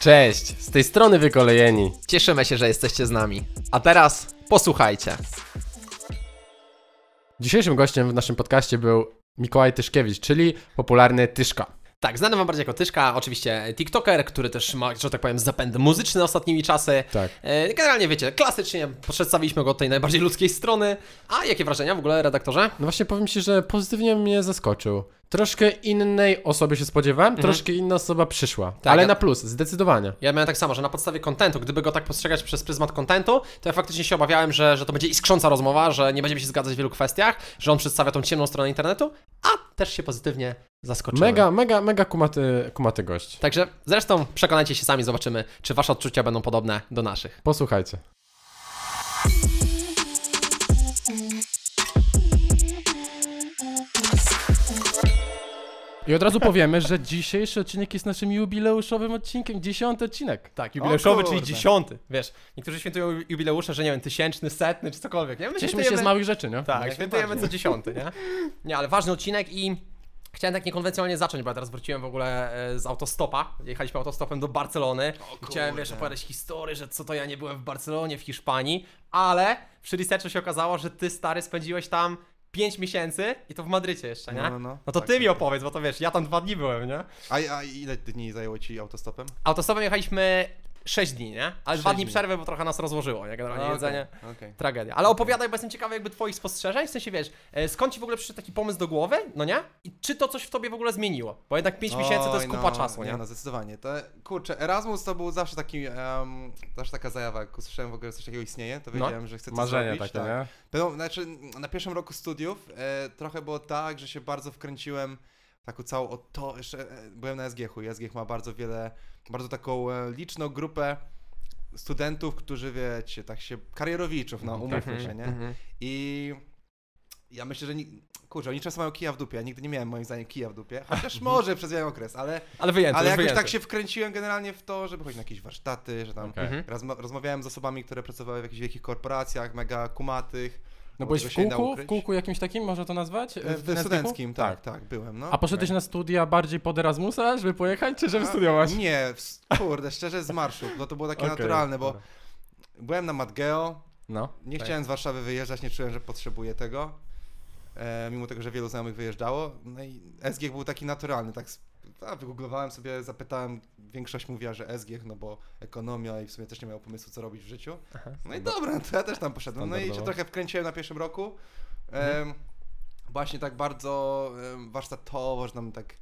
Cześć, z tej strony wykolejeni. Cieszymy się, że jesteście z nami. A teraz posłuchajcie. Dzisiejszym gościem w naszym podcaście był Mikołaj Tyszkiewicz, czyli popularny Tyszka. Tak, znany wam bardziej jako Tyszka, oczywiście TikToker, który też ma, że tak powiem, zapęd muzyczny ostatnimi czasy. Tak. E, Generalnie wiecie, klasycznie przedstawiliśmy go od tej najbardziej ludzkiej strony. A jakie wrażenia w ogóle, redaktorze? No właśnie powiem Ci, że pozytywnie mnie zaskoczył. Troszkę innej osoby się spodziewałem, troszkę inna osoba przyszła. ale Mhm. ja- na plus, zdecydowanie. Ja miałem tak samo, że na podstawie kontentu, gdyby go tak postrzegać przez pryzmat kontentu, to ja faktycznie się obawiałem, że, że to będzie iskrząca rozmowa, że nie będziemy się zgadzać w wielu kwestiach, że on przedstawia tą ciemną stronę internetu, a też się pozytywnie zaskoczyłem. Mega, mega, mega kumaty, kumaty gość. Także zresztą przekonajcie się sami, zobaczymy, czy wasze odczucia będą podobne do naszych. Posłuchajcie. I od razu powiemy, że dzisiejszy odcinek jest naszym jubileuszowym odcinkiem, dziesiąty odcinek. Tak, jubileuszowy, czyli dziesiąty. Wiesz, niektórzy świętują jubileusze, że nie wiem, tysięczny, setny czy cokolwiek, nie? My Cieszymy się świętujemy- z małych rzeczy, nie? Tak, świętujemy co dziesiąty, nie? Nie, ale ważny odcinek i chciałem tak niekonwencjonalnie zacząć, bo ja teraz wróciłem w ogóle e, z autostopa. Jechaliśmy autostopem do Barcelony. Chciałem, wiesz, opowiadać historię, że co to ja nie byłem w Barcelonie, w Hiszpanii, ale przy researchu się okazało, że ty, stary, spędziłeś tam 5 miesięcy i to w Madrycie jeszcze, nie? No, no, no. No to Tak, ty tak, mi tak. opowiedz, bo to wiesz, ja tam dwa dni byłem, nie? A, a ile dni zajęło ci autostopem? Autostopem jechaliśmy 6 dni, nie? Ale dwa Sześć dni dni. przerwy, bo trochę nas rozłożyło, nie? Generalnie A, jedzenie. okej. Tragedia. Ale opowiadaj, bo jestem ciekawy jakby twoich spostrzeżeń, w sensie wiesz, e, skąd ci w ogóle przyszedł taki pomysł do głowy, no nie? I czy to coś w tobie w ogóle zmieniło? Bo jednak 5 miesięcy to jest Oj, kupa no, czasu, nie? No, zdecydowanie. To, kurczę, Erasmus to był zawsze taki, em, zawsze taka zajawa, jak usłyszałem w ogóle, że coś takiego istnieje, to No. wiedziałem, że chcę coś Marzenie zrobić. takie, tak. nie? Pewno, znaczy, na pierwszym roku studiów e, trochę było tak, że się bardzo wkręciłem taką całą, o to jeszcze, e, byłem na SGH-u i SGH ma bardzo wiele, bardzo taką e, liczną grupę studentów, którzy wiecie, tak się, karierowiczów, no umówmy się, nie? Mhm. I ja myślę, że ni- kurczę, oni często mają kija w dupie. Ja nigdy nie miałem moim zdaniem kija w dupie. Chociaż może przez pewien okres, ale, Ale wyjęty, ale jakoś wyjęty. tak się wkręciłem generalnie w to, żeby chodzić na jakieś warsztaty, że tam. Mhm. rozma- rozmawiałem z osobami, które pracowały w jakichś wielkich korporacjach, mega kumatych. No bo byłeś w kółku, w kółku jakimś takim, można to nazwać? W, studenckim, tak, tak, byłem. No. A poszedłeś na studia bardziej pod Erasmusa, żeby pojechać, czy żeby studiować? Nie, w, kurde, szczerze z marszu, no to było takie Okej, naturalne, bo dobra. byłem na Matgeo, No. Nie Tak. chciałem z Warszawy wyjeżdżać, nie czułem, że potrzebuję tego. E, mimo tego, że wielu znajomych wyjeżdżało. No i SGH był taki naturalny, tak. A, wygooglowałem sobie, zapytałem, większość mówiła, że SGH, no bo ekonomia i w sumie też nie miał pomysłu, co robić w życiu. No i dobra, to ja też tam poszedłem. No i się trochę wkręciłem na pierwszym roku. Mhm. Właśnie tak bardzo warsztatowo, że tam tak.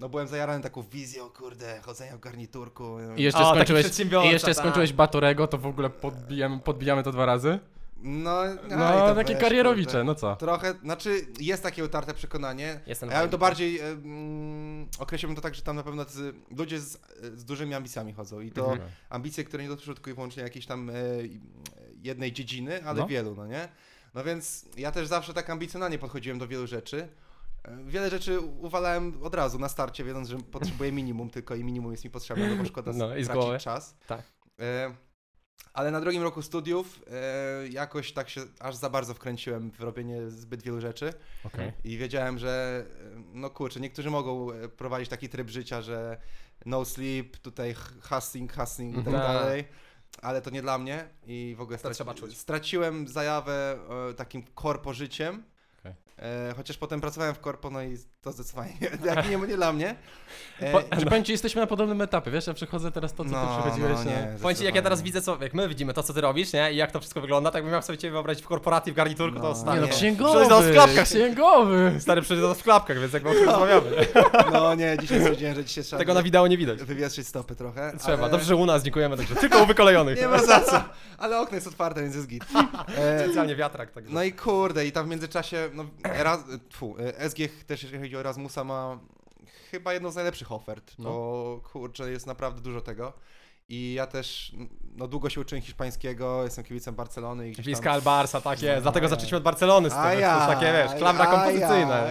no byłem zajarany taką wizją, kurde, chodzenia w garniturku. I jeszcze, O, skończyłeś, I jeszcze tak. skończyłeś Batorego, to w ogóle podbijamy, podbijamy to dwa razy? No, aj, No, to takie weź, karierowicze, kurde. no co? Trochę, znaczy jest takie utarte przekonanie. Jestem A ja bym to fajny. bardziej um, określiłbym to tak, że tam na pewno tacy ludzie z, z dużymi ambicjami chodzą i to Mhm. ambicje, które nie dotyczą tylko i wyłącznie jakiejś tam e, jednej dziedziny, ale No. wielu, no nie? No więc ja też zawsze tak ambicjonalnie podchodziłem do wielu rzeczy. E, Wiele rzeczy uwalałem od razu na starcie, wiedząc, że potrzebuję minimum, tylko i minimum jest mi potrzebne, no bo szkoda No, i z tracić czas. Tak. E, ale na drugim roku studiów e, jakoś tak się aż za bardzo wkręciłem w robienie zbyt wielu rzeczy Okej. i wiedziałem, że e, no kurczę, niektórzy mogą e, prowadzić taki tryb życia, że no sleep, tutaj hustling, hustling i tak Mhm. dalej, ale to nie dla mnie i w ogóle To straci- trzeba czuć. straciłem zajawę e, takim korpo życiem. E, chociaż potem pracowałem w korpo, no i to zdecydowanie jak nie, nie dla mnie. E, Po, że powiem ci, jesteśmy na podobnym etapie, wiesz, ja przechodzę teraz to, co ty przechodziłeś. no, nie, Powiem ci, jak ja teraz zdecydowanie. widzę, co, jak my widzimy to, co ty robisz, nie? I jak to wszystko wygląda, tak bym miał sobie ciebie wyobrazić w korporacji, w garniturku, to No. stary. Nie no, nie. Przyjdę do księgowy, sklepka. księgowy. Stary przyjdzie w klapkach, więc jak o tym rozmawiamy. No nie, dzisiaj stwierdziłem, że dzisiaj trzeba Tego na wideo nie widać. wywietrzyć stopy trochę. Trzeba. ale- Dobrze, że u nas dziękujemy, także tylko u wykolejonych. Nie ma za co, ale okno jest otwarte, więc jest git. E, Specjalnie wiatrak, także. no i kurde, i tam w międzyczasie, no, Eras, tfu, e, SGH też jeżeli chodzi o Erasmusa ma chyba jedną z najlepszych ofert, No. bo kurczę, jest naprawdę dużo tego. I ja też, no długo się uczyłem hiszpańskiego, jestem kibicem Barcelony i Bliska tam... Albarsa, tak jest. Dlatego zaczęliśmy od Barcelony z tym, to jest takie, wiesz, klamra kompozycyjna?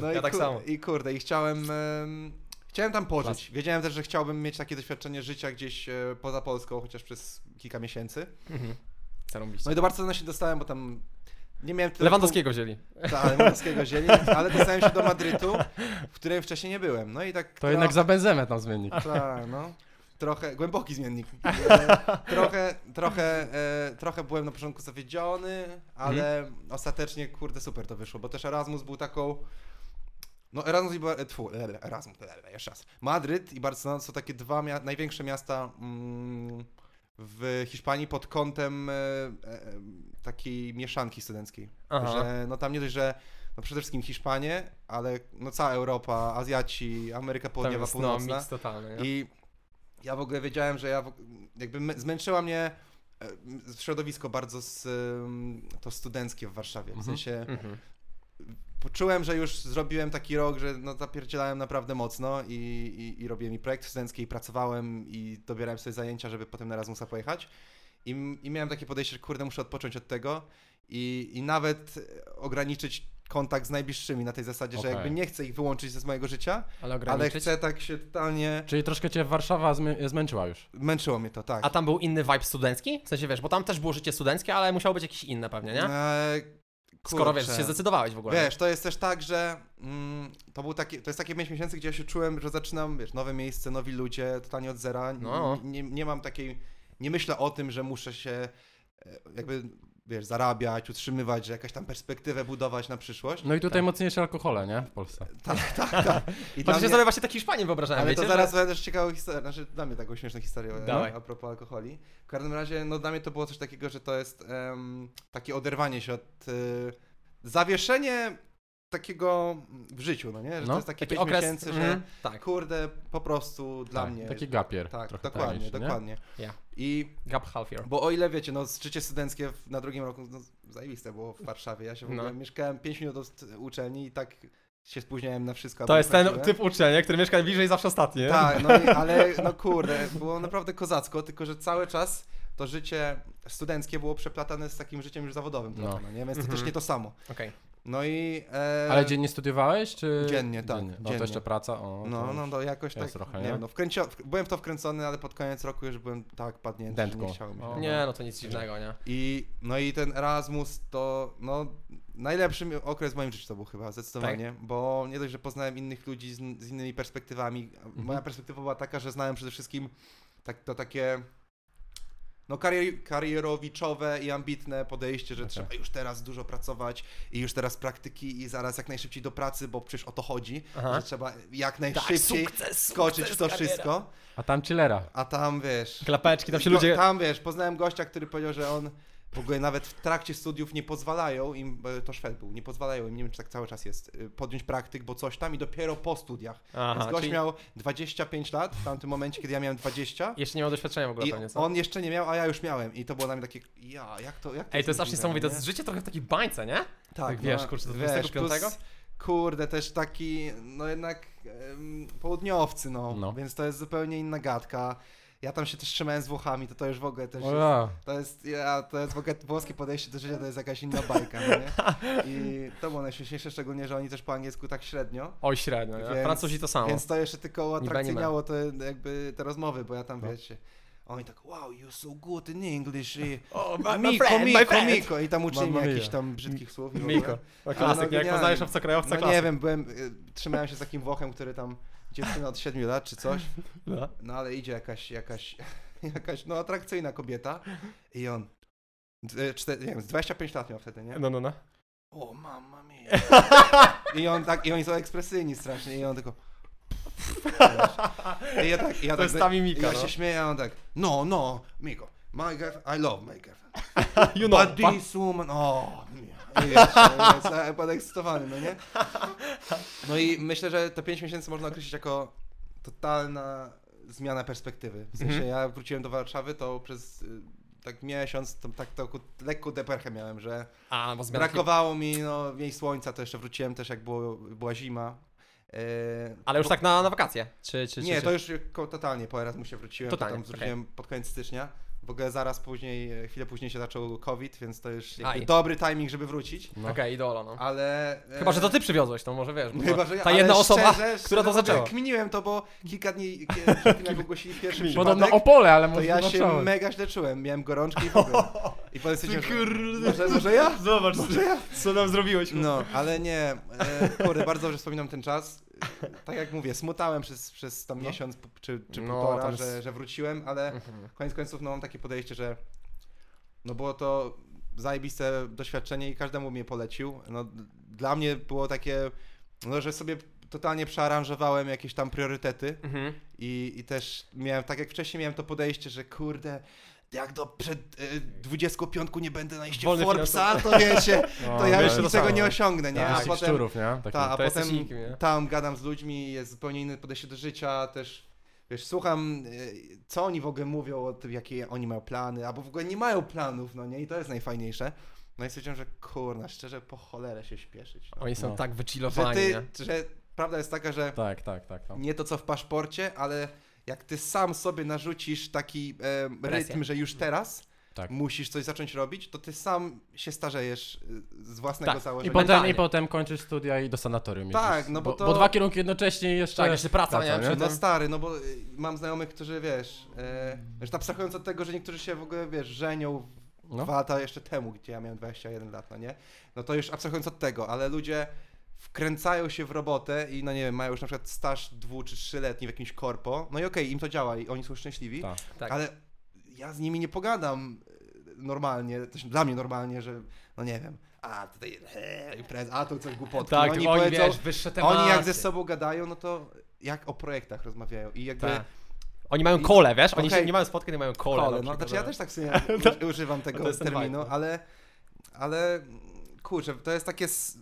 No Ja tak samo. I kurde, i chciałem, em, chciałem tam pożyć. Klas. Wiedziałem też, że chciałbym mieć takie doświadczenie życia gdzieś e, poza Polską, chociaż przez kilka miesięcy. Mhm. No i do Barcelony się dostałem, bo tam nie miałem tyle Lewandowskiego wzięli. Tak, Lewandowskiego wzięli, ale dostałem się do Madrytu, w którym wcześniej nie byłem. No i tak... To jednak za benzemę tam zmiennik. Tak, no. trochę, głęboki zmiennik. E, trochę, trochę, e, trochę byłem na początku zawiedziony, ale Mhm. ostatecznie, kurde, super to wyszło, bo też Erasmus był taką... No Erasmus i Bar- tfu, le- le- Erasmus, jeszcze raz. Madryt i Barcelona są takie dwa mia- największe miasta mm, w Hiszpanii pod kątem e, e, takiej mieszanki studenckiej. Aha. Że no tam nie dość, że no przede wszystkim Hiszpanie, ale no cała Europa, Azjaci, Ameryka Południowa, jest, no, Północna. mix totalny? I ja w ogóle wiedziałem, że ja w, jakby zmęczyła mnie e, środowisko bardzo z, to studenckie w Warszawie. W Mhm. sensie Mhm. Poczułem, że już zrobiłem taki rok, że no zapierdzielałem naprawdę mocno i, i, i robiłem i projekt studencki, i pracowałem i dobierałem sobie zajęcia, żeby potem na Erasmusa pojechać. I, I miałem takie podejście, że kurde, muszę odpocząć od tego i, i nawet ograniczyć kontakt z najbliższymi na tej zasadzie, że Okej. jakby nie chcę ich wyłączyć ze mojego życia, Ale ale chcę tak się totalnie... Czyli troszkę cię Warszawa zmę- zmęczyła już. Męczyło mnie to, tak. A tam był inny vibe studencki? W sensie wiesz, bo tam też było życie studenckie, ale musiało być jakieś inne pewnie, nie? Eee, Skoro wiesz, się zdecydowałeś w ogóle. Wiesz, to jest też tak, że mm, to, był taki, to jest takie 5 miesięcy, gdzie ja się czułem, że zaczynam, wiesz, nowe miejsce, nowi ludzie, totalnie od zera. No. Nie, nie mam takiej, nie myślę o tym, że muszę się e, jakby, wiesz, zarabiać, utrzymywać, że jakaś tam perspektywę budować na przyszłość. No i tutaj mocniejsze alkohole, nie? W Polsce. Tak, tak, tak. I się mnie- sobie właśnie tak Hiszpanię wyobrażałem, ale wiecie? to że- zaraz będę też ciekawą historię, znaczy dla mnie taką śmieszną historię Dawaj. a propos alkoholi. W każdym razie, no dla mnie to było coś takiego, że to jest em, takie oderwanie się od... Y, zawieszenie takiego w życiu, no nie? Że No, to jest takie Taki 5 okres, miesięcy, że mhm, tak, kurde, po prostu dla tak, mnie... Taki gapier. tak, trochę dokładnie, nie? dokładnie. Ja. I gap half year. bo o ile wiecie, no życie studenckie w- na drugim roku, no zajebiste było w Warszawie. Ja się w No. ogóle mieszkałem 5 minut od uczelni i tak się spóźniałem na wszystko. To jest ten typ uczenia, który mieszka bliżej zawsze ostatni? Tak, no i, ale no kurde, było naprawdę kozacko, tylko że cały czas to życie studenckie było przeplatane z takim życiem już zawodowym trochę, No. no, nie? Więc to Mhm. też nie to samo. Okej. No i... E, Ale dziennie studiowałeś, czy... Dziennie, tak, No dziennie. to jeszcze praca, o. to No, no, no jakoś tak, trochę, nie nie? wiem, no wkręcio, byłem w to wkręcony, ale pod koniec roku już byłem tak padnięty, że Dętką. nie. O. Nie, no to nic dziwnego, nie? I, no i ten Erasmus to, no, najlepszy okres w moim życiu to był chyba, zdecydowanie, Tak. bo nie dość, że poznałem innych ludzi z, z innymi perspektywami, Mhm. moja perspektywa była taka, że znałem przede wszystkim tak, to takie, no karier, karierowiczowe i ambitne podejście, że Okej. trzeba już teraz dużo pracować i już teraz praktyki i zaraz jak najszybciej do pracy, bo przecież o to chodzi, Aha. że trzeba jak Tak, najszybciej sukces, skoczyć w sukces, to kariera. wszystko, A tam chillera. a tam wiesz... Klapeczki, tam się ludzie... Tam wiesz, poznałem gościa, który powiedział, że on w ogóle nawet w trakcie studiów nie pozwalają im, to Szwed był, nie pozwalają im, nie wiem czy tak cały czas jest, y, podjąć praktyk, bo coś tam i dopiero po studiach. Aha, Więc gość czyli miał 25 lat w tamtym momencie, kiedy ja miałem 20 jeszcze nie miał doświadczenia w ogóle pewnie, co? on jeszcze nie miał, a ja już miałem i to było dla mnie takie, ja, jak to, jak to Ej, to jest aż niesamowite, to nie? jest życie trochę w takiej bańce, nie? Tak, tak wiesz, kurczę, do wiesz, 25? plus, Kurde, też taki, no jednak em, południowcy, no, No. więc to jest zupełnie inna gadka. Ja tam się też trzymałem z Włochami, to to już w ogóle też jest, ja. To jest, ja, to jest w ogóle włoskie podejście do życia, to jest jakaś inna bajka, no nie? I to było najśmieszniejsze, szczególnie, że oni też po angielsku tak średnio. Oj, średnio? Więc- Francuzi to samo. Więc to jeszcze tylko uatrakcyjniało te, jakby te rozmowy, bo ja tam, No. wiecie, oni tak, wow, you're so good in English. I, O, Miko, Miko, Miko. I tam uczyli mnie jakichś tam brzydkich słów. Miko. Klasyk, no jak poznajesz obcokrajowca, No klasyk. nie wiem, byłem, y, trzymałem się z takim Włochem, który tam, dziewczyna od 7 lat czy coś, No. no ale idzie jakaś, jakaś, jakaś, no atrakcyjna kobieta i on, d- czter, nie wiem, z 25 lat miał wtedy, nie? No, no, no. O, mamma mia. I on tak, i oni są ekspresyjni strasznie i on tylko... I ja tak, i ja To tak, jest ta mimika, i ja no. się śmieję, a on tak, no, no, Miko, my girlfriend, I love my girlfriend. You know, But pa- this woman, o, nie. I wiesz, jest podekscytowany, no nie? No i myślę, że te 5 miesięcy można określić jako totalna zmiana perspektywy. W sensie Mhm. ja wróciłem do Warszawy, to przez y, tak miesiąc, to, tak taką lekką deperchę miałem, że A, bo zmiana brakowało mi no, mniej słońca, to jeszcze wróciłem też jak było, była zima. E, Ale już bo- tak na, na wakacje? Czy, czy, czy, Nie, czy... to już ko- totalnie po Erasmusie wróciłem, Totalnie, to tam wróciłem pod koniec stycznia. W ogóle zaraz później, e, chwilę później się zaczął COVID, więc to już jakby Aj. dobry timing, żeby wrócić. No. Okej, idola, no. Ale. e, Chyba, że to ty przywiozłeś, to może wiesz. bo Chyba, że ja, Ta ale jedna osoba, szczerze, która to szczerze zaczęła. mówię, Kminiłem to, bo kilka dni kie- przed tym, jak ogłosili pierwszy przypadek, Podobno Opole, ale to może ja się zobaczyłeś. mega źle czułem. Miałem gorączki i w ogóle. I potem stwierdziłem, że może, może ja? Zobacz, Może ja? co nam zrobiłeś. No, ale nie. E, kurde, bardzo dobrze wspominam ten czas. tak jak mówię, smutałem przez, przez tam No. miesiąc czy, czy No, półtora, jest- że, że wróciłem, ale Mhm. koniec końców no, mam takie podejście, że no było to zajebiste doświadczenie i każdemu mnie polecił. No, dla mnie było takie, no, że sobie totalnie przearanżowałem jakieś tam priorytety Mhm. i, i też miałem, tak jak wcześniej miałem to podejście, że kurde, jak do przed y, 25 nie będę na liście Wolny Forbresa, to wiecie, to ja już samo. nie osiągnę, nie? Tak, A potem, szczurów, nie? Taki. ta, a potem nikim, nie? tam gadam z ludźmi, jest zupełnie inne podejście do życia, też wiesz, słucham, y, co oni w ogóle mówią o tym, jakie oni mają plany, albo w ogóle nie mają planów, no nie? I to jest najfajniejsze. No i stwierdziłem, że kurna, szczerze, po cholerę się śpieszyć. No. Oni są No. tak Że wychillowani, ty, nie? że prawda jest taka, że Tak, tak, tak. No. nie to co w paszporcie, ale jak ty sam sobie narzucisz taki e, rytm, że już teraz Tak. musisz coś zacząć robić, to ty sam się starzejesz y, z własnego Tak. I założenia. potem, mentalnie. I potem kończysz studia i do sanatorium Tak, jedziesz. no bo bo, to- bo dwa kierunki jednocześnie i jeszcze... Tak, jeszcze praca, nie? Przy No tym- stary, no bo y, mam znajomych, którzy wiesz, e, już abstrahując od tego, że niektórzy się w ogóle, wiesz, żenią No. dwa lata jeszcze temu, gdzie ja miałem 21 lat, no nie? No to już abstrahując od tego, ale ludzie wkręcają się w robotę i no nie wiem, mają już na przykład staż dwu czy trzyletni w jakimś korpo, no i okej, im to działa i oni są szczęśliwi, Tak. Tak. ale ja z nimi nie pogadam e, normalnie, to się- dla mnie normalnie, że no nie wiem, a tutaj he, impreza, a tu coś głupotki, Tak, no oni, oni powiedzą, wiesz, wyższe tematy. oni jak ze sobą gadają, no to jak o projektach rozmawiają i jakby Tak. Oni mają kole, wiesz? Oni Okej. się nie mają spotkań, nie mają kole. kole, no przykład, znaczy ja no. też tak sobie używam To tego jest ten terminu, vibe, no. ale, ale kurczę, to jest takie, s-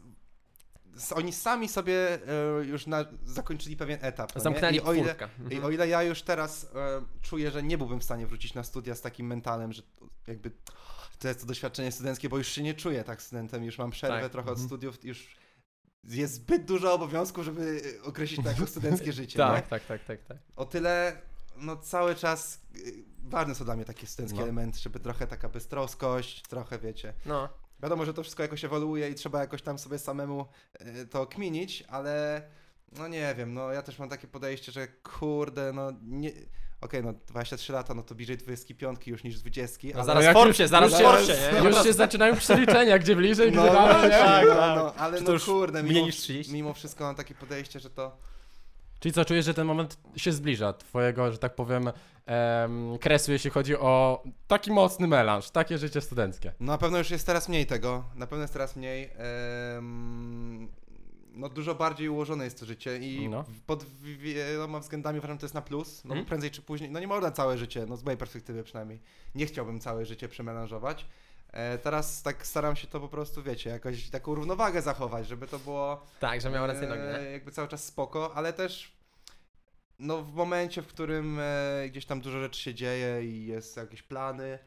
oni sami sobie e, już na, zakończyli pewien etap, no? Zamknęli I o ile. I o ile ja już teraz e, czuję, że nie byłbym w stanie wrócić na studia z takim mentalem, że jakby to jest to doświadczenie studenckie, bo już się nie czuję tak studentem, już mam przerwę Tak. trochę od Mhm. studiów, już jest zbyt dużo obowiązków, żeby określić to jako studenckie życie. Tak, tak, tak, tak, tak. O tyle, no cały czas ważne są dla mnie takie studenckie No. elementy, żeby trochę taka beztroskość, trochę wiecie. No. Wiadomo, że to wszystko jakoś ewoluuje i trzeba jakoś tam sobie samemu y, to kminić, ale no nie wiem, no ja też mam takie podejście, że kurde, no nie... Okej, no 23 lata, no to bliżej 25 już niż 20, No ale... zaraz Forbesie, już- zaraz w już Forbesie, się- nie? Już się zaczynają przeliczenia, gdzie bliżej, gdzie no, dalej, nie? tak, Tak, no, tak. no, ale Czy to no kurde, mniej mimo, niż 30? mimo wszystko mam takie podejście, że to... Czyli co, czujesz, że ten moment się zbliża, twojego, że tak powiem, em, kresu, jeśli chodzi o taki mocny melanż, takie życie studenckie. No na pewno już jest teraz mniej tego, na pewno jest teraz mniej. em, no dużo bardziej ułożone jest to życie i No. pod wieloma względami uważam, że to jest na plus, no Mhm. prędzej czy później, no nie można całe życie, no z mojej perspektywy przynajmniej, nie chciałbym całe życie przemelanżować. E, teraz tak staram się to po prostu, wiecie, jakoś taką równowagę zachować, żeby to było Tak, że miał rację nogi, e, nie? jakby cały czas spoko, ale też no w momencie, w którym e, gdzieś tam dużo rzeczy się dzieje i jest jakieś plany,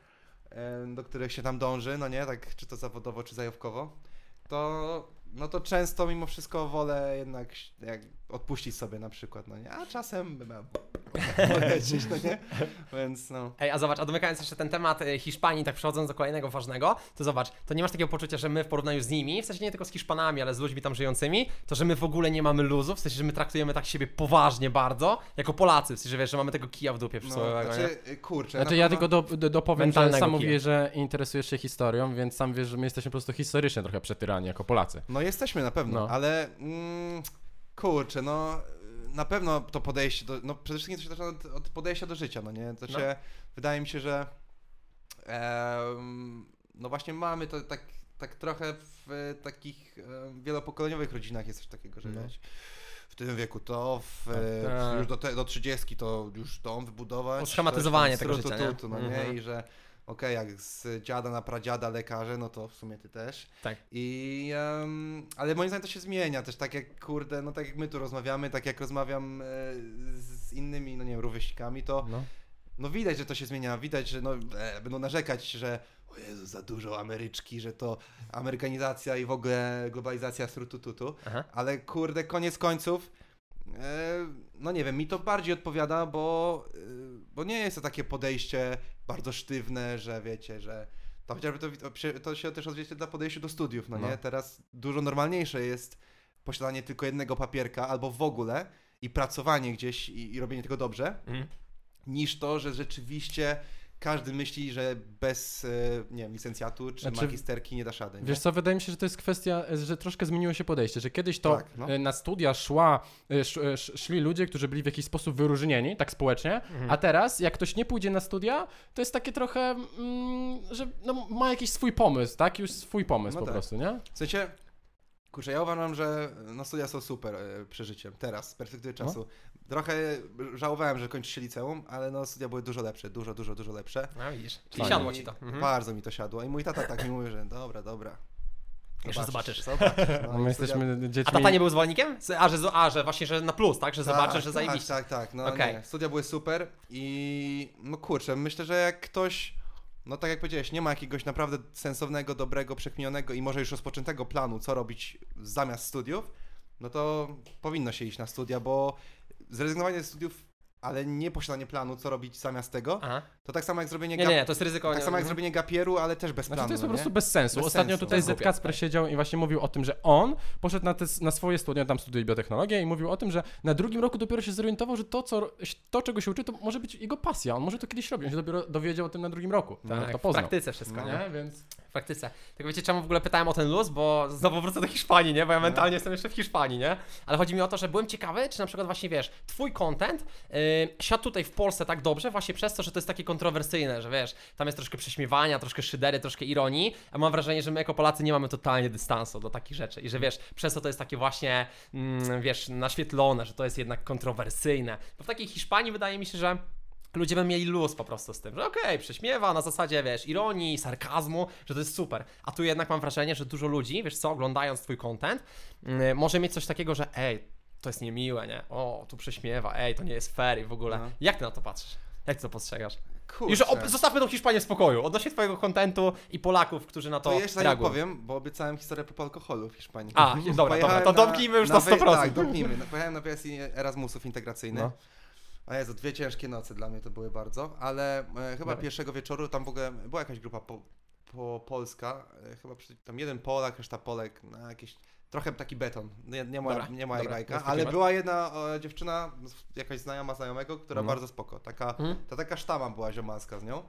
e, do których się tam dąży, no nie, tak czy to zawodowo, czy zajawkowo, to no to często mimo wszystko wolę jednak jak odpuścić sobie na przykład, no nie, a czasem polecieć, no nie, więc no. Ej, a zobacz, a domykając jeszcze ten temat e, Hiszpanii, tak przechodząc do kolejnego ważnego, to zobacz, to nie masz takiego poczucia, że my w porównaniu z nimi, w sensie nie tylko z Hiszpanami, ale z ludźmi tam żyjącymi, to że my w ogóle nie mamy luzu, w sensie, że my traktujemy tak siebie poważnie bardzo, jako Polacy, w sensie, że wiesz, że mamy tego kija w dupie no przysłowiowego, nie? znaczy, y, kurczę, Znaczy na ja tylko do, do, dopowiem, że sam mówię, że interesujesz się historią, więc sam wiesz, że my jesteśmy po prostu historycznie trochę przetyrani jako Polacy. No jesteśmy na pewno, No. ale mm, kurczę, no na pewno to podejście do, no przede wszystkim to się zaczyna od, od podejścia do życia, no nie, to No. się, wydaje mi się, że em, no właśnie mamy to tak, tak trochę w e, takich wielopokoleniowych rodzinach jest coś takiego, że No. wiesz, w tym wieku to, w, Tak. e, Tak. już do, te, do 30 to już dom wybudować. Tam, tego życia, No nie, Mhm. i że okej, jak z dziada na pradziada lekarze, no to w sumie ty też. Tak. I, em, ale moim zdaniem to się zmienia też, tak jak kurde, no tak jak my tu rozmawiamy, tak jak rozmawiam e, z innymi, no nie wiem, rówieśnikami, to No. no widać, że to się zmienia, widać, że no e, będą narzekać, że o Jezu, za dużo Ameryczki, że to amerykanizacja i w ogóle globalizacja strutututu, Aha. ale kurde, koniec końców, e, no nie wiem, mi to bardziej odpowiada, bo, e, bo nie jest to takie podejście bardzo sztywne, że wiecie, że to chociażby to, to, się- też odzwierciedla podejściu do studiów, no, No. nie? Teraz dużo normalniejsze jest posiadanie tylko jednego papierka albo w ogóle i pracowanie gdzieś i, i robienie tego dobrze, Mhm. niż to, że rzeczywiście każdy myśli, że bez, e, nie wiem, licencjatu czy Znaczy, magisterki nie dasz rady. Nie? Wiesz co, wydaje mi się, że to jest kwestia, że troszkę zmieniło się podejście, że kiedyś to Tak, no. e, na studia szła, e, sz, sz, szli ludzie, którzy byli w jakiś sposób wyróżnieni, tak społecznie, Mhm. a teraz jak ktoś nie pójdzie na studia, to jest takie trochę, mm, że no, ma jakiś swój pomysł, tak? Już swój pomysł No po tak. prostu, nie? W sensie, kurczę, ja uważam, że no, studia są super e, przeżyciem teraz, z perspektywy No. czasu. Trochę żałowałem, że kończy się liceum, ale no studia były dużo lepsze, dużo, dużo, dużo lepsze. No widzisz, czyli Fajnie. siadło ci to. Mhm. Bardzo mi to siadło i mój tata tak mi mówi, że dobra, dobra. Jeszcze zobaczysz. zobaczysz. No, No, my studia- jesteśmy dziećmi... A tata nie był zwolennikiem? A że, a, że właśnie, że na plus, tak? Że zobaczysz, że zajebiście. Tak, tak, tak. No nie. Studia były super i no kurczę, myślę, że jak ktoś, no tak jak powiedziałeś, nie ma jakiegoś naprawdę sensownego, dobrego, przekminionego i może już rozpoczętego planu, co robić zamiast studiów, no to powinno się iść na studia, bo zrezygnowanie ze studiów, ale nie posiadanie planu, co robić zamiast tego, Aha. to tak samo jak zrobienie Nie, gap- nie, nie, to jest ryzyko. tak nie- samo jak zrobienie gapieru, ale też bez Znaczy, planu. to jest po no prostu nie? bez sensu. Bez Ostatnio sensu. tutaj To jest Z Kacper siedział i właśnie mówił o tym, że on poszedł na, te, na swoje studia, tam studiuje biotechnologię i mówił o tym, że na drugim roku dopiero się zorientował, że to, co, to czego się uczy, to może być jego pasja. On może to kiedyś robi. On się dopiero dowiedział o tym na drugim roku. Tak, to w poznał. praktyce wszystko, No. nie? Nie? Więc... W praktyce. Tylko wiecie, czemu w ogóle pytałem o ten luz, bo znowu wrócę do Hiszpanii, nie? Bo ja mentalnie jestem jeszcze w Hiszpanii, nie? Ale chodzi mi o to, że byłem ciekawy, czy na przykład właśnie, wiesz, twój content yy, siadł tutaj w Polsce tak dobrze właśnie przez to, że to jest takie kontrowersyjne, że wiesz, tam jest troszkę prześmiewania, troszkę szydery, troszkę ironii, a mam wrażenie, że my jako Polacy nie mamy totalnie dystansu do takich rzeczy i że wiesz, przez to to jest takie właśnie, mm, wiesz, naświetlone, że to jest jednak kontrowersyjne. Bo w takiej Hiszpanii wydaje mi się, że ludzie by mieli luz po prostu z tym, że okej, prześmiewa na zasadzie, wiesz, ironii, sarkazmu, że to jest super. A tu jednak mam wrażenie, że dużo ludzi, wiesz co, oglądając twój content, yy, może mieć coś takiego, że ej, to jest niemiłe, nie? O, tu prześmiewa, ej, to nie jest fair i w ogóle. No. Jak ty na to patrzysz? Jak ty to postrzegasz? Kurczę. Już zostawmy tą Hiszpanię w spokoju, odnośnie twojego kontentu i Polaków, którzy na to, To jeszcze nie reagują. powiem, bo obiecałem historię po alkoholu w Hiszpanii. A, dobra, dobra, to domknijmy już na wy- 100%. Tak, domknijmy. No, Pojechałem na wyjazd Erasmusów integracyjnych. No. A Jezu, dwie ciężkie noce dla mnie to były bardzo, ale e, chyba Dobra. pierwszego wieczoru tam w ogóle była jakaś grupa po, po polska, e, chyba przy, tam jeden Polak, reszta Polek, na jakieś, trochę taki beton, nie, nie, moja, Dobra, nie moja dobra, ale była jedna e, dziewczyna, jakaś znajoma znajomego, która No. bardzo spoko, taka, Mhm. ta taka sztama była ziomalska z nią.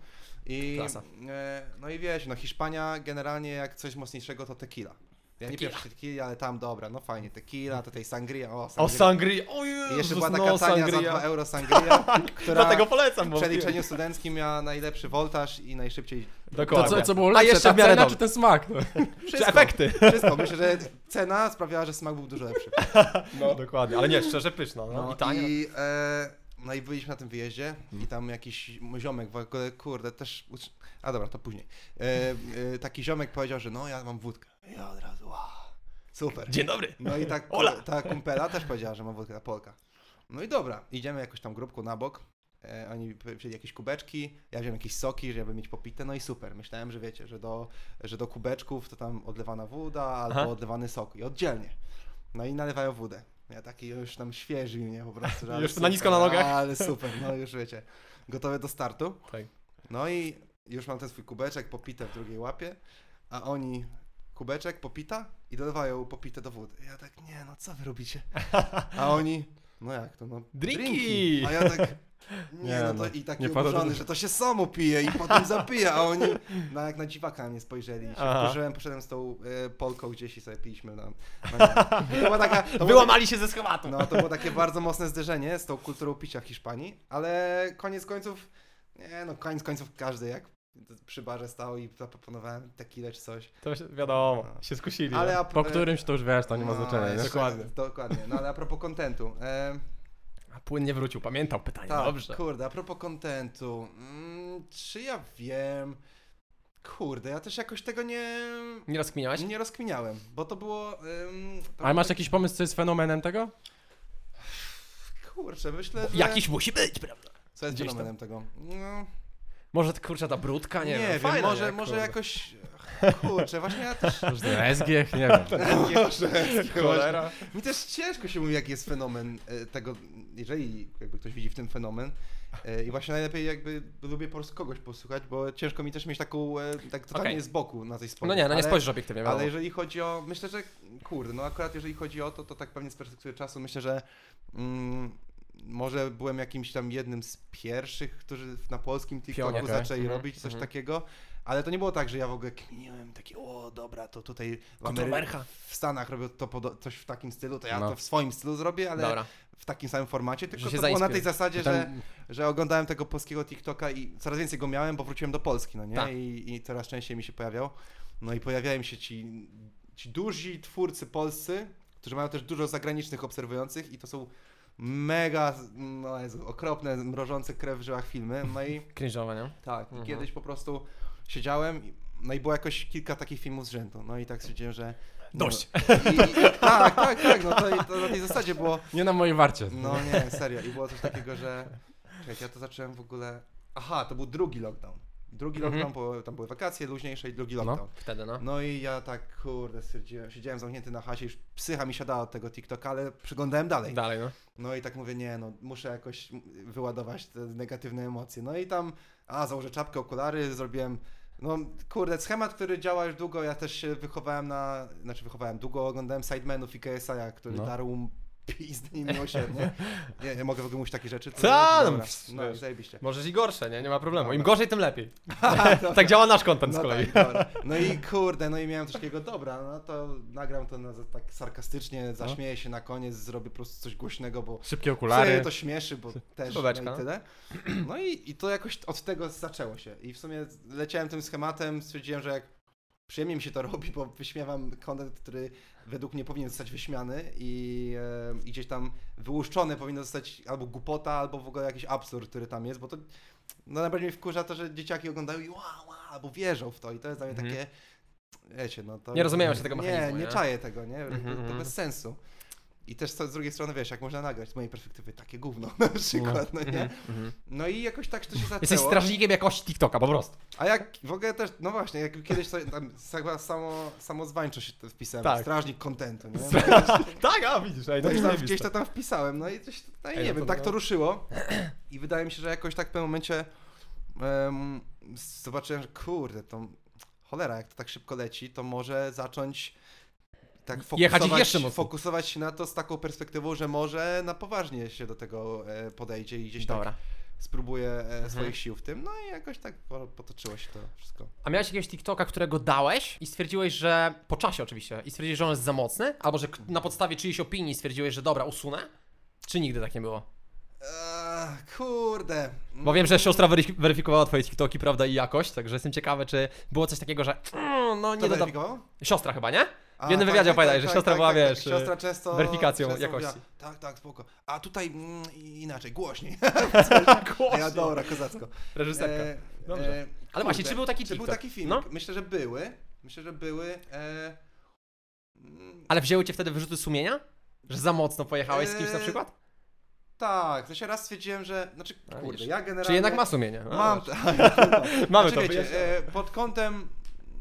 I, Klasa. e, no i wiesz, no Hiszpania generalnie jak coś mocniejszego to tequila. Ja nie Tequila. piję przy tequili, ale tam dobra, no fajnie, tequila, tutaj sangria, o O, sangria. sangria, o I Jezus, jeszcze była no, taka tania za sangria. 2 euro sangria, która Dlatego polecam, w bo przeliczeniu studenckim miała najlepszy voltaż i najszybciej To Dokładnie. co, co było A lepsze, jeszcze ta w miarę cena dobrze. czy ten smak? No. Czy wszystko. efekty. Wszystko, myślę, że cena sprawiała, że smak był dużo lepszy. No, dokładnie, ale nie, szczerze pyszna, no, No i tanie. i, e, no i byliśmy na tym wyjeździe i tam jakiś ziomek w ogóle, kurde, też, ucz- a dobra, to później. E, e, taki ziomek powiedział, że no ja mam wódkę. Ja od razu, wow, super. Dzień dobry. No i tak Ola. ta kumpela też powiedziała, że ma wódkę na Polka. No i dobra, idziemy jakoś tam grupką na bok. E, oni wzięli jakieś kubeczki, ja wziąłem jakieś soki, żeby mieć popite, no i super. Myślałem, że wiecie, że do, że do kubeczków to tam odlewana woda albo Aha. odlewany sok i oddzielnie. No i nalewają wódę. Ja taki już tam świeży mnie po prostu. że Już na super, nisko na nogach. Ale super, no już wiecie. Gotowy do startu. Tak. No i już mam ten swój kubeczek popite w drugiej łapie, a oni kubeczek popita i dolewają popite do wody. Ja tak, nie no, co wy robicie? A oni, no jak to, no Drinki! A ja tak, nie, Nie, no no, to i taki nie pada oburzony, do- że to się samo pije i potem zapija, a oni no, jak na dziwaka nie spojrzeli. Się Aha. wkurzyłem, poszedłem z tą e, Polką gdzieś i sobie piliśmy na, na I to była taka, to było Wyłamali się ze schematu. no to było takie bardzo mocne zderzenie z tą kulturą picia w Hiszpanii, ale koniec końców, nie no koniec końców każdy jak przy barze stał i zaproponowałem tequilę czy coś. To się, wiadomo, się skusili. Ale a, Po którymś to już wiesz, to nie ma no, znaczenia, nie? jeszcze- Dokładnie. Dokładnie. No ale a propos kontentu. E, A płyn nie wrócił, pamiętał pytanie, tak, dobrze. kurde, a propos kontentu. Mm, czy ja wiem? Kurde, ja też jakoś tego nie, Nie rozkminiałeś? nie rozkminiałem, bo to było... ym, to Ale masz jakiś pomysł, co jest fenomenem tego? Kurczę, myślę, że... Jakiś musi być, prawda? Co jest gdzieś tam. fenomenem tego? No, Może kurczę ta brudka, nie, nie, wiem. fajne, może, nie? może jakoś... Kurczę, właśnie ja też... Może SG? Nie wiem. Cholera. Mi też ciężko się mówi, jaki jest fenomen e, tego, jeżeli jakby ktoś widzi w tym fenomen. E, I właśnie najlepiej jakby lubię po prostu kogoś posłuchać, bo ciężko mi też mieć taką, e, tak totalnie Okej. z boku na tej spojrzeć. No nie, no nie ale, spojrzysz obiektywnie, wiadomo. Ale jeżeli chodzi o, myślę, że kurde, no akurat jeżeli chodzi o to, to tak pewnie z perspektywy czasu myślę, że mm, może byłem jakimś tam jednym z pierwszych, którzy na polskim TikToku Pionie, zaczęli Mhm, robić coś mhm. takiego, ale to nie było tak, że ja w ogóle kminiłem takie, o dobra, to tutaj w, Amery- w Stanach robią to coś w takim stylu, to ja No. to w swoim stylu zrobię, ale Dobra. w takim samym formacie, tylko się to było na tej zasadzie, Tam- że, że oglądałem tego polskiego TikToka i coraz więcej go miałem, bo wróciłem do Polski, no nie? Tak. I, I coraz częściej mi się pojawiał. No i pojawiają się ci, ci duzi twórcy polscy, którzy mają też dużo zagranicznych obserwujących i to są mega, no Jezu, okropne, mrożące krew w żyłach filmy. No i Cringe'owe, nie? tak, Mhm. i kiedyś po prostu siedziałem, no i było jakoś kilka takich filmów z rzędu. No i tak stwierdziłem, że... Dość. No, i, i, tak, tak, tak, no to, to na tej zasadzie było... Nie na mojej warcie. No nie, serio. I było coś takiego, że. Czekajcie, ja to zacząłem w ogóle. Aha, to był drugi lockdown. Drugi Mhm. lockdown, bo tam były wakacje luźniejsze i drugi No. lockdown. Wtedy, no. No i ja tak, kurde, stwierdziłem, siedziałem zamknięty na chacie, już psycha mi siadała od tego TikToka, ale przyglądałem dalej. Dalej, no. No i tak mówię, nie, no muszę jakoś wyładować te negatywne emocje. No i tam, a założę czapkę, okulary, zrobiłem, no kurde, schemat, który działa już długo, ja też się wychowałem na, znaczy wychowałem, długo oglądałem Sidemenów i KSI, który No. darł pizdy miłosiernie. Nie, nie mogę w ogóle mówić takie rzeczy. Ta, no, dobra, no zajebiście. Możesz i gorsze, nie? Nie ma problemu. Im Dobra. gorzej, tym lepiej. tak działa nasz content z No kolei. tak, dobra. No i kurde, no i miałem coś takiego, dobra, no to nagram to na, tak sarkastycznie, zaśmieję się na koniec, zrobię po prostu coś głośnego, bo Szybkie Okulary. to śmieszy, bo też no i tyle. No i, i to jakoś od tego zaczęło się. I w sumie leciałem tym schematem, stwierdziłem, że jak przyjemnie mi się to robi, bo wyśmiewam content, który według mnie powinien zostać wyśmiany i, e, i gdzieś tam wyłuszczony powinno zostać albo głupota, albo w ogóle jakiś absurd, który tam jest, bo to no najbardziej mnie wkurza to, że dzieciaki oglądają i wow, wow, albo wierzą w to i to jest dla mnie Mhm. takie wiecie, no to... Nie rozumieją się tego Nie, mechanizmu, nie nie? czaję tego, nie? Mhm, to mhm. bez sensu. I też to z drugiej strony, wiesz, jak można nagrać z mojej perspektywy takie gówno na przykład, no, nie? Mhm, mhm. No i jakoś tak to się zaczęło. Jesteś strażnikiem jakości TikToka, po prostu. A jak w ogóle też, no właśnie, jak kiedyś sobie tam chyba samo, samozwańczo się to wpisałem, Tak. strażnik kontentu, nie? tak, a widzisz, ej, No to i tam, gdzieś to tam wpisałem, no i coś, no i Ej, nie no wiem, to tak no. to ruszyło i wydaje mi się, że jakoś tak w pewnym momencie em, zobaczyłem, że kurde, to cholera, jak to tak szybko leci, to może zacząć tak Jechać fokusować, jeszcze mocniej. fokusować się na to z taką perspektywą, że może na poważnie się do tego e, podejdzie i gdzieś tak Dobra. spróbuje e, Mhm. swoich sił w tym, no i jakoś tak po- potoczyło się to wszystko. A miałeś jakiegoś TikToka, którego dałeś i stwierdziłeś, że po czasie oczywiście, i stwierdziłeś, że on jest za mocny? Albo że na podstawie czyjejś opinii stwierdziłeś, że dobra, usunę? Czy nigdy tak nie było? Eee, kurde. Bo wiem, że siostra weryf- weryfikowała twoje TikToki, prawda, i jakość, także jestem ciekawy, czy było coś takiego, że mm, no nie dodam... Siostra chyba, nie? A, W jednym tak, wywiadzie tak, opowiadałeś, tak, że siostra była, wiesz. Siostra często, weryfikacją często jakości. Mówiła, tak, tak, spoko. A tutaj mm, inaczej, głośniej. Głośniej. Ja dobra, kozacko. Reżyserka. E, Dobrze. e, Ale właśnie, czy był taki Czy był TikTok? taki film? No. Myślę, że były. Myślę, że były. E, mm, Ale wzięły cię wtedy wyrzuty sumienia? Że za mocno pojechałeś z kimś na Eee, przykład? tak, to się raz stwierdziłem, że. Znaczy, A, kurde, widzisz. ja generalnie. Czy jednak ma sumienie? No, Mam. Mamy znaczy, to, wyjaśnione. e, pod kątem.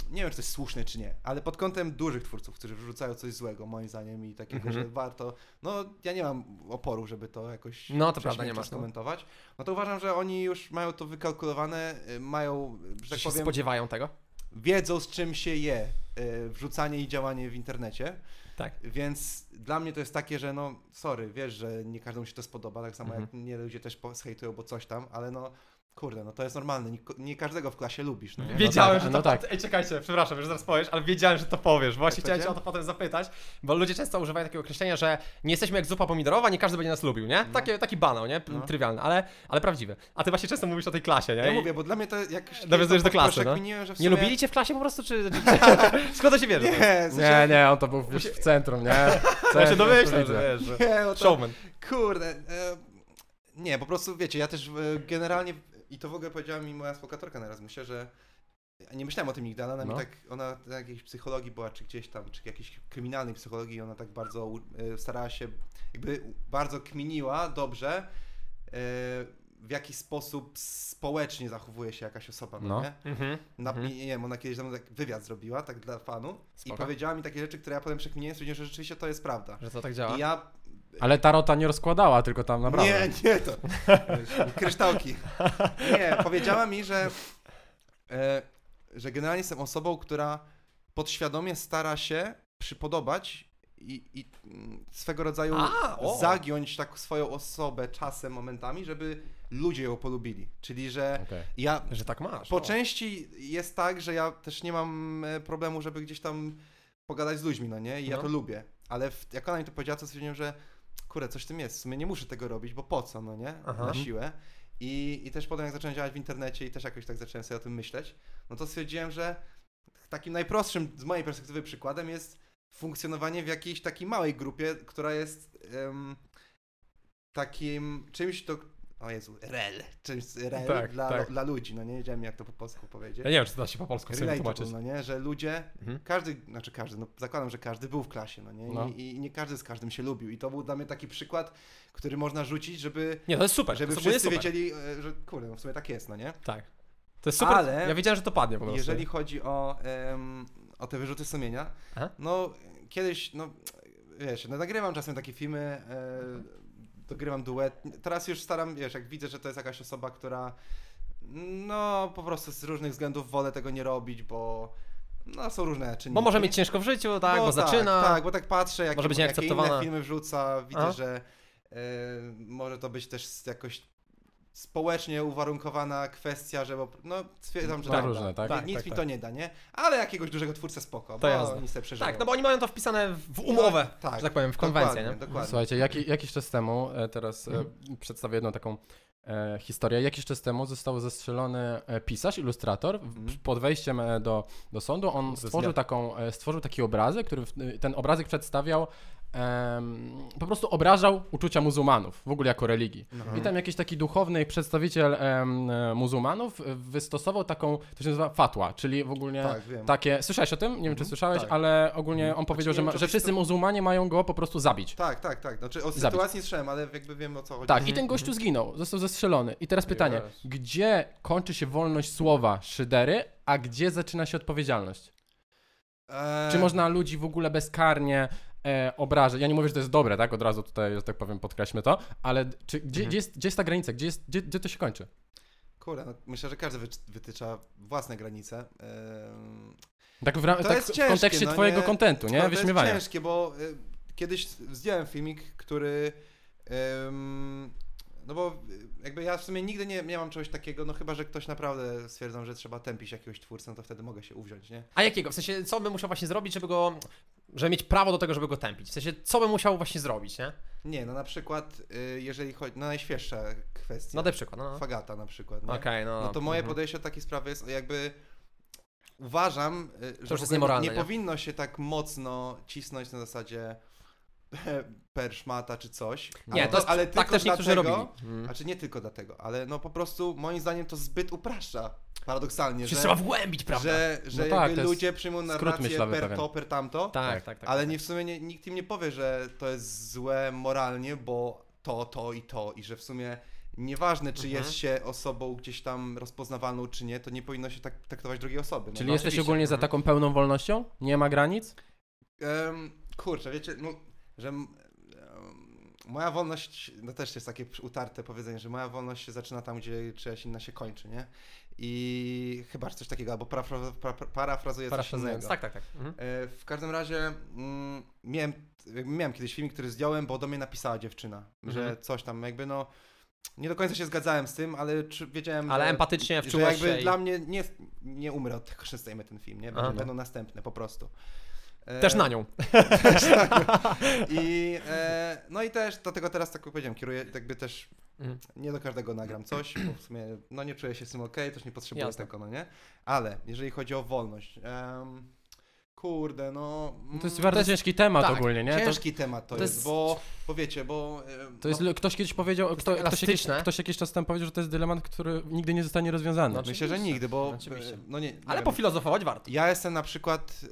Nie wiem, czy to jest słuszne, czy nie, ale pod kątem dużych twórców, którzy wrzucają coś złego, moim zdaniem, i takiego, Mhm. że warto. No, ja nie mam oporu, żeby to jakoś. No, to prawda, nie masz, skomentować. No to uważam, że oni już mają to wykalkulowane, y, mają, że tak się powiem, spodziewają tego? wiedzą z czym się je y, wrzucanie i działanie w internecie. Tak. Więc dla mnie to jest takie, że no, sorry, wiesz, że nie każdemu się to spodoba, tak samo Mhm. jak nie ludzie też zhejtują, bo coś tam, ale no, kurde, no to jest normalne, nie, nie każdego w klasie lubisz, no nie? Wiedziałem, tak, że no to. tak. Ej, czekajcie, przepraszam, że zaraz powiesz, ale wiedziałem, że to powiesz. Właśnie Tak chciałem cię o to potem zapytać, bo ludzie często używają takiego określenia, że nie jesteśmy jak zupa pomidorowa, nie każdy będzie nas lubił, nie? No. Takie, taki banał, nie? No. Trywialny, ale, ale prawdziwy. A ty właśnie często mówisz o tej klasie, nie? Ja I mówię, bo dla mnie to jak Nawiązujesz do klasy, no? że w Nie sumie... lubili cię w klasie po prostu, czy... skąd to się bierze? Nie, Nie, nie, on to był już w centrum, nie? Co ja się domyślam, że wiesz, że... Nie, bo to, Showman. Kurde. E, nie, po prostu wiecie, ja też e, generalnie, i to w ogóle powiedziała mi moja współautorka na myślę, że ja nie myślałem o tym nigdy, ale ona No. mi tak, ona na jakiejś psychologii była, czy gdzieś tam, czy jakiejś kryminalnej psychologii, ona tak bardzo e, starała się, jakby bardzo kminiła dobrze, e, w jaki sposób społecznie zachowuje się jakaś osoba, no, No. nie? Mhm. Na, Mhm. nie, nie wiem, ona kiedyś ze mną tak wywiad zrobiła, tak dla fanu Spoko. i powiedziała mi takie rzeczy, które ja potem przekminiłem, stwierdziłem, że rzeczywiście to jest prawda. Że to tak działa? I ja Ale Tarota nie rozkładała, tylko tam naprawdę. nie, nie to. Kryształki. Nie, powiedziała mi, że, e, że generalnie jestem osobą, która podświadomie stara się przypodobać i, i swego rodzaju A, o. zagiąć tak swoją osobę czasem, momentami, żeby ludzie ją polubili. Czyli, że Okej. ja Że tak masz. po o. części jest tak, że ja też nie mam e, problemu, żeby gdzieś tam pogadać z ludźmi, no nie? I ja No. to lubię. Ale w, jak ona mi to powiedziała, to stwierdziłem, że kurde, coś w tym jest. W sumie nie muszę tego robić, bo po co, no nie? Aha. Na siłę. I, I też potem jak zacząłem działać w internecie i też jakoś tak zacząłem sobie o tym myśleć, no to stwierdziłem, że takim najprostszym z mojej perspektywy przykładem jest funkcjonowanie w jakiejś takiej małej grupie, która jest em, takim czymś to... O Jezu, rel. Czymś rel Tak, dla, tak. dla ludzi, no nie wiedziałem jak to po polsku powiedzieć. Ja nie wiem, czy to da się po polsku sobie tłumaczyć. no nie, że ludzie, Mhm. każdy, znaczy każdy, no zakładam, że każdy był w klasie, no nie, No. I, i nie każdy z każdym się lubił i to był dla mnie taki przykład, który można rzucić, żeby, Nie, to jest super. żeby to wszyscy super. wiedzieli, e, że kurde, no w sumie tak jest, no nie. Tak. To jest super. Ale Ja wiedziałem, że to padnie po prostu. Jeżeli chodzi o, em, o te wyrzuty sumienia, Aha. no kiedyś, no wiesz, no, nagrywam czasem takie filmy, e, dogrywam duet. Teraz już staram, wiesz, jak widzę, że to jest jakaś osoba, która no po prostu z różnych względów wolę tego nie robić, bo no są różne czynniki. Bo może mieć ciężko w życiu, tak, No bo zaczyna. Tak, bo tak patrzę, jakie, Może być jakie inne filmy wrzuca, widzę, Aha. że e, może to być też jakoś społecznie uwarunkowana kwestia, że bo, no stwierdzam, że No tak, różne, tak? nic Tak, mi tak, to nie da, nie? Ale jakiegoś dużego twórcę spoko, To bo jasne. oni sobie przeżyją. Tak, no bo oni mają to wpisane w umowę, tak, że tak powiem, w konwencję, dokładnie, nie? Dokładnie. Słuchajcie, jaki, jakiś czas temu, e, teraz e, Mhm. przedstawię jedną taką e, historię. Jakiś czas temu został zestrzelony e, pisarz, ilustrator. Mhm. pod wejściem do, do sądu on stworzył, taką, stworzył taki obrazek, który ten obrazek przedstawiał po prostu obrażał uczucia muzułmanów, w ogóle jako religii. Mhm. I tam jakiś taki duchowny przedstawiciel em, e, muzułmanów e, wystosował taką, to się nazywa fatwa, czyli w ogóle Tak, wiem. takie, słyszałeś o tym? Nie wiem, czy Mhm, słyszałeś, tak. ale ogólnie on powiedział, nie że, wiem, ma, że wszyscy wszyscy- muzułmanie mają go po prostu zabić. Tak, tak, tak. Znaczy o zabić. sytuacji nie słyszałem, ale jakby wiem o co chodzi. Tak, i ten gościu zginął, został zestrzelony. I teraz pytanie, Yes. gdzie kończy się wolność słowa szydery, a gdzie zaczyna się odpowiedzialność? Eee, Czy można ludzi w ogóle bezkarnie e, obrażać? Ja nie mówię, że to jest dobre, tak? Od razu tutaj, że tak powiem, podkreślmy to, ale czy, gdzie, Mhm. gdzie, jest, gdzie jest ta granica? Gdzie, jest, gdzie, gdzie to się kończy? Kurde, no, myślę, że każdy wy, wytycza własne granice. Eee, Tak w, ra- To tak jest w ciężkie, kontekście no twojego nie- kontentu, nie? To jest Wyśmiewania. ciężkie, bo y, kiedyś zdjąłem filmik, który. no bo y, jakby ja w sumie nigdy nie miałam czegoś takiego, no chyba, że ktoś naprawdę stwierdzą, że trzeba tępić jakiegoś twórcę, no to wtedy mogę się uwziąć, nie? A jakiego? W sensie, co by musiał właśnie zrobić, żeby go... Żeby mieć prawo do tego, żeby go tępić? W sensie, co by musiał właśnie zrobić, nie? Nie, no na przykład, y, jeżeli chodzi, no najświeższa kwestia. No daj przykład, no. no. Fagata na przykład, nie? Okej, no. No to moje mhm. podejście do takiej sprawy jest jakby. Uważam, y, że już w jest ogóle niemoralne, nie, nie? powinno się tak mocno cisnąć na zasadzie per szmata czy coś. Nie, ale to jest, tak tylko też niektórzy dlatego, robili. Mm. Znaczy nie tylko dlatego, ale no po prostu moim zdaniem to zbyt upraszcza. Paradoksalnie, Się że, trzeba wgłębić, prawda? że, że No tak, jakby to jest ludzie przyjmą skrót narrację myślowy per pewien. to, per tamto, tak, tak, tak. ale tak. nie w sumie nie, nikt im nie powie, że to jest złe moralnie, bo to, to i to i że w sumie nieważne, czy Mhm. jest się osobą gdzieś tam rozpoznawalną, czy nie, to nie powinno się tak traktować drugiej osoby. No. Czyli no jesteś oczywiście. ogólnie za Mhm. taką pełną wolnością? Nie ma granic? Em, kurczę, wiecie, no, że em, moja wolność, no też jest takie utarte powiedzenie, że moja wolność się zaczyna tam, gdzie czyjaś inna się kończy, nie? I chyba że coś takiego, albo parafra, para, parafrazuję coś innego. Tak, tak, tak. Mhm. E, W każdym razie mm, miałem, miałem kiedyś film, który zdjąłem, bo do mnie napisała dziewczyna, że Mhm. coś tam jakby no nie do końca się zgadzałem z tym, ale czy, wiedziałem, Ale że, empatycznie że wczułeś jakby się i- dla mnie nie, nie umrę od tego, że zdejmę ten film, nie? Aha. będą następne po prostu. E, Też na nią. I e, no i też dlatego teraz tak jak powiedziałem, kieruję jakby też Mhm. nie do każdego nagram coś, bo w sumie no nie czuję się z tym ok, też nie potrzebuję Jasne. tego, no nie? Ale jeżeli chodzi o wolność, em, kurde, no... No to jest mm, bardzo jest- ciężki temat tak, ogólnie, nie? To, Ciężki temat to, to jest, jest- bo, bo wiecie, bo... to jest, no, ktoś kiedyś powiedział, kto, tak ktoś, jakiś, ktoś jakiś czas temu powiedział, że to jest dylemat, który nigdy nie zostanie rozwiązany. No, myślę, że nigdy, bo... Oczywiście. e, No nie, nie Ale wiem. pofilozofować warto. Ja jestem na przykład, yy,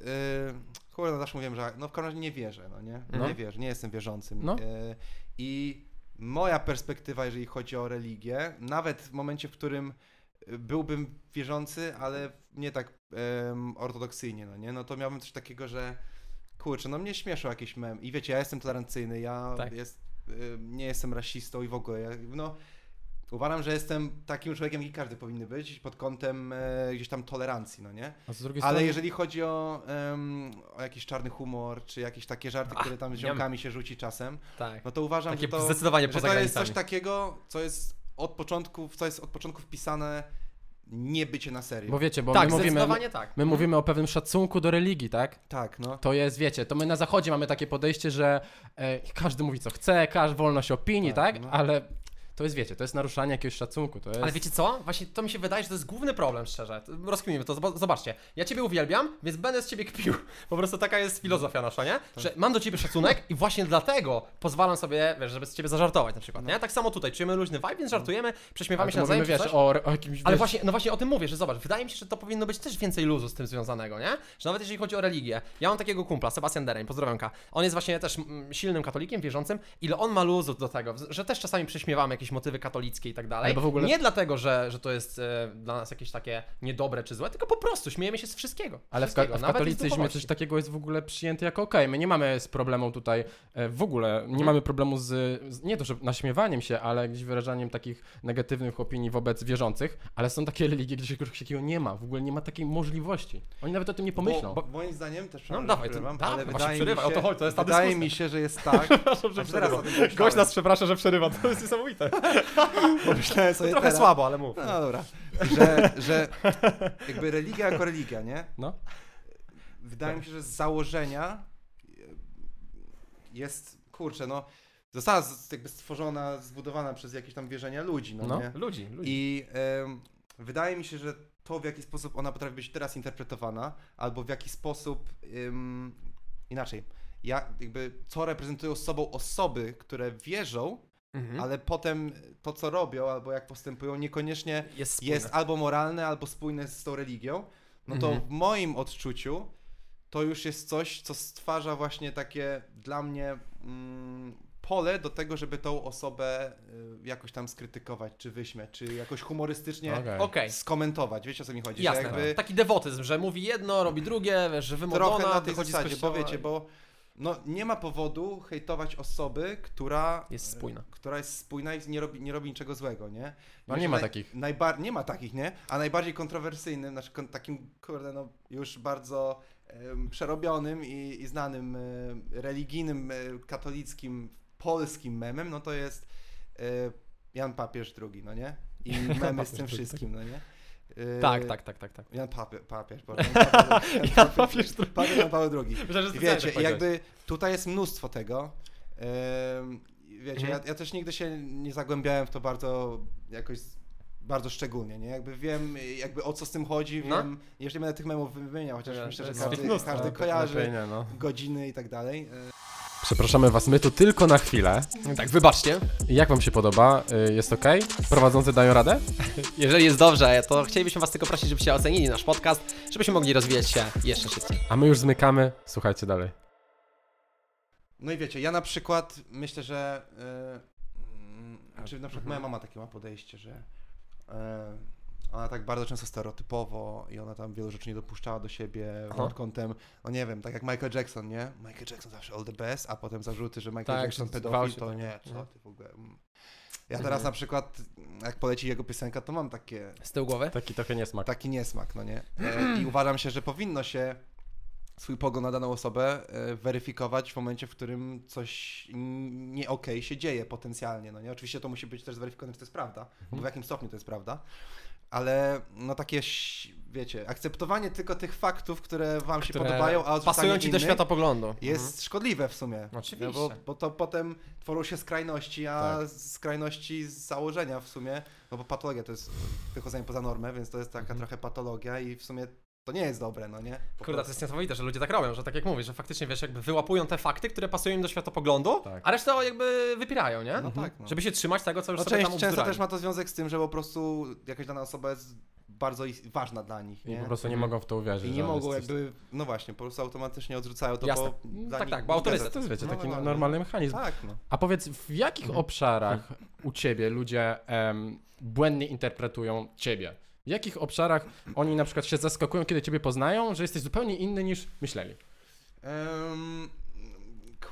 kurde, no zawsze mówiłem, że no w każdym razie nie wierzę, no nie? No. Nie wierzę, nie jestem wierzącym. No. Yy, I moja perspektywa, jeżeli chodzi o religię, nawet w momencie, w którym y, byłbym wierzący, ale nie tak em, ortodoksyjnie, no nie? No to miałbym coś takiego, że kurczę, no mnie śmieszą jakieś mem. I wiecie, ja jestem tolerancyjny, ja Tak. jest, nie jestem rasistą i w ogóle, ja, no uważam, że jestem takim człowiekiem, jaki każdy powinny być, pod kątem e, gdzieś tam tolerancji, no nie? Ale strony... jeżeli chodzi o, em, o jakiś czarny humor, czy jakieś takie żarty, Ach, które tam z ziomkami się rzuci czasem, Tak. no to uważam, Takie że to, zdecydowanie że to jest coś takiego, co jest od początku, w co jest od początku wpisane nie bycie na serio. Bo wiecie, bo tak, my mówimy... zdecydowanie tak. My mówimy o pewnym szacunku do religii, tak? Tak, no. To jest, wiecie, to my na zachodzie mamy takie podejście, że e, każdy mówi co chce, każdy wolność opinii, tak? Tak, no. Ale to jest, wiecie, to jest naruszanie jakiegoś szacunku, to jest... Ale wiecie co? Właśnie to mi się wydaje, że to jest główny problem, szczerze. Rozkminimy to, zob- zobaczcie. Ja ciebie uwielbiam, więc będę z ciebie kpił. Po prostu taka jest filozofia nasza, nie? Że mam do ciebie szacunek i właśnie dlatego pozwalam sobie, wiesz, żeby z ciebie zażartować na przykład, nie? Tak samo tutaj, czujemy luźny vibe, więc żartujemy, prześmiewamy się nawzajem, wiesz, o, o jakimś... Ale właśnie, no właśnie o tym mówię, że zobacz, wydaje mi się, że to powinno być też więcej luzu z tym związanego, nie? Że nawet jeżeli chodzi o religię, ja mam takiego kumpla, Sebastian Dereń, pozdrawiamka. On jest właśnie też mm, silnym katolikiem, wierzącym, ile on ma luzu do tego, że też czasami prześmiewamy jakieś motywy katolickie i tak dalej. Ale bo w ogóle- Nie dlatego, że, że to jest e, dla nas jakieś takie niedobre czy złe, tylko po prostu śmiejemy się z wszystkiego. Ale w, wszystkiego, ka- w nawet i z katolicyzmie coś takiego jest w ogóle przyjęte jako okej. My nie mamy z problemu tutaj e, w ogóle, Mhm. nie mamy problemu z, z nie to, że naśmiewaniem się, ale gdzieś wyrażaniem takich negatywnych opinii wobec wierzących, ale są takie religie, gdzie czegoś takiego nie ma, w ogóle nie ma takiej możliwości. Oni nawet o tym nie pomyślą. Bo, moim zdaniem też No przepraszam, dawaj, to- przerywam, dawaj, ale właśnie wydaje mi przerywaj, się, o to chodzi, to jest ta wydaje dyskusja. mi się, że jest tak. Przepraszam, że przerywa. Gość nas przeprasza, że przerywa, to jest niesamowite. Pomyślałem sobie Trochę teraz, słabo, ale mów. No dobra, że, że jakby religia jako religia, nie? No. Wydaje mi się, że z założenia jest, kurczę, no, została z- jakby stworzona, zbudowana przez jakieś tam wierzenia ludzi, no, No. nie? Ludzi, ludzi. I em, wydaje mi się, że to w jaki sposób ona potrafi być teraz interpretowana, albo w jaki sposób em, inaczej. Ja jakby co reprezentują sobą osoby, które wierzą, Mhm. ale potem to, co robią, albo jak postępują, niekoniecznie jest, jest albo moralne, albo spójne z tą religią, no to Mhm. w moim odczuciu to już jest coś, co stwarza właśnie takie dla mnie mm, pole do tego, żeby tą osobę y, jakoś tam skrytykować, czy wyśmiać, czy jakoś humorystycznie. Okej. skomentować. Wiecie o co mi chodzi? Jasne, Że jakby taki dewotyzm, że mówi jedno, robi drugie, wiesz, że trochę wymodlona, na tej zasadzie, bo wiecie, bo no, nie ma powodu hejtować osoby, która Jest spójna. która jest spójna i nie robi, nie robi niczego złego, nie? No nie ma takich. Najbar- nie ma takich, nie? A najbardziej kontrowersyjnym, znaczy kon- takim, kurde, no już bardzo em, przerobionym i, i znanym e, religijnym, e, katolickim, polskim memem, no to jest e, Jan Papież II, no nie? I memy z tym II. wszystkim, no nie? E, Tak, tak, tak, tak, tak. Jan Papie, Papież, bo Jan Papież. Papież Jan Paweł II. Myślę, I wiecie, tak jakby tutaj jest mnóstwo tego. Wiecie, Mhm. ja, ja też nigdy się nie zagłębiałem w to bardzo jakoś bardzo szczególnie, nie? Jakby wiem jakby o co z tym chodzi, No. wiem, jeżeli będę tych memów wymieniał, chociaż Ja, myślę, że każdy, każdy Tak, kojarzy no. godziny i tak dalej. Przepraszamy was, my tu tylko na chwilę. Tak, wybaczcie. Jak wam się podoba? Y, Jest ok? Prowadzący dają radę? Jeżeli jest dobrze, to chcielibyśmy was tylko prosić, żebyście ocenili nasz podcast, żebyśmy mogli rozwijać się jeszcze szybciej. A my już zmykamy, słuchajcie dalej. No i wiecie, ja na przykład myślę, że mm, znaczy na przykład moja mama takie ma podejście, że e, ona tak bardzo często stereotypowo i ona tam wielu rzeczy nie dopuszczała do siebie Aha. pod kątem, no nie wiem, tak jak Michael Jackson, nie? Michael Jackson zawsze all the best, a potem zarzuty, że Michael Tak, Jackson pedofil, to tak. nie, co Mhm. ty w ogóle. mm. Ja teraz Mhm. na przykład, jak poleci jego piosenka, to mam takie, Z tyłu głowy? Taki trochę niesmak. taki niesmak, no nie? E, I uważam się, że powinno się swój pogląd na daną osobę e, weryfikować w momencie, w którym coś nie okej się dzieje potencjalnie, no nie? Oczywiście to musi być też zweryfikowane, czy to jest prawda, bo w jakim stopniu to jest prawda, ale no takie, wiecie, akceptowanie tylko tych faktów, które wam się Które podobają, a Pasują ci do innych światopoglądu. jest szkodliwe w sumie. Oczywiście. No bo, bo to potem tworzą się skrajności, a Tak. skrajności z założenia w sumie, no bo patologia to jest wychodzenie poza normę, więc to jest taka Mhm. trochę patologia i w sumie to nie jest dobre, no nie? Po Kurde, to jest niesamowite, że ludzie tak robią, że tak jak mówisz, że faktycznie wiesz, jakby wyłapują te fakty, które pasują im do światopoglądu, Tak. a resztę jakby wypierają, nie? No tak, no. Żeby się trzymać tego, co już no sobie część, tam często też ma to związek z tym, że po prostu jakaś dana osoba jest bardzo is- ważna dla nich, I nie? po prostu nie Mhm. mogą w to uwierzyć. I że nie mogą jest coś- jakby, no właśnie, po prostu automatycznie odrzucają to, Jasne. bo dla Tak, nich tak, bo nie autorytet. zgadza To jest, wiecie, No, taki no, no. normalny mechanizm. Tak, no. A powiedz, w jakich Mhm. obszarach u ciebie ludzie em, błędnie interpretują ciebie? W jakich obszarach oni na przykład się zaskakują, kiedy ciebie poznają, że jesteś zupełnie inny niż myśleli? Em,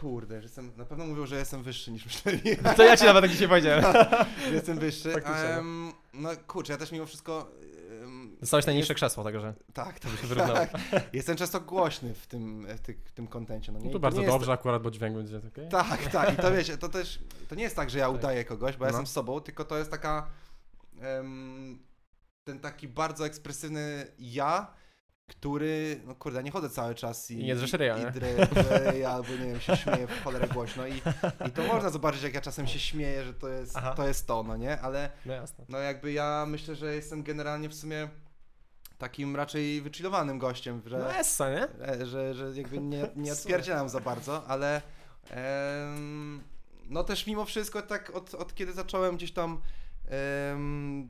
kurde, że jestem, na pewno mówią, że jestem wyższy niż myśleli, No To ja ci nawet tak dzisiaj powiedziałem. że jestem wyższy. Faktycznie, no. No kurczę, ja też mimo wszystko... Dostałeś najniższe krzesło, także Tak, tak, się wyrównało. tak. Jestem często głośny w tym, w, tych, w tym kontencie. No, nie? No I to to bardzo nie jest- dobrze akurat, bo dźwięk będzie okej. Tak, tak. I to wiecie, to też, to nie jest tak, że ja udaję kogoś, bo ja No. jestem sobą, tylko to jest taka, em, ten taki bardzo ekspresywny ja, który, no kurde, nie chodzę cały czas i, I nie drzesz ryja, i, nie? i albo nie wiem, się śmieję w cholerę głośno i, i to można zobaczyć, jak ja czasem się śmieję, że to jest, Aha. to jest to, no nie? Ale No jasne. no jakby ja myślę, że jestem generalnie w sumie takim raczej wychillowanym gościem, że... No essa, nie? E, że, że jakby nie, nie odpierdzielam za bardzo, ale em, no też mimo wszystko tak od, od kiedy zacząłem gdzieś tam em,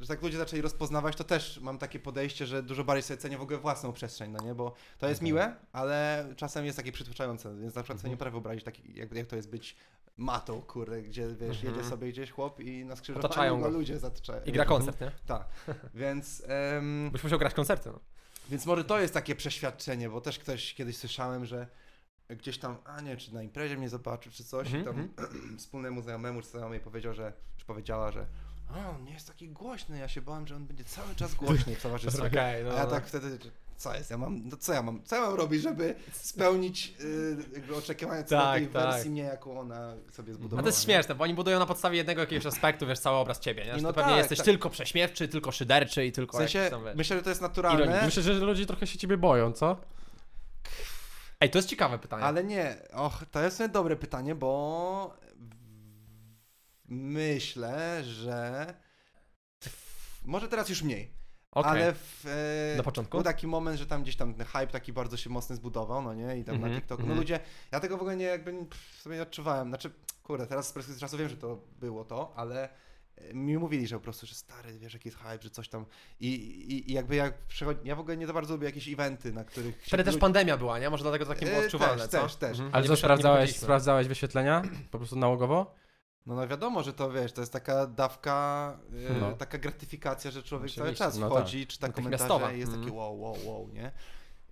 że tak ludzie zaczęli rozpoznawać, to też mam takie podejście, że dużo bardziej sobie cenię w ogóle własną przestrzeń, no nie, bo to jest Okej. miłe, ale czasem jest takie przytłaczające, więc na przykład sobie nie Mhm. potrafię wyobrazić taki, jak, jak to jest być matą, kurde, gdzie wiesz, Mhm. jedzie sobie gdzieś chłop i na skrzyżowaniu go ludzie zataczają. I gra koncert, nie? Tak, więc... em, Byś musiał grać koncerty, no. więc może to jest takie przeświadczenie, bo też ktoś kiedyś słyszałem, że gdzieś tam, a nie, czy na imprezie mnie zobaczył, czy coś, Mhm, i tam wspólnemu znajomemu czy znajomej powiedział, że, czy powiedziała, że a, on nie jest taki głośny, ja się bałem, że on będzie cały czas głośny w towarzystwie. Okej, no. A ja no. tak wtedy, co jest, ja mam, no co ja mam, co ja mam robić, żeby spełnić y, jakby oczekiwania co Tak, tej tak. wersji mnie, jaką ona sobie A zbudowała. to jest nie? śmieszne, bo oni budują na podstawie jednego jakiegoś aspektu, wiesz, cały obraz ciebie, nie? Że no to pewnie tak, jesteś tak. tylko prześmiewczy, tylko szyderczy i W tylko sensie, jakiś tam, wiesz. myślę, że to jest naturalne. Myślę, że ludzie trochę się ciebie boją, co? Ej, to jest ciekawe pytanie. Ale nie, och, to jest dobre pytanie, bo myślę, że może teraz już mniej, Okej. ale w, e, Na początku? był taki moment, że tam gdzieś tam ten hype taki bardzo się mocny zbudował, no nie, i tam Mhm, na TikToku, mhm. no ludzie, ja tego w ogóle nie jakby pff, sobie nie odczuwałem, znaczy, kurde, teraz z perspektywy czasu wiem, że to było to, ale e, mi mówili, że po prostu, że stary, wiesz, jaki jest hype, że coś tam i, i, i jakby jak przychodzi, ja w ogóle nie za bardzo lubię jakieś eventy, na których Wtedy też pandemia była, nie? Może dlatego to takie było E, odczuwalne, też, co? też, też. Mhm. Ale co, sprawdzałeś, sprawdzałeś wyświetlenia? Po prostu nałogowo? No, no wiadomo, że to wiesz, to jest taka dawka, e, No. taka gratyfikacja, że człowiek cały czas no wchodzi, czyta Natychmiastowa. komentarze i jest takie Mhm. wow, wow, wow, nie?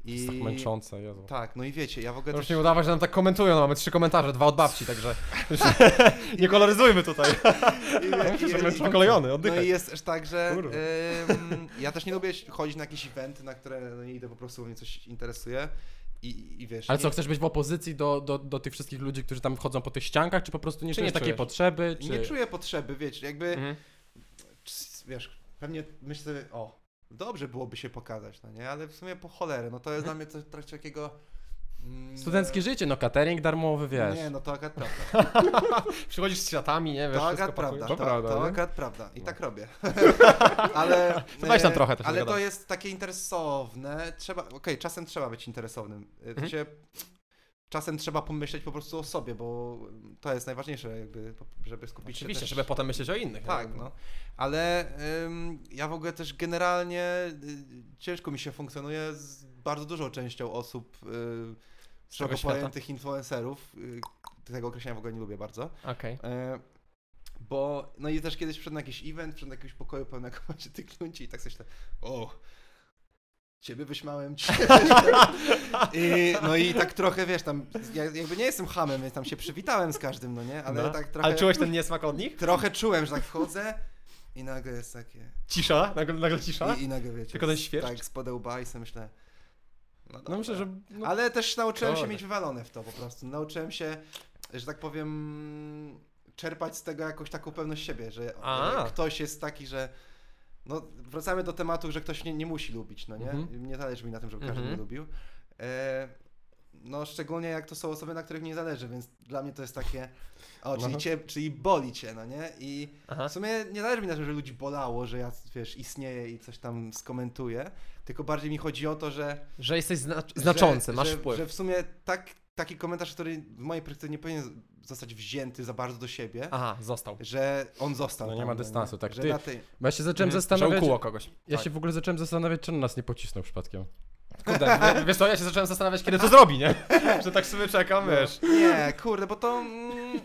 To jest tak męczące, Jezu. Tak, no i wiecie, ja w ogóle To też... już nie udawać, że nam tak komentują, no mamy trzy komentarze, dwa od babci, także nie koloryzujmy tutaj. I, i, i, i, Pokolejony, no oddychaj. i jest też tak, że em, ja też nie lubię chodzić na jakieś eventy, na które no, nie idę po prostu, bo mnie coś interesuje i, i wiesz... Ale co, nie, chcesz być w opozycji do, do, do tych wszystkich ludzi, którzy tam chodzą po tych ściankach, czy po prostu nie Czy czujesz nie takiej czujesz? potrzeby? Czy... nie czuję potrzeby, wiecie, jakby... Mhm. Wiesz, pewnie myślę o, dobrze byłoby się pokazać, no nie, ale w sumie po cholerę, no to jest dla mnie coś coś takiego... mm, Studenckie życie, no catering darmowy, wiesz. Nie, no to akurat prawda. Przychodzisz z światami, nie? Wiesz, To wszystko akurat prawda, pakujesz. to, To prawda, to nie? akurat prawda. I No. tak robię. ale To weź tam e, trochę też Ale to zagadamy. jest takie interesowne. Trzeba, okej, czasem trzeba być interesownym. E, Mhm. Się, czasem trzeba pomyśleć po prostu o sobie, bo to jest najważniejsze, jakby, żeby skupić Oczywiście, się też... żeby potem myśleć o innych. Tak, no. Ale ym, ja w ogóle też generalnie y, ciężko mi się funkcjonuje z bardzo dużą częścią osób, y, szeroko pojętych influencerów. Y, tego określenia w ogóle nie lubię bardzo. Okej. E, bo, no i też kiedyś przed na jakiś event, przed jakiegoś pokoju pełnego macie tych ludzi i tak coś tak, o, ciebie wyśmiałem, ciebie. I, no i tak trochę, wiesz, tam, ja jakby nie jestem hamem, więc tam się przywitałem z każdym, no nie, ale No. tak trochę, Ale czułeś ten niesmak od nich? trochę czułem, że tak wchodzę i nagle jest takie, Cisza? Nagle, nagle cisza? i, i nagle wiecie, Tylko ten świerszcz? tak, spod łba i sobie myślę, no, No myślę, że... No, Ale też nauczyłem się mieć wywalone w to po prostu. Nauczyłem się, że tak powiem, czerpać z tego jakąś taką pewność siebie, że A. ktoś jest taki, że. No, wracamy do tematu, że ktoś nie, nie musi lubić, no nie? Mhm. Nie zależy mi na tym, żeby każdy Mhm. mnie lubił. E, no, szczególnie jak to są osoby, na których nie zależy, więc dla mnie to jest takie. O, czyli, cię, czyli boli cię, no nie? I Aha. w sumie nie zależy mi na tym, że ludzi bolało, że ja, wiesz, istnieję i coś tam skomentuję, tylko bardziej mi chodzi o to, że Że jesteś znacz- znaczący, że, masz że, wpływ. Że w sumie tak, taki komentarz, który w mojej perspektywie nie powinien zostać wzięty za bardzo do siebie, Aha, został. że on został. No nie tam, ma dystansu, tak. Że Ty- na tej... Bo ja się zacząłem Mhm, zastanawiać... Że ukuło kogoś. Ja Tak. się w ogóle zacząłem zastanawiać, czy on nas nie pocisnął przypadkiem. Kurde, wie- wiesz co, ja się zacząłem zastanawiać, kiedy to zrobi, nie? Że tak sobie czekam, wiesz. Nie, kurde, bo to... Mm,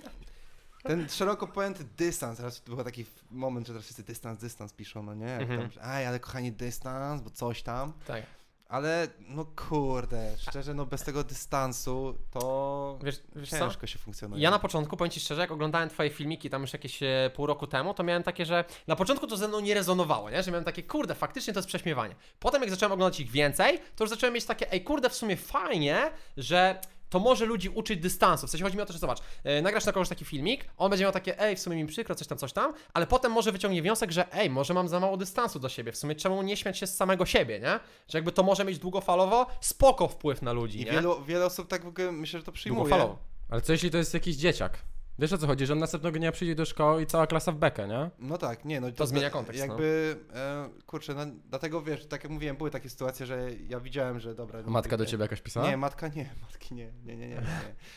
ten szeroko pojęty dystans, teraz był taki moment, że teraz wszyscy dystans, dystans piszą, no nie? Jak Mhm. tam, Aj, ale kochani, dystans, bo coś tam. Tak. Ale no kurde, szczerze, no bez tego dystansu to Wiesz, wiesz co? ciężko się funkcjonuje. Ja na początku, powiem Ci szczerze, jak oglądałem Twoje filmiki tam już jakieś e, pół roku temu, to miałem takie, że na początku to ze mną nie rezonowało, nie? Że miałem takie, kurde, faktycznie to jest prześmiewanie. Potem jak zacząłem oglądać ich więcej, to już zacząłem mieć takie, ej, kurde, w sumie fajnie, że to może ludzi uczyć dystansu. W sensie chodzi mi o to, że zobacz, e, nagrasz na kogoś taki filmik, on będzie miał takie, ej, w sumie mi przykro, coś tam, coś tam, ale potem może wyciągnie wniosek, że ej, może mam za mało dystansu do siebie, w sumie czemu nie śmiać się z samego siebie, nie? Że jakby to może mieć długofalowo spoko wpływ na ludzi, I nie? wielu, wiele osób tak w ogóle myślę, że to przyjmuje. Długofalowo. Ale co jeśli to jest jakiś dzieciak? Wiesz o co chodzi, że on następnego dnia przyjdzie do szkoły i cała klasa w bekę, nie? No tak, nie, no To zmienia kontekst, Jakby, e, kurczę, no dlatego wiesz, tak jak mówiłem, były takie sytuacje, że ja widziałem, że dobra. no, Matka do ciebie jakaś pisała? Nie, matka nie, matki nie, nie, nie, nie. nie.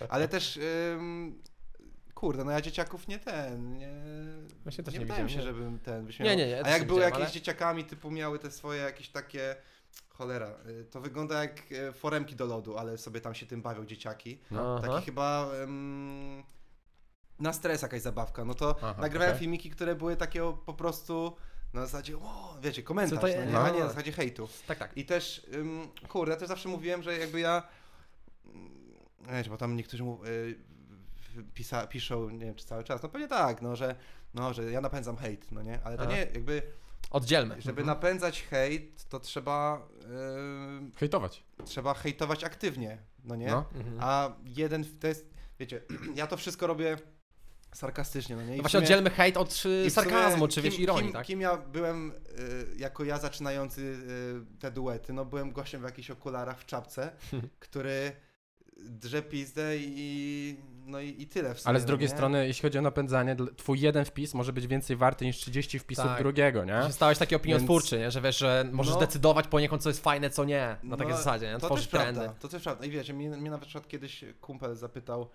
Ale też, ym, kurde, no ja dzieciaków nie ten, nie... Właśnie też nie nie wydaje mi się, widziałem, nie. żebym ten wyśmiał. Nie, nie, nie, ja A jak były widziałem, jakieś ale- dzieciakami, typu miały te swoje jakieś takie... Cholera, y, to wygląda jak e, foremki do lodu, ale sobie tam się tym bawią dzieciaki. Aha. Taki chyba ym, na stres jakaś zabawka. No to Aha, nagrywałem okej. filmiki, które były takie o, po prostu na zasadzie, o, wiecie, komentarz, to no, nie? No. a nie na zasadzie hejtu. Tak, tak. I też, ym, kurde, ja też zawsze mówiłem, że jakby ja, mm, wiecie, bo tam niektórzy mu, y, pisa, piszą, nie wiem czy cały czas, no pewnie tak, no, że, no, że ja napędzam hejt, no nie, ale to Aha. nie, jakby, Oddzielmy. żeby napędzać hejt, to trzeba, y, Hejtować. trzeba hejtować aktywnie, no nie? No. Mhm. A jeden, to jest, wiecie, ja to wszystko robię sarkastycznie, no nie? I No właśnie sumie- oddzielmy hejt od y, sarkazmu, czy wiesz, ironii, kim, tak? Kim ja byłem, y, jako ja zaczynający y, te duety, no byłem gościem w jakichś okularach w czapce, który drze pizdę i no i, i tyle w sumie. Ale z no drugiej nie? strony, jeśli chodzi o napędzanie, twój jeden wpis może być więcej warty niż 30 wpisów Tak. drugiego, nie? Że stałeś taki opiniotwórczy, nie? Że wiesz, że możesz No. decydować poniekąd, co jest fajne, co nie. Na takiej No, zasadzie, nie? To Tworzyć też trendy. prawda, to też prawda. I wiecie, mnie, mnie nawet przykład kiedyś kumpel zapytał,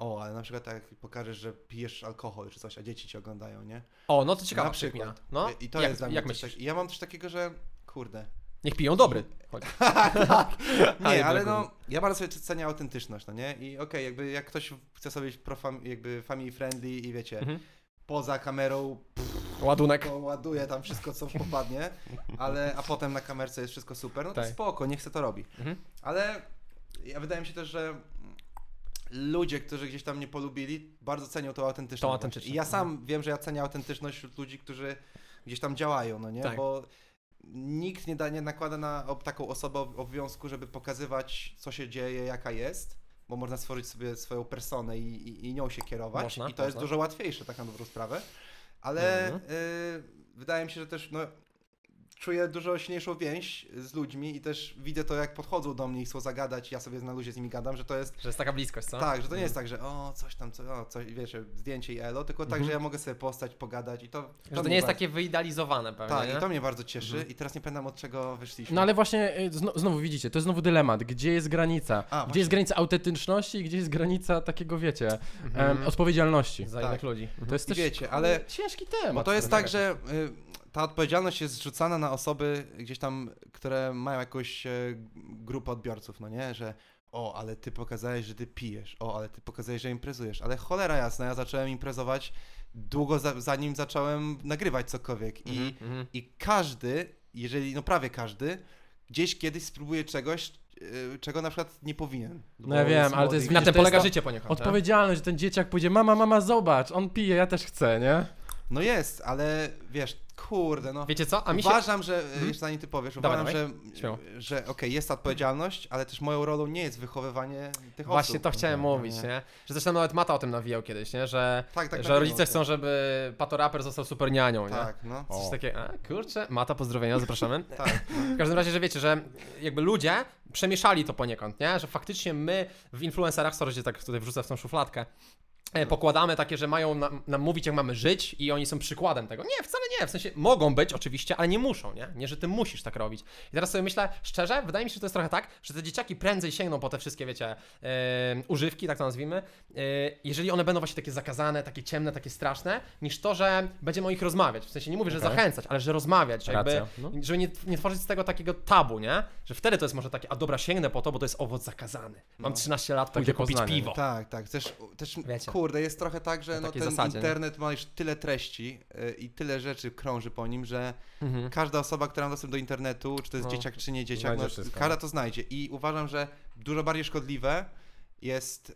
o, ale na przykład tak jak pokażesz, że pijesz alkohol czy coś, a dzieci cię oglądają, nie? O, no to ciekawa na przykład. No, I to jak, jest dla mnie jak coś myślisz? tak, I ja mam też takiego, że kurde, Niech piją dobry. Chodź. Nie, Ale no, ja bardzo sobie cenię autentyczność, no nie? I okej, jakby jak ktoś chce sobie być pro fam, jakby family friendly i wiecie, Mhm. poza kamerą Ładunek. to ładuje tam wszystko, co popadnie, ale, a potem na kamerce jest wszystko super, no to Tak. spoko, niech se to robi. Mhm. Ale ja wydaje mi się też, że ludzie, którzy gdzieś tam nie polubili, bardzo cenią tą autentyczność. Tą autentyczność, I ja sam mhm. wiem, że ja cenię autentyczność wśród ludzi, którzy gdzieś tam działają, no nie? Tak. Bo nikt nie, da, nie nakłada na taką osobę ob- obowiązku, żeby pokazywać, co się dzieje, jaka jest, bo można stworzyć sobie swoją personę i, i, i nią się kierować. Można, I to jest można. dużo łatwiejsze, tak na dobrą sprawę. Ale Mhm. y, wydaje mi się, że też no, czuję dużo silniejszą więź z ludźmi i też widzę to, jak podchodzą do mnie i chcą zagadać, ja sobie na luzie z nimi gadam, że to jest Że jest taka bliskość, co? tak, że to nie jest Mhm. tak, że o, coś tam, co, o, coś, wiecie, zdjęcie i elo, tylko tak, Mhm. że ja mogę sobie postać, pogadać i to... Że to nie jest bardzo- takie wyidealizowane pewnie, Tak, nie? i to mnie bardzo cieszy Mhm. i teraz nie pamiętam od czego wyszliśmy. No ale właśnie, y, zno, znowu widzicie, to jest znowu dylemat. Gdzie jest granica? A, gdzie właśnie. jest granica autentyczności i gdzie jest granica takiego, wiecie, Mhm. em, odpowiedzialności? Za Tak. innych ludzi. To jest I też wiecie, ale- ciężki temat. Bo to jest tak, że y, ta odpowiedzialność jest zrzucana na osoby gdzieś tam, które mają jakąś e, grupę odbiorców, no nie? Że o, ale ty pokazałeś, że ty pijesz, o, ale ty pokazałeś, że imprezujesz, ale cholera jasna, ja zacząłem imprezować długo za, zanim zacząłem nagrywać cokolwiek i, Mhm, mhm. i każdy, jeżeli, no prawie każdy, gdzieś kiedyś spróbuje czegoś, y, czego na przykład nie powinien. No ja bo wiem, ale to jest- Na tym to polega to- życie poniekąd, nie? Odpowiedzialność, że ten dzieciak pójdzie, mama, mama, zobacz, on pije, ja też chcę, nie? No jest, ale wiesz, kurde, no. Wiecie co? A mi się... Uważam, że, Mhm. jeszcze zanim ty powiesz, Dawaj, uważam, Śmiało. że, że okej, jest ta odpowiedzialność, ale też moją rolą nie jest wychowywanie tych Właśnie osób. to chciałem No, mówić, nie? nie? Że zresztą nawet Mata o tym nawijał kiedyś, nie? Że, Tak, tak. że na rodzice chcą, żeby Patoraper został super nianią, nie? Tak, no. Coś O. takie, a kurczę, Mata, pozdrowienia, zapraszamy. Tak. W każdym razie, że wiecie, że jakby ludzie przemieszali to poniekąd, nie? Że faktycznie my w influencerach, sorry, że tak tutaj wrzucę w tą szufladkę, e, pokładamy takie, że mają nam, nam mówić, jak mamy żyć i oni są przykładem tego. Nie, wcale nie, w sensie mogą być oczywiście, ale nie muszą, nie? Nie, że ty musisz tak robić. I teraz sobie myślę, szczerze, wydaje mi się, że to jest trochę tak, że te dzieciaki prędzej sięgną po te wszystkie, wiecie, e, używki, tak to nazwijmy, e, jeżeli one będą właśnie takie zakazane, takie ciemne, takie straszne, niż to, że będziemy o nich rozmawiać. W sensie nie mówię, że zachęcać, ale że rozmawiać, że jakby. No. żeby nie, nie tworzyć z tego takiego tabu, nie? Że wtedy to jest może takie, a dobra, sięgnę po to, bo to jest owoc zakazany. Mam No. 13 lat, Takie pójdę kupić poznanie, piwo. Tak, tak. Też, też Wiecie. Kurde, jest trochę tak, że no, ten zasadzie, nie? internet ma już tyle treści y, i tyle rzeczy krąży po nim, że Mhm. każda osoba, która ma dostęp do internetu, czy to jest No, dzieciak, czy nie dzieciak, no, wszystko. każda to znajdzie. I uważam, że dużo bardziej szkodliwe jest y,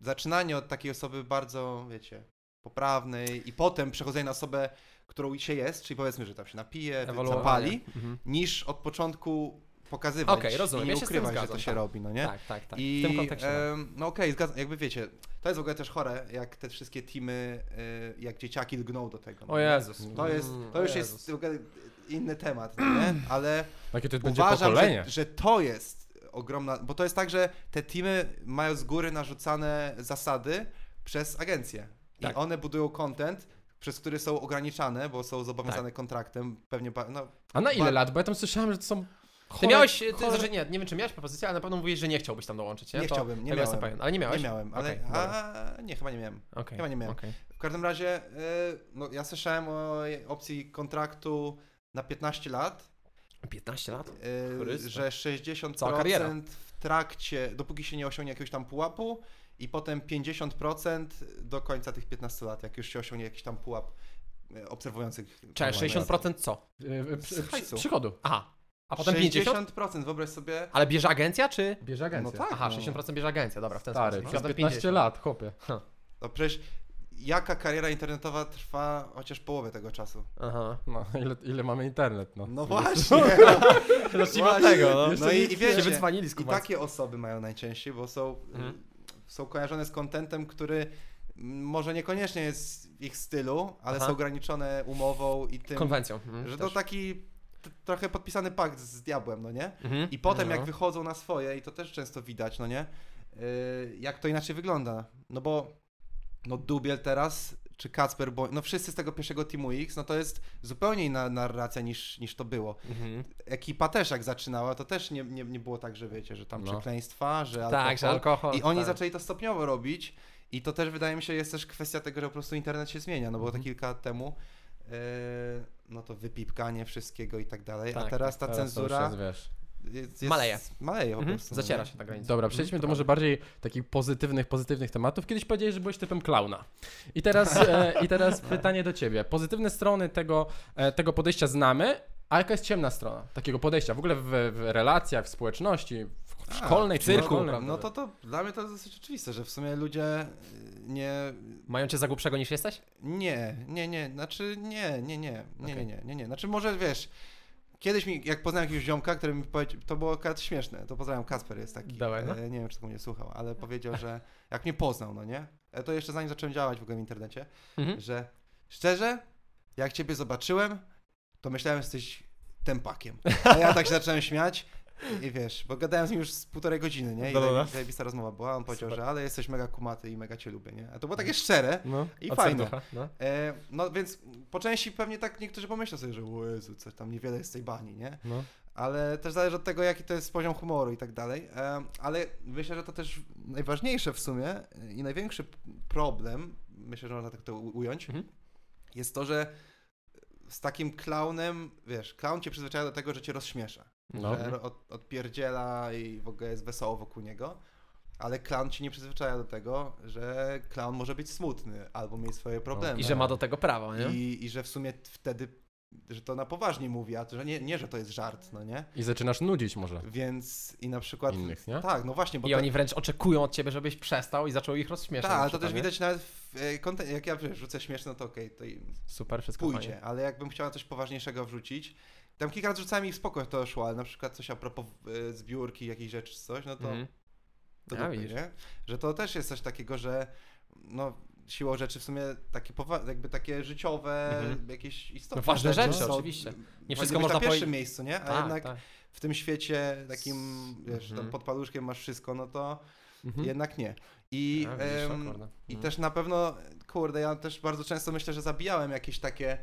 zaczynanie od takiej osoby bardzo, wiecie, poprawnej i potem przechodzenie na osobę, którą się jest, czyli powiedzmy, że tam się napije, zapali, Mhm. niż od początku pokazywać Okej, rozumiem, i ja nie tym ukrywać, że to się tak. robi, no nie? Tak, tak, tak. I w tym kontekście. tak. no okej, zgadzam, jakby wiecie, to jest w ogóle też chore, jak te wszystkie teamy, y, jak dzieciaki lgną do tego. no O nie? Jezus. To jest, to już Jezus. jest w ogóle inny temat, no nie? Ale Jakie to będzie uważam, pokolenie. że, że to jest ogromna, bo to jest tak, że te teamy mają z góry narzucane zasady przez agencje. I Tak. one budują content, przez który są ograniczane, bo są zobowiązane Tak. kontraktem, pewnie, no, A na ile lat? Bo ja tam słyszałem, że to są Ty miałeś, ty, chore... znaczy nie, nie wiem czy miałeś propozycję, ale na pewno mówiłeś, że nie chciałbyś tam dołączyć, nie? Nie To- chciałbym, nie miałem. pewien. Ale nie miałeś? nie miałem, ale, dobra. a, nie, chyba nie miałem. Okej, chyba nie miałem. okej. W każdym razie, y, no, ja słyszałem o opcji kontraktu na 15 lat, 15 lat? y, Chryste. że 60% Cała kariera. w trakcie, dopóki się nie osiągnie jakiegoś tam pułapu i potem 50% do końca tych 15 lat, jak już się osiągnie jakiś tam pułap y, obserwujących. Online. 60% co? przy-. Przychodu. Aha. A potem 50? 60%, wyobraź sobie. Ale bierze agencja, czy? Bierze agencja. No tak. Aha, no. 60% bierze agencja, dobra, w ten Stary, sposób. przez Potem 15 lat, chłopie. No przecież jaka kariera internetowa trwa chociaż połowę tego czasu? Aha. No, ile, ile mamy internet, no. No właśnie. Zacznijmy od Właśnie. tego, no. No i, i się wiecie, z i Kubańskim. takie osoby mają najczęściej, bo są, Mhm. są kojarzone z kontentem, który może niekoniecznie jest w ich stylu, ale Aha. są ograniczone umową i tym, Konwencją. Mhm, że to też. taki trochę podpisany pakt z diabłem, no nie? Mhm. I potem No. jak wychodzą na swoje, i to też często widać, no nie? Yy, jak to inaczej wygląda. No bo no Dubiel teraz, czy Kacper, bo no wszyscy z tego pierwszego Teamu X, no to jest zupełnie inna narracja niż, niż to było. Mhm. Ekipa też jak zaczynała, to też nie, nie, nie było tak, że wiecie, że tam No. przekleństwa, że alkohol. Tak, że alkohol. I oni tak. zaczęli to stopniowo robić i to też wydaje mi się jest też kwestia tego, że po prostu internet się zmienia, no bo Mhm. te kilka lat temu yy, no to wypipkanie wszystkiego i tak dalej, a Tak, teraz ta Teraz to już cenzura jest, wiesz. jest, jest, Maleje. Maleje po Mhm. prostu. no Zaciera nie? się ta granica. Dobra, przejdźmy do to może bardziej takich pozytywnych, pozytywnych tematów. Kiedyś powiedziałeś, że byłeś typem klauna. I teraz, e, i teraz pytanie do ciebie. Pozytywne strony tego, e, tego podejścia znamy, a jaka jest ciemna strona takiego podejścia? W ogóle w, w relacjach, w społeczności, w, A, szkolnej, no, cyrku. dobra, No to, to dla mnie to jest dosyć oczywiste, że w sumie ludzie y, nie, Mają cię za głupszego niż jesteś? nie, nie, nie, znaczy nie, nie, nie, nie, nie, Okej. nie, nie, nie, znaczy może wiesz, kiedyś mi, jak poznałem jakiegoś ziomka, który mi powiedział, to było akurat śmieszne, to pozdrawiam, Kasper jest taki, Dawaj, no. e, nie wiem, czy to mnie słuchał, ale powiedział, że jak mnie poznał, no nie, e, to jeszcze zanim zacząłem działać w ogóle w internecie, Mhm. że szczerze, jak ciebie zobaczyłem, to myślałem, że jesteś tempakiem. A ja tak się zacząłem śmiać i wiesz, bo gadałem z nim już z półtorej godziny, nie? I No, no, no. zajebi- zajebista rozmowa była, on powiedział, Super. że ale jesteś mega kumaty i mega cię lubię, nie? A to było takie szczere No. i fajne. serducha, no. E, no więc po części pewnie tak niektórzy pomyślą sobie, że o Jezu, coś tam niewiele jest z tej bani, nie? No. Ale też zależy od tego, jaki to jest poziom humoru i tak dalej. E, ale myślę, że to też najważniejsze w sumie i największy problem, myślę, że można tak to ująć, Mhm. jest to, że z takim klaunem, wiesz, klaun cię przyzwyczaja do tego, że cię rozśmiesza. No. Że od, odpierdziela i w ogóle jest wesoło wokół niego. Ale klaun ci nie przyzwyczaja do tego, że klaun może być smutny albo mieć swoje problemy. I że ma do tego prawo, nie? I, I że w sumie wtedy, że to na poważnie mówi, a to, że nie, nie, że to jest żart, no nie? I zaczynasz nudzić może. Więc i na przykład. Innych, nie? Tak, no właśnie, bo I to, oni wręcz oczekują od ciebie, żebyś przestał i zaczął ich rozśmieszać. tak, ale to też widać nawet w e, konten- jak ja rzucę śmieszne, no to okej, to i Super, wszystko pójdzie, fajnie. ale jakbym chciała coś poważniejszego wrzucić, tam kilka razy rzucałem i spoko to szło, ale na przykład coś a propos e, zbiórki, jakiejś rzeczy czy coś, no to, Mhm. to A, dupy, widzisz. nie? Że to też jest coś takiego, że no siłą rzeczy w sumie takie jakby takie życiowe, Mhm. jakieś istotne No ważne rzeczy, są- oczywiście. powinny wszystko można na pierwszym poje- miejscu, nie? A Tak, jednak tak. w tym świecie takim, wiesz, Mhm. pod paluszkiem masz wszystko, no to Mhm. jednak nie. I, A, widzisz, em, o kurde. I Mhm. też na pewno, kurde, ja też bardzo często myślę, że zabijałem jakieś takie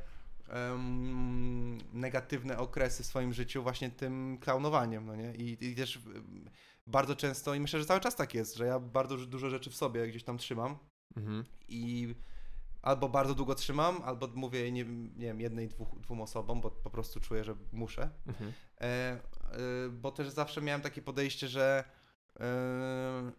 negatywne okresy w swoim życiu właśnie tym klaunowaniem, no nie? I, i też bardzo często, i myślę, że cały czas tak jest, że ja bardzo dużo rzeczy w sobie gdzieś tam trzymam Mhm. i albo bardzo długo trzymam, albo mówię nie, nie wiem, jednej, dwóch, dwóm osobom, bo po prostu czuję, że muszę. Mhm. E, e, bo też zawsze miałem takie podejście, że e,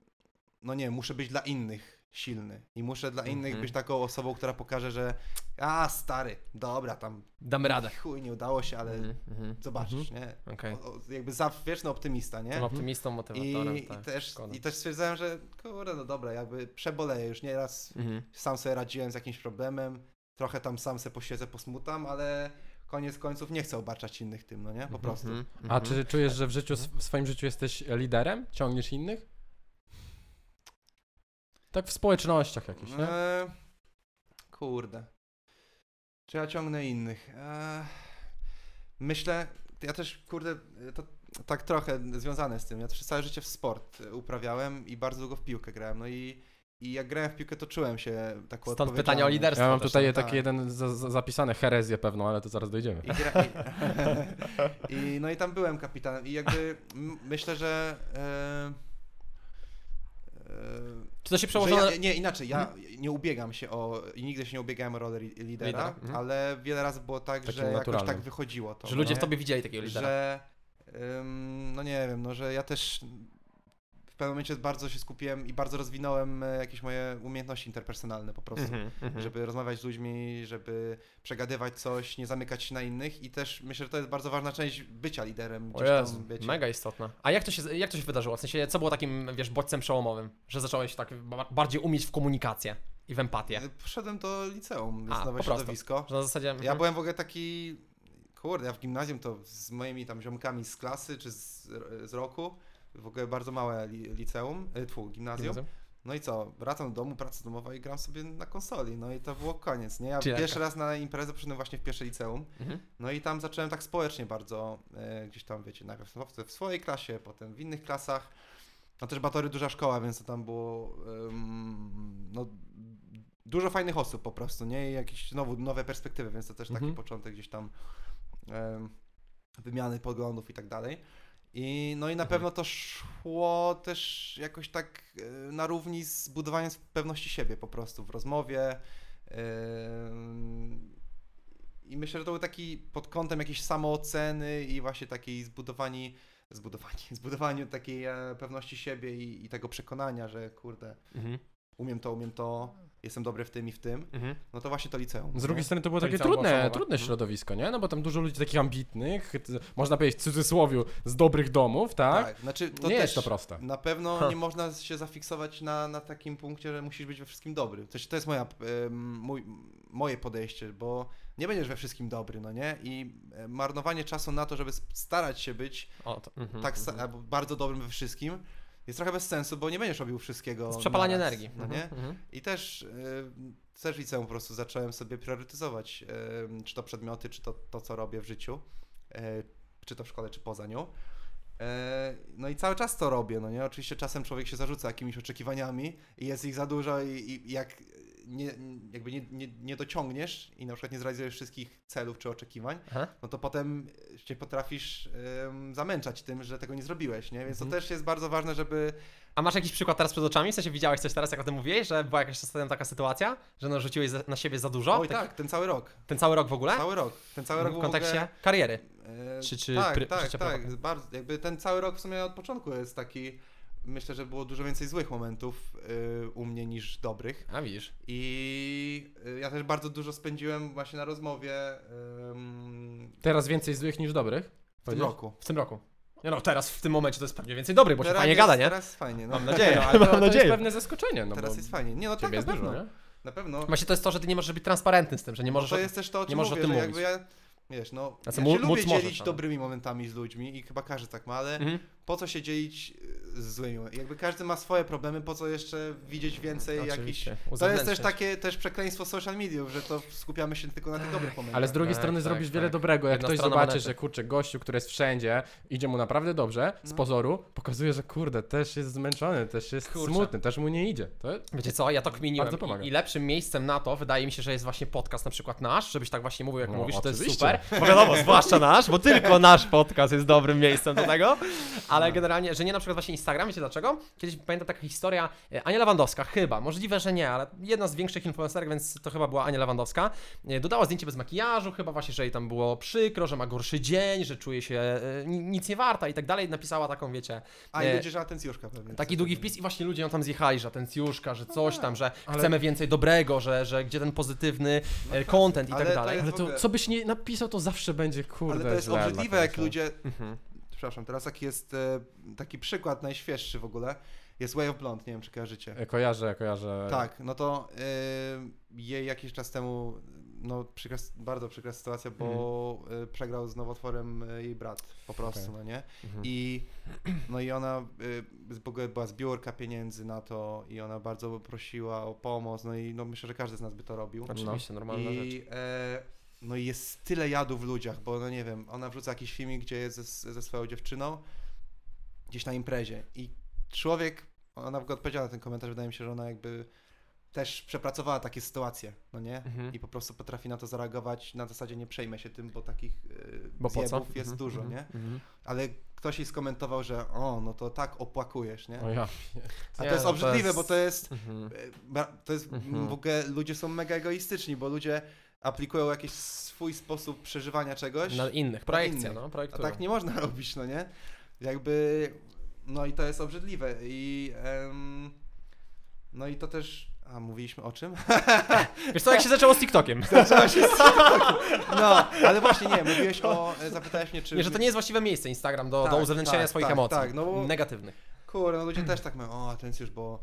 no nie, muszę być dla innych. Silny i muszę dla innych Mhm. być taką osobą, która pokaże, że a stary, dobra, tam Damy radę. chuj, nie udało się, ale Mhm, mhm. zobaczysz, nie? Okej. O, o, jakby za, wieczny optymista, nie? Tym optymistą, motywatorem, I, tak. i, też, szkoda. I też stwierdzałem, że kurde, no dobra, jakby przeboleję już nieraz, Mhm. sam sobie radziłem z jakimś problemem, trochę tam sam sobie posiedzę, posmutam, ale koniec końców nie chcę obarczać innych tym, no nie? Po prostu. Mhm, A mhm. czy czujesz, że w życiu, w swoim życiu jesteś liderem? Ciągniesz innych? Tak w społecznościach jakichś, nie? Eee, kurde. Czy ja ciągnę innych? Eee, myślę, ja też, kurde, to tak trochę związane z tym. Ja przez całe życie w sport uprawiałem i bardzo długo w piłkę grałem. No i, i jak grałem w piłkę, to czułem się taką Stąd pytanie o liderstwo. Ja mam też, tutaj no, taki tak. jeden za, za, zapisany herezję pewną, ale to zaraz dojdziemy. I, gra, i, i No i tam byłem kapitanem i jakby m- myślę, że... E, Czy to się na... ja, nie, inaczej, ja nie ubiegam się o, i nigdy się nie ubiegałem o rolę li- lidera, Lidera, mhm. ale wiele razy było tak, Takim że jakoś naturalnym. tak wychodziło to. Że ludzie w nie? tobie widzieli takiego lidera. Że, ym, no nie wiem, no że ja też w pewnym momencie bardzo się skupiłem i bardzo rozwinąłem e, jakieś moje umiejętności interpersonalne po prostu. Mhm, mhm. Żeby rozmawiać z ludźmi, żeby przegadywać coś, nie zamykać się na innych i też myślę, że to jest bardzo ważna część bycia liderem. O Gdzieś Jezu, tam, wiecie, mega istotna. A jak to, się, jak to się wydarzyło? W sensie, co było takim, wiesz, bodźcem przełomowym? Że zacząłeś tak ba- bardziej umieć w komunikację i w empatię? Poszedłem do liceum, A, więc nowe środowisko. Że na zasadzie... Ja mhm. byłem w ogóle taki, kurde, ja w gimnazjum to z moimi tam ziomkami z klasy czy z, z roku, w ogóle bardzo małe li, liceum, y, tfu, gimnazjum. No i co, wracam do domu, praca domowa i gram sobie na konsoli, no i to było koniec, nie? Ja pierwszy raz na imprezę przyszedłem właśnie w pierwsze liceum, Mhm. no i tam zacząłem tak społecznie bardzo, e, gdzieś tam, wiecie, najpierw w- w swojej klasie, potem w innych klasach. No też Batory duża szkoła, więc to tam było, em, no dużo fajnych osób po prostu, nie? I jakieś znowu nowe perspektywy, więc to też taki Mhm. początek gdzieś tam em, wymiany poglądów i tak dalej. I, no i na Mhm. pewno to szło też jakoś tak e, na równi z budowaniem pewności siebie po prostu w rozmowie. I myślę, że to był taki pod kątem jakiejś samooceny i właśnie takiej zbudowani, zbudowani, zbudowaniu takiej e, pewności siebie i, i tego przekonania, że kurde, Mhm. umiem to, umiem to, jestem dobry w tym i w tym, Mhm. no to właśnie to liceum. Z drugiej nie? strony to było To takie liceum było trudne, trudne Mhm. środowisko, nie? No bo tam dużo ludzi takich ambitnych, można powiedzieć w cudzysłowiu, z dobrych domów, tak? Tak, znaczy to nie też jest to proste. na pewno Ha. nie można się zafiksować na, na takim punkcie, że musisz być we wszystkim dobry. To, to jest moja, mój, moje podejście, bo nie będziesz we wszystkim dobry, no nie? I e, marnowanie czasu na to, żeby starać się być O, to, mhm, tak mhm. albo bardzo dobrym we wszystkim, jest trochę bez sensu, bo nie będziesz robił wszystkiego. To jest przepalanie naraz, energii. No Mhm, nie? mhm. I też, y, też liceum po prostu zacząłem sobie priorytetyzować, y, czy to przedmioty, czy to, to co robię w życiu, y, czy to w szkole, czy poza nią. Y, No i cały czas to robię, no nie? Oczywiście czasem człowiek się zarzuca jakimiś oczekiwaniami i jest ich za dużo i, i jak nie, jakby nie, nie, nie dociągniesz i na przykład nie zrealizujesz wszystkich celów czy oczekiwań, Aha. no to potem się potrafisz ym, zamęczać tym, że tego nie zrobiłeś, nie? Więc Mhm. to też jest bardzo ważne, żeby A masz jakiś przykład teraz przed oczami? W sensie widziałeś coś teraz, jak o tym mówiłeś, że była jakaś ostatnio taka sytuacja, że narzuciłeś za- na siebie za dużo? Oj Tak- tak, ten cały rok. Ten cały rok w ogóle? Cały rok. Ten cały rok w był kontekście ogóle, kariery. e, Czy- czy tak, pry- tak, tak, bardzo, jakby ten cały rok w sumie od początku jest taki, myślę, że było dużo więcej złych momentów y, u mnie niż dobrych A widzisz. i y, ja też bardzo dużo spędziłem właśnie na rozmowie ym, Teraz więcej złych niż dobrych? w tym Powiedziałeś? roku. W tym roku. Nie no, teraz w tym momencie to jest pewnie więcej dobry, bo się Teraz fajnie jest, gada, nie? Teraz jest fajnie, no. Mam nadzieję, No, no, ale to, mam to jest nadzieję. pewne zaskoczenie, no Teraz bo jest fajnie. Nie, no tak, ciebie na jest pewno. dużo, nie? Na pewno. Właśnie to jest to, że ty nie możesz być transparentny z tym, że nie Bo możesz... to jest też to, o czym możesz o mówię, tym że mówić. jakby ja, wiesz, no, Znaczy, ja się lubię możesz, dzielić ale- dobrymi momentami z ludźmi i chyba każdy tak ma, ale Mhm. Po co się dzielić y, z złymi? Jakby każdy ma swoje problemy, po co jeszcze widzieć więcej jakichś... Oczywiście. To jest też Uzewnętrzniać. takie też przekleństwo social mediów, że to skupiamy się tylko na tych dobrych momentach. Ale z drugiej Tak, strony tak, zrobisz tak. wiele dobrego. Jak Jedna ktoś strona zobaczy, monety. że kurczę, gościu, który jest wszędzie, idzie mu naprawdę dobrze, z No. pozoru, pokazuje, że kurde, też jest zmęczony, też jest Kurczę. smutny, też mu nie idzie. To Wiecie co, ja to kminiłem Bardzo pomaga. I, i lepszym miejscem na to wydaje mi się, że jest właśnie podcast na przykład nasz, żebyś tak właśnie mówił jak No, mówisz, to jest oczywiście. super. Bo wiadomo, zwłaszcza nasz, bo tylko nasz podcast jest dobrym miejscem do tego, ale generalnie, że nie na przykład właśnie Instagram, wiecie dlaczego? Kiedyś pamiętam taka historia, e, Ania Lewandowska, chyba, możliwe, że nie, ale jedna z większych influencerek, więc to chyba była Ania Lewandowska, e, dodała zdjęcie bez makijażu, chyba właśnie, że jej tam było przykro, że ma gorszy dzień, że czuje się e, ni- nic nie warta i tak dalej, napisała taką, wiecie, A i e, będzie, że atencjuszka pewnie. Taki długi wpis i właśnie ludzie ją tam zjechali, że atencjuszka, że coś tam, że ale- chcemy więcej dobrego, że, że gdzie ten pozytywny e, content i tak dalej. Ale to, ogóle- co byś nie napisał, to zawsze będzie, kurde, Ale to jest obrzydliwe, jak no. ludzie... Mhm. Przepraszam, teraz taki jest e, taki przykład najświeższy w ogóle. Jest Way of Blonde, nie wiem czy kojarzycie. E, Kojarzę, kojarzę. Tak, no to e, jej jakiś czas temu, no przykra, bardzo przykra sytuacja, bo e, przegrał z nowotworem jej brat, po prostu, Okej. no nie? Mhm. I, no i ona w ogóle była zbiórka pieniędzy na to i ona bardzo prosiła o pomoc, no i no myślę, że każdy z nas by to robił. Oczywiście, normalna rzecz. I, e, no i jest tyle jadu w ludziach, bo no nie wiem, ona wrzuca jakiś filmik, gdzie jest ze, ze swoją dziewczyną gdzieś na imprezie. I człowiek, ona w ogóle odpowiedziała na ten komentarz, wydaje mi się, że ona jakby też przepracowała takie sytuacje, no nie? Mhm. I po prostu potrafi na to zareagować na zasadzie nie przejmę się tym, bo takich y, Bo jest Mhm, dużo, mhm, nie? mhm. Ale ktoś jej skomentował, że o, no to tak opłakujesz, nie? O ja. A Nie, to jest no to obrzydliwe, jest- bo to jest, Mhm. e, to jest Mhm. w ogóle, ludzie są mega egoistyczni, bo ludzie aplikują jakiś swój sposób przeżywania czegoś, Na innych, projekcja, innych. no, a tak nie można robić, no nie? Jakby, no i to jest obrzydliwe i em, no i to też, a mówiliśmy o czym? Wiesz co, jak się zaczęło z TikTokiem? Zaczęła się z No, ale właśnie nie, mówiłeś o, e, zapytałeś mnie, czy... Nie, że to nie jest właściwe miejsce Instagram do, do Tak, uzewnętrzniania tak, swoich tak, emocji tak, no negatywnych. Kurde, no ludzie też tak mówią, o, atencjusz, bo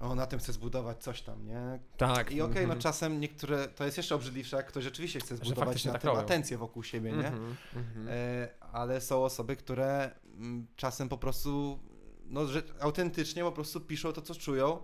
o, na tym chce zbudować coś tam, nie? Tak. I okej, no mhm. czasem niektóre, to jest jeszcze obrzydliwsze, jak ktoś rzeczywiście chce zbudować na tak tym robią. atencję wokół siebie, nie? Mhm, mhm. E, ale są osoby, które mm, czasem po prostu, no, że autentycznie po prostu piszą to, co czują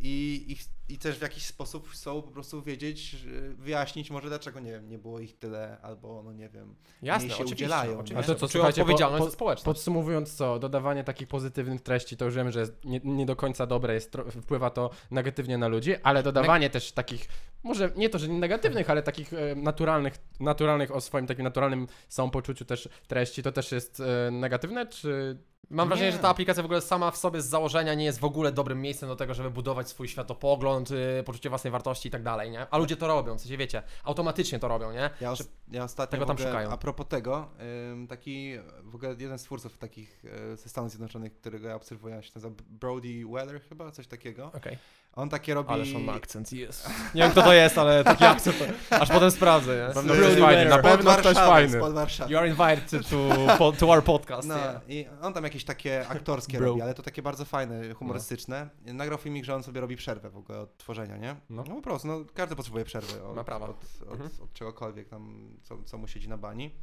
i, i, i też w jakiś sposób chcą po prostu wiedzieć, że- wyjaśnić może dlaczego, nie wiem, nie było ich tyle, albo no nie wiem, Jasne, się oczywiście, udzielają, nie? oczywiście. A to co, słuchajcie, po- odpowiedzialność po- za społeczność. Podsumowując co, dodawanie takich pozytywnych treści, to już wiemy, że jest nie, nie do końca dobre, jest, tro- wpływa to negatywnie na ludzi, ale dodawanie też takich, może nie to, że negatywnych, ale takich e, naturalnych, naturalnych o swoim takim naturalnym samopoczuciu też treści, to też jest e, negatywne, czy... Mam wrażenie, Nie. że ta aplikacja w ogóle sama w sobie z założenia nie jest w ogóle dobrym miejscem do tego, żeby budować swój światopogląd, yy, poczucie własnej wartości i tak dalej, nie? A ludzie to robią, w sensie wiecie, automatycznie to robią, nie? Ja, os- ja ostatnio tego tam w ogóle, szukają. a propos tego, ym, taki w ogóle jeden z twórców takich y, ze Stanów Zjednoczonych, którego ja obserwuję, się nazywa Brody Weller chyba, coś takiego. Okej. On takie robi... Ależ on ma akcent, jest. Nie wiem kto to jest, ale taki akcent, to, aż potem sprawdzę, nie? pewno ktoś fajny, na pewno ktoś fajny. Spod Warszawy. You are invited to, to, to our podcast. No nie? i on tam jakieś takie aktorskie Bro. robi, ale to takie bardzo fajne, humorystyczne. Nagrał filmik, że on sobie robi przerwę w ogóle od tworzenia, nie? No. No, po prostu, no każdy potrzebuje przerwy od, Ma prawa. od, od, Mhm. od czegokolwiek tam, co, co mu siedzi na bani.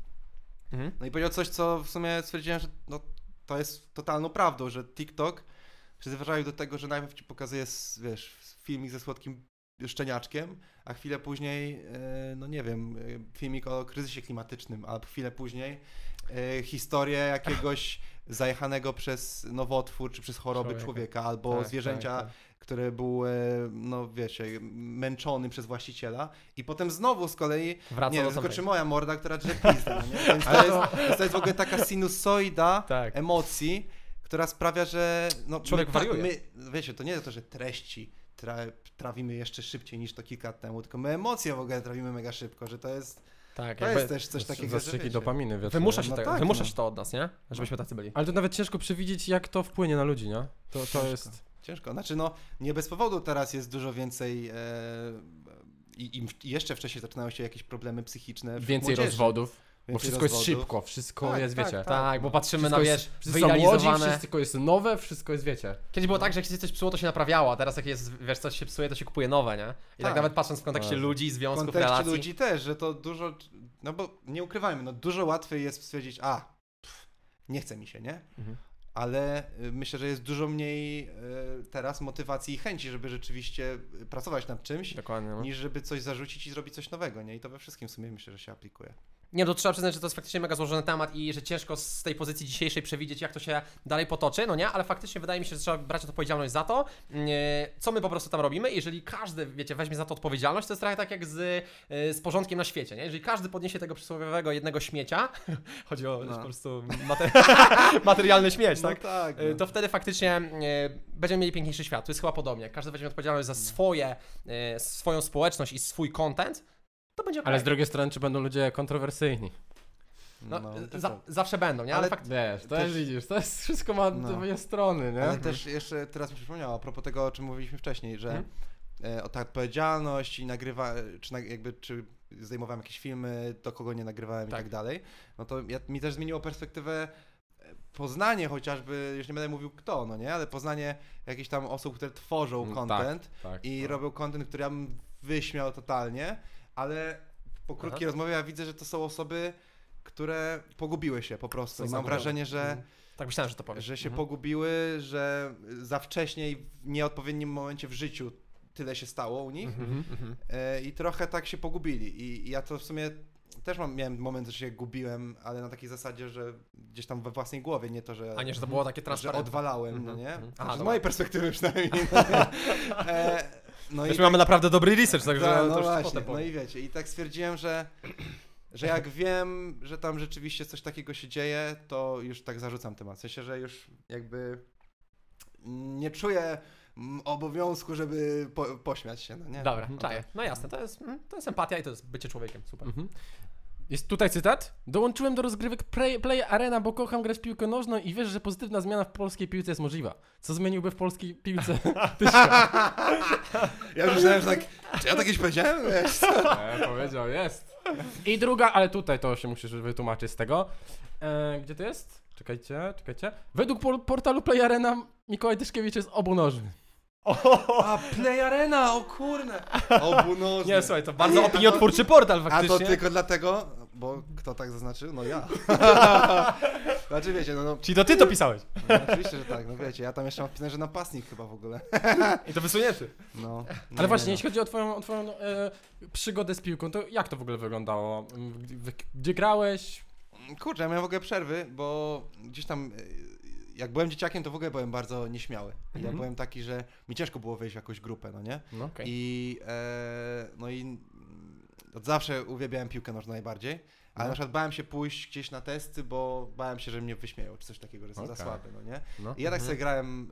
Mhm. No i powiedział coś, co w sumie stwierdziłem, że no, to jest totalną prawdą, że TikTok przyzwyczaił do tego, że najpierw ci pokazuje, wiesz, filmik ze słodkim szczeniaczkiem, a chwilę później, e, no nie wiem, e, filmik o kryzysie klimatycznym, a chwilę później e, historię jakiegoś zajechanego przez nowotwór czy przez choroby Człowieka. człowieka, albo Tak, zwierzęcia, tak, tak. który był, e, no wiecie, męczony przez właściciela i potem znowu z kolei Wraca nie, do tylko samego. czy moja morda, która drze pizdę, no nie? Więc to jest, to jest w ogóle taka sinusoida Tak. emocji, która sprawia, że no, Człowiek my, wariuje. my, wiecie, to nie to, że treści tra, trawimy jeszcze szybciej niż to kilka lat temu, tylko my emocje w ogóle trawimy mega szybko, że to jest, Tak, to jakby jest też coś takiego, że Zastrzyki wiecie, dopaminy, wiesz. wymusza się, No tego, tak, wymusza no. się to od nas, nie? Żebyśmy tacy byli. Ale to nawet ciężko przewidzieć, jak to wpłynie na ludzi, nie? To, to Ciężko. jest... Ciężko. Znaczy, no, nie bez powodu teraz jest dużo więcej. E, i, jeszcze wcześniej zaczynają się jakieś problemy psychiczne. Więcej młodzieży. rozwodów, bo wszystko jest rozwodów. szybko, wszystko Tak, jest, tak, wiecie. tak. Tak, bo patrzymy Wszystko na, jest, wiesz, wszyscy są młodzi, wyidealizowane... wszystko jest nowe, wszystko jest, wiecie. Kiedyś było tak, że jak się coś psuło, to się naprawiało, a teraz jak jest, wiesz, coś się psuje, to się kupuje nowe, nie? I tak, Tak. nawet patrząc w kontekście Tak. ludzi, W związków, kontekście relacji. ludzi też, że to dużo. No bo nie ukrywajmy, no dużo łatwiej jest stwierdzić, a pff, nie chce mi się, nie? Mhm. Ale y, myślę, że jest dużo mniej y, teraz motywacji i chęci, żeby rzeczywiście y, pracować nad czymś, Dokładnie. No. niż żeby coś zarzucić i zrobić coś nowego, nie? I to we wszystkim w sumie myślę, że się aplikuje. Nie, no to trzeba przyznać, że to jest faktycznie mega złożony temat i że ciężko z tej pozycji dzisiejszej przewidzieć, jak to się dalej potoczy, no nie? Ale faktycznie wydaje mi się, że trzeba brać odpowiedzialność za to, nie, co my po prostu tam robimy. Jeżeli każdy, wiecie, weźmie za to odpowiedzialność, to jest trochę tak jak z, y, z porządkiem na świecie, nie? Jeżeli każdy podniesie tego przysłowiowego jednego śmiecia, chodzi o No. po prostu mater materialny śmieć, No tak? tak. Y, no. To wtedy faktycznie będziemy mieli piękniejszy świat. To jest chyba podobnie. Każdy weźmie odpowiedzialność za swoje, y, swoją społeczność i swój content, to będzie okej. Ale z drugiej strony, czy będą ludzie kontrowersyjni? No, No, to za, tak. zawsze będą, nie? Ale, Ale- fakt... Wiesz, to Też- jest, widzisz, to jest wszystko ma No. dwie strony, nie? Ale też jeszcze teraz mi się przypomniało, a propos tego, o czym mówiliśmy wcześniej, że Mhm. e, o ta odpowiedzialność i nagrywa, czy na, jakby, czy zdejmowałem jakieś filmy, do kogo nie nagrywałem Tak. i tak dalej, no to ja, mi też zmieniło perspektywę e, poznanie chociażby, już nie będę mówił kto, no nie, ale poznanie jakichś tam osób, które tworzą Mm, content Tak, i tak. robią content, który ja bym wyśmiał totalnie, ale po krótkiej Aha. rozmowie ja widzę, że to są osoby, które pogubiły się po prostu. I mam wrażenie, że Mhm. Tak myślałem, że to powiesz. że się Mhm. pogubiły, że za wcześnie i w nieodpowiednim momencie w życiu tyle się stało u nich Mhm, mhm. e, i trochę tak się pogubili. I, i ja to w sumie też mam, miałem moment, że się gubiłem, ale na takiej zasadzie, że gdzieś tam we własnej głowie, nie to, że, A nie, że to było takie że transparentne. odwalałem, Mhm, no nie? mhm. Aha, Znaczy, z dobra. mojej perspektywy przynajmniej. e, no Też i mamy naprawdę dobry research, także tak, to no już właśnie, potem no powiem. i wiecie, i tak stwierdziłem, że, że jak wiem, że tam rzeczywiście coś takiego się dzieje, to już tak zarzucam temat. W sensie, że już jakby nie czuję mm, obowiązku, żeby po, pośmiać się, no nie? Dobra, no czaję. No jasne, to jest, mm, to jest empatia i to jest bycie człowiekiem, super. Mhm. Jest tutaj cytat. Dołączyłem do rozgrywek Play, Play Arena, bo kocham grać piłkę nożną i wiesz, że pozytywna zmiana w polskiej piłce jest możliwa. Co zmieniłby w polskiej piłce? Ja już myślałem, że tak, czy ja tak kiedyś powiedziałem? Wiesz, co? E, powiedział, jest. I druga, ale tutaj to się musisz wytłumaczyć z tego. E, gdzie to jest? Czekajcie, czekajcie. Według por- portalu Play Arena Mikołaj Tyszkiewicz jest obunożny. A, Play Arena, o kurne! Obunożny. Nie, słuchaj, to bardzo nie, opiniotwórczy portal A faktycznie. to tylko dlatego, bo kto tak zaznaczył? No ja. znaczy wiecie, no, no Czyli to ty to pisałeś. No, oczywiście, że tak, no wiecie, ja tam jeszcze mam wpisane, że napastnik chyba w ogóle. I to wysunięty. No. Ale Nie, właśnie, no. jeśli chodzi o twoją, o twoją e, przygodę z piłką, to jak to w ogóle wyglądało? Gdzie grałeś? Kurczę, ja miałem w ogóle przerwy, bo gdzieś tam, y, jak byłem dzieciakiem, to w ogóle byłem bardzo nieśmiały. Ja Mhm. byłem taki, że mi ciężko było wejść w jakąś grupę, no nie? No, I, e, no i od zawsze uwielbiałem piłkę nożną najbardziej, ale No. na przykład bałem się pójść gdzieś na testy, bo bałem się, że mnie wyśmieją, czy coś takiego, że jestem za Okej. słaby, no nie? no. I ja tak Mhm. sobie grałem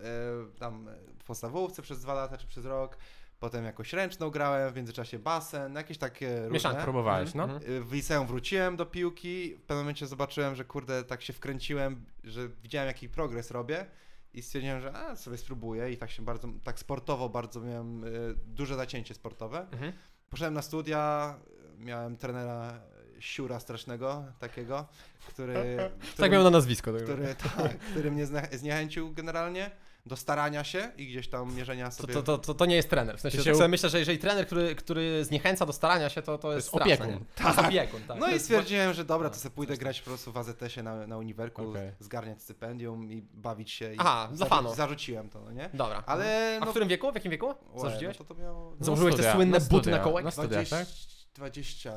e, tam w podstawówce przez dwa lata, czy przez rok, potem jakoś ręczną grałem, w międzyczasie basen, jakieś takie różne. Próbowałeś, no. Mhm. Y, W liceum wróciłem do piłki, w pewnym momencie zobaczyłem, że kurde, tak się wkręciłem, że widziałem jaki progres robię i stwierdziłem, że a, sobie spróbuję i tak się bardzo, tak sportowo bardzo miałem y, duże zacięcie sportowe. Mhm. Poszedłem na studia, miałem trenera siura strasznego takiego, który, Tak który, miał na nazwisko. tak. który, tak, który mnie zniechęcił generalnie do starania się i gdzieś tam mierzenia To, sobie... to, to, to, to nie jest trener. W sensie, tak się myślę, że jeżeli trener, który, który zniechęca do starania się, to, to jest, jest straszne, opiekun. To jest opiekun, tak. No To i jest- stwierdziłem, że dobra, to tak, sobie pójdę grać po prostu w AZS-ie na, na uniwerku, Okej. zgarniać stypendium i bawić się. I Aha, dla fanów. Zarzuciłem to, no nie? Dobra. Ale A no, w którym wieku? W jakim wieku? Łe, Zarzuciłeś? No to to miało No Założyłeś te słynne no buty studia, na kołek? Na studiach, 20, tak? 20,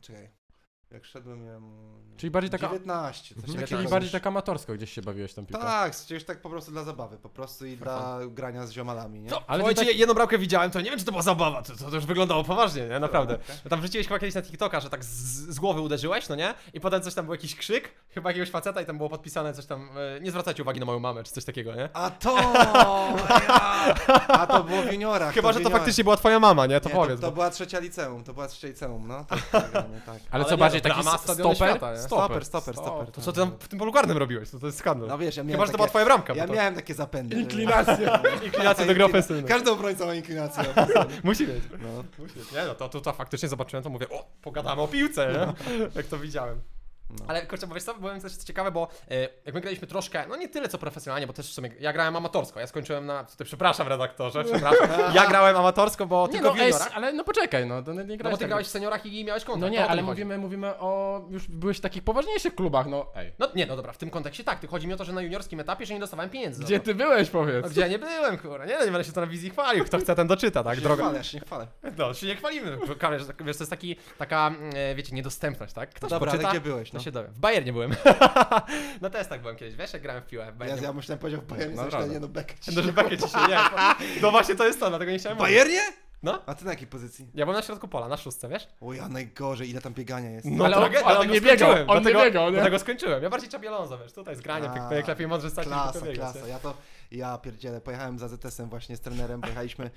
czekaj, jak szedłem miałem Czyli bardziej taka- 19, coś Mhm. takiego. Czyli tak. bardziej tak amatorsko gdzieś się bawiłeś tą piłką. Tak, przecież tak po prostu dla zabawy, po prostu i dla grania z ziomalami, nie? No, Ale ale Słuchajcie, tak- jedną bramkę widziałem, to nie wiem, czy to była zabawa, to, to, to już wyglądało poważnie, nie? Naprawdę. Okej. No Tam wrzuciłeś chyba kiedyś na TikToka, że tak z, z głowy uderzyłeś, no nie? I potem coś tam był jakiś krzyk, chyba jakiegoś faceta i tam było podpisane coś tam, e, nie zwracajcie uwagi na moją mamę, czy coś takiego, nie? A to! Ja! A to było w juniorach. Chyba, że to juniorach. faktycznie była twoja mama, nie? To Nie, powiedz. To, to bo- była trzecia liceum, to była trzecia liceum, no. Tak, tak, no, tak. Ale, co nie, bardziej no, taki brama, stoper? świata, nie? Stoper, stoper, stoper. To co ty tam w tym polu karnym robiłeś? To, to jest skandal. No wiesz, ja miałem Chyba, że to takie, była twoja bramka. Ja bo to... miałem takie zapędy. że- Inklinacja. Inklinacja do gry ofensywnej. Każdy obrońca ma inklinację. Musi mieć. No. Musi mieć. Nie no, to, to, to faktycznie zobaczyłem, to mówię, o, pogadamy o piłce, nie? Jak to widziałem. No. Ale kurczę, bo wiesz co, byłem też ciekawe, bo e, jak my graliśmy troszkę, no nie tyle co profesjonalnie, bo też w sumie, ja grałem amatorsko, ja skończyłem na, tutaj przepraszam redaktorze, przepraszam, ja grałem amatorsko, bo Nie tylko no, w juniorach. ale no poczekaj, no to nie No grałeś bo ty tak- grałeś w seniorach i miałeś kontrakt. No nie, ale chodzi. mówimy, mówimy o... Już byłeś w takich poważniejszych klubach, no ej. No nie, no dobra, w tym kontekście tak, tylko chodzi mi o to, że na juniorskim etapie, że nie dostawałem pieniędzy. Gdzie ty byłeś, powiedz? No, gdzie ja nie byłem, kurwa, nie, no nie będę się to na wizji chwalił, kto chce ten doczyta, tak, Nie droga. chwalę, ja się nie chwalę. No, się nie chwalimy, że- wiesz, to jest taki, taka, e, wiecie, niedostępność, tak? Ktoś Dobra, poczyta, gdzie byłeś, to no? się dowie. W Bayernie byłem. na testach byłem kiedyś, wiesz, jak grałem w piłę w Ja, ja myślałem, powiedział w Bayernie, No, prawda. nie no, bekę ci No, że bekę ci się nie. No właśnie to jest to, dlatego nie W chciałem mówić. Bayernie? No, A ty na jakiej pozycji? ja byłem na środku pola, na szóstce, wiesz? O ja najgorzej, ile tam biegania jest. No, Ale on- ale on nie biegał, on nie dlatego, biegał, nie? Dlatego skończyłem. Ja bardziej Czabi Alonso, wiesz, tutaj zgranie, jak lepiej mądrze stać, Klasa, klasa. Ja to, ja pierdzielę, pojechałem za ZS-em właśnie z trenerem, pojechaliśmy,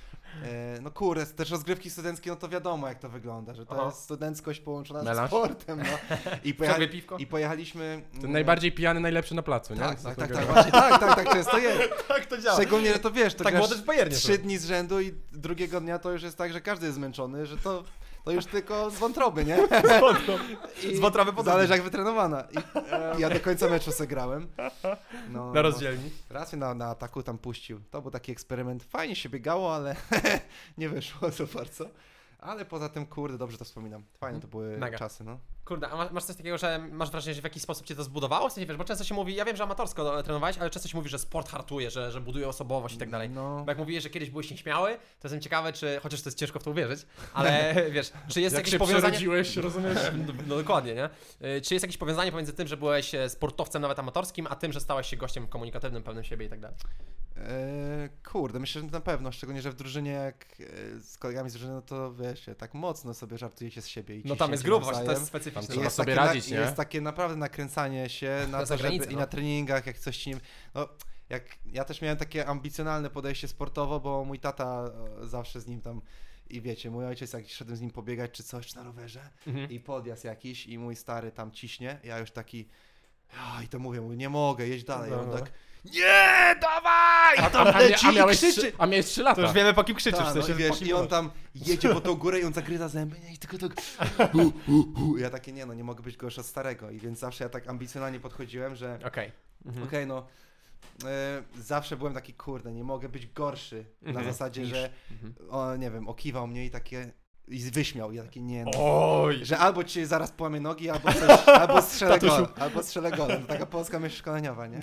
e, no kurde, też rozgrywki studenckie, no to wiadomo jak to wygląda, że to Aha. jest studenckość połączona Melanż? z sportem, no. I, Ciągle piwko? i pojechaliśmy... Ten mm, najbardziej pijany, najlepszy na placu, nie? Tak, tak, tak, tak, właśnie, tak, tak, tak, często jest. Tak to działa. Szczególnie, że to wiesz, to Tak grasz trzy dni z rzędu i drugiego dnia to już jest tak, że każdy jest zmęczony, że to, to już tylko z wątroby, nie? I Z wątroby podobnie. Zależy jak wytrenowana. I, I ja do końca meczu se grałem. No, Na rozdzielni. No, raz mnie na, na ataku tam puścił. To był taki eksperyment. Fajnie się biegało, ale nie wyszło za bardzo. Ale poza tym, kurde, dobrze to wspominam. Fajne to były Mega. czasy, no. Kurde, a masz- masz coś takiego, że masz wrażenie, że w jakiś sposób cię to zbudowało? W sensie, wiesz, bo często się mówi, ja wiem, że amatorsko trenowałeś, ale często się mówi, że sport hartuje, że, że buduje osobowość i tak dalej. No, Bo jak mówiłeś, że kiedyś byłeś nieśmiały, to jestem ciekawy, czy, chociaż to jest ciężko w to uwierzyć, ale wiesz, czy jest Jak jakieś się powiązanie... przerodziłeś, rozumiesz? No, no dokładnie, nie? Y, Czy jest jakieś powiązanie pomiędzy tym, że byłeś e, sportowcem nawet amatorskim, a tym, że stałeś się gościem komunikatywnym, pewnym siebie i tak dalej? E, kurde, myślę, że na pewno. Szczególnie, że w drużynie, jak e, z kolegami z drużyny, no to wiesz, tak mocno sobie żartujecie z siebie i No tam jest grubo, właśnie to jest specyficzne. Trzeba jest sobie radzić, na, nie? Jest takie naprawdę nakręcanie się na to, żeby, i no. na treningach, jak coś nie... No, jak, ja też miałem takie ambicjonalne podejście sportowo, bo mój tata zawsze z nim tam i wiecie, mój ojciec jak szedłem z nim pobiegać czy coś, czy na rowerze Mhm. i podjazd jakiś i mój stary tam ciśnie, ja już taki i to mówię, mówię, nie mogę, jedź dalej, No, on no. tak nie, dawaj! A, tam a, a, leci a, miałeś krzyczy. trzy, a miałeś 3 lata. To już wiemy, po kim krzyczysz, Ta, w no sensie, i po wiesz, kim i on tam jedzie po tą górę i on zagryza zęby, nie, i tylko tak hu, hu, hu. Ja takie, nie no, nie mogę być gorszy od starego i więc zawsze ja tak ambicjonalnie podchodziłem, że Okej. Mhm. okej, no e, zawsze byłem taki, kurde, nie mogę być gorszy na Mhm. zasadzie, Niż. że Mhm. o, nie wiem, okiwał mnie i takie i wyśmiał, ja takie, nie no. Oj! Że albo ci zaraz połamie nogi, albo, coś, albo strzelę Tatusiu. gol, albo strzelę gol. To taka polska myśl szkoleniowa, nie?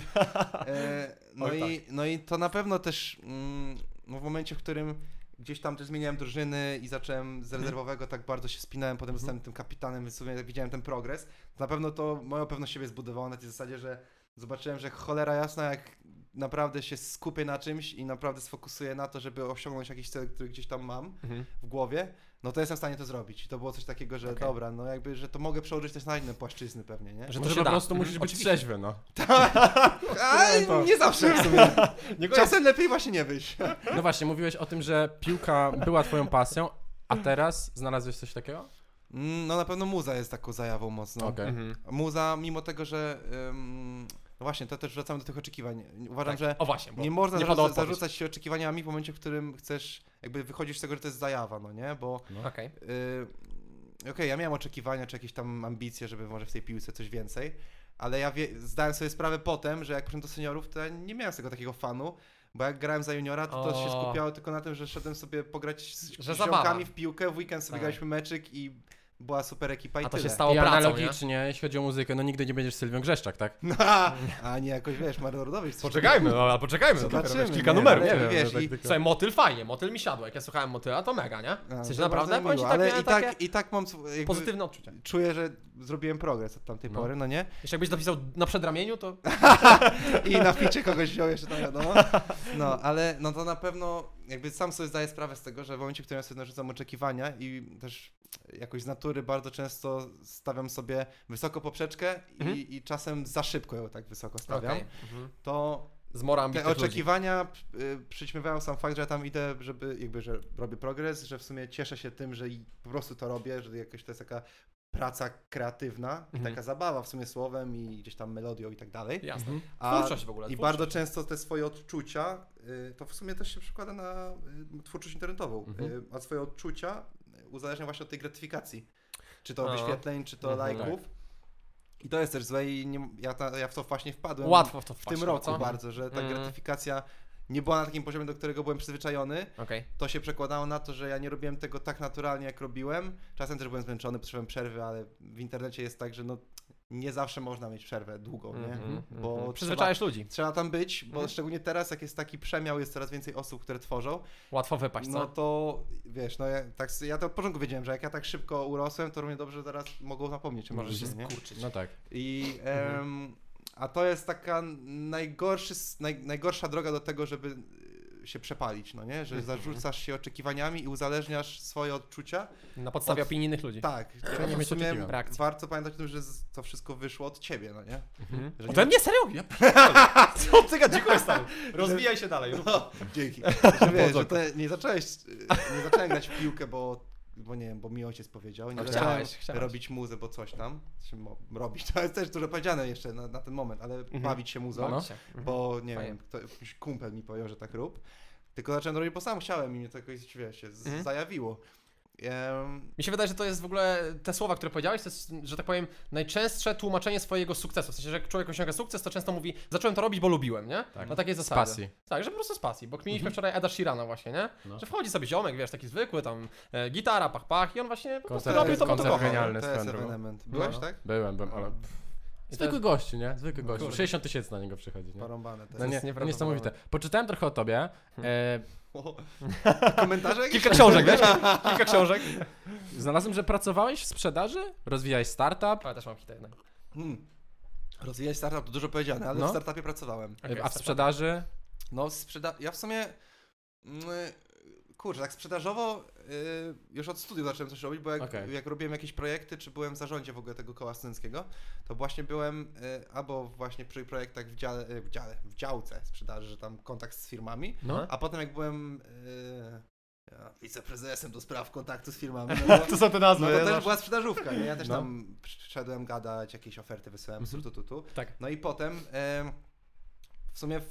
E, no, Oj, i, no i to na pewno też mm, no w momencie, w którym gdzieś tam też zmieniałem drużyny i zacząłem z rezerwowego tak bardzo się spinałem, potem zostałem tym kapitanem, więc w sumie widziałem ten progres, na pewno to moją pewność siebie zbudowało na tej zasadzie, że zobaczyłem, że cholera jasna, jak naprawdę się skupię na czymś i naprawdę sfokusuję na to, żeby osiągnąć jakiś cel, który gdzieś tam mam, Mhm. w głowie, no to jestem w stanie to zrobić. I to było coś takiego, że Okej. dobra, no jakby, że to mogę przełożyć też na inne płaszczyzny pewnie, nie? Że to po prostu Mhm, musisz być oczywiście. trzeźwy, no. A, nie zawsze w sumie. Nie Czasem lepiej właśnie nie wyjść. No właśnie, mówiłeś o tym, że piłka była twoją pasją, a teraz znalazłeś coś takiego? Mm, No na pewno muza jest taką zajawą mocno. Okej. Mhm. Muza, mimo tego, że... ym, no właśnie, to też wracamy do tych oczekiwań. Uważam, Tak. że O właśnie, nie można nie zarzuca- padła odpowiedź. zarzucać się oczekiwaniami w momencie, w którym chcesz, jakby wychodzisz z tego, że to jest zajawa, no nie? Bo Okej. Yy, Okej, ja miałem oczekiwania czy jakieś tam ambicje, żeby może w tej piłce coś więcej, ale ja wie, zdałem sobie sprawę potem, że jak przyszedłem do seniorów, to ja nie miałem z tego takiego fanu, bo jak grałem za juniora, to to się skupiało tylko na tym, że szedłem sobie pograć z Że zabawa. ziomkami w piłkę, w weekend sobie Tak. graliśmy meczyk i była super ekipa i A to się tyle. stało I pracą, nie? analogicznie, jeśli chodzi o muzykę, no nigdy nie będziesz Sylwią Grzeszczak, tak? No, a nie jakoś, wiesz, Marodowicz. coś Poczekajmy, no, ale poczekajmy. no, Zobaczymy, kilka nie, numerów. ale nie wiem, wiesz, no tak i- tylko- Słuchaj, motyl fajnie, motyl mi siadł. Jak ja słuchałem motyla, to mega, nie? A, W sensie to naprawdę, bardzo powiem ci, miło, takie, ale i takie tak, i tak mam sw- jakby, pozytywne odczucia. czuję, że zrobiłem progres od tamtej No. pory, no nie? Jeszcze jakbyś dopisał na przedramieniu, to... I na ficie kogoś wziął jeszcze, no wiadomo. No, ale no to na pewno jakby sam sobie zdaję sprawę z tego, że w momencie, w którym ja sobie narzucam oczekiwania i też jakoś z natury bardzo często stawiam sobie wysoko poprzeczkę Mhm. i, i czasem za szybko ją tak wysoko stawiam, Okej. Mhm. to Zmora te ambitnych ludzi. oczekiwania y, przyćmiewają sam fakt, że ja tam idę, żeby jakby, że robię progres, że w sumie cieszę się tym, że po prostu to robię, że jakoś to jest taka praca kreatywna i Mhm. taka zabawa w sumie słowem i gdzieś tam melodią i tak dalej. Jasne. Mhm. A- Twórczość w ogóle. I bardzo często te swoje odczucia, y, to w sumie też się przekłada na y, twórczość internetową, Mhm. a swoje odczucia uzależnia właśnie od tej gratyfikacji. Czy to No. wyświetleń, czy to Mhm. lajków. I to jest też złe i nie, ja, ta, ja w to właśnie wpadłem. Łatwo w to w wpaść, tym roku co? bardzo, że ta Mm. gratyfikacja nie była na takim poziomie, do którego byłem przyzwyczajony. Okej. To się przekładało na to, że ja nie robiłem tego tak naturalnie, jak robiłem. Czasem też byłem zmęczony, potrzebowałem przerwy, ale w internecie jest tak, że no, nie zawsze można mieć przerwę długą, nie? Mhm, Bo mhm. trzeba- Przyzwyczajasz ludzi. Trzeba tam być, bo Mhm. szczególnie teraz, jak jest taki przemiał, jest coraz więcej osób, które tworzą, Łatwo wypaść, no co? to wiesz, no ja, tak, ja to od początku wiedziałem, że jak ja tak szybko urosłem, to równie dobrze zaraz mogą zapomnieć Możesz się nie? skurczyć. No tak. I em, a to jest taka najgorszy, naj, najgorsza droga do tego, żeby się przepalić, no nie? Że zarzucasz się oczekiwaniami i uzależniasz swoje odczucia. Na podstawie Od- opinii innych ludzi. Tak, nie nie mieć sumie warto pamiętać o tym, że to wszystko wyszło od ciebie, no nie? Mhm. Że Ode nie- mnie serio? Ja Co ty gadzikujesz stary? Rozwijaj się dalej. No, dzięki. Że wiesz, że nie zacząłeś, nie zacząłem grać w piłkę, bo, bo nie wiem, bo mi ojciec powiedział, nie Ale zacząłem chciałeś, chciałeś. robić muzę, bo coś tam, mo- robić, to jest też dużo powiedziane jeszcze na, na ten moment, ale Mhm. bawić się muzą, Bawić się. Mhm. bo nie Fajnie. wiem, kto, jakiś kumpel mi powiedział, że tak rób, tylko zacząłem robić, bo sam chciałem i mnie to jakoś, wiesz, się z- Mhm. zajawiło. Mi się wydaje, że to jest w ogóle te słowa, które powiedziałeś, to jest, że tak powiem, najczęstsze tłumaczenie swojego sukcesu. W sensie, że jak człowiek osiąga sukces, to często mówi, zacząłem to robić, bo lubiłem, nie? Tak. Na takiej Z zasadzie. pasji. Tak, że po prostu z pasji, bo kminiliśmy wczoraj Eda Sheerana właśnie, nie? No. Że wchodzi sobie ziomek, wiesz, taki zwykły, tam e, gitara, pach, pach i on właśnie po prostu Koncert- robił to, bo to kocha. genialny. to swoją jest drogą. ewenement. Byłeś, No. tak? Byłem, byłem, ale... Zwykły gościu, nie? Zwykły No gościu. kurde. 60 tysięcy na niego przychodzi, nie? Porąbane to No jest. nie, jest niesamowite. Poczytałem trochę o tobie. E, O, Komentarze? Kilka książek, wiesz? Kilka książek. znalazłem, że pracowałeś w sprzedaży, rozwijałeś startup, Ale też mam hita jednak. Hmm. Rozwijać startup to dużo powiedziane, ale No. w startupie pracowałem. Okej, a w sprzedaży No, sprzeda... Ja w sumie. mm, Kurczę, tak sprzedażowo już od studiów zacząłem coś robić, bo jak, Okej. jak robiłem jakieś projekty, czy byłem w zarządzie w ogóle tego koła studenckiego, to właśnie byłem y, albo właśnie przy projektach w dziale, y, w dziale, w działce sprzedaży, że tam kontakt z firmami, No. a potem jak byłem y, ja, wiceprezesem do spraw kontaktu z firmami, no to, To są te nazwy. no to ja też zawsze- była sprzedażówka, nie? Ja też No. tam przyszedłem gadać, jakieś oferty wysyłałem, Mhm. mhm. tu, tu, tu. Tak. No i potem em, w sumie w,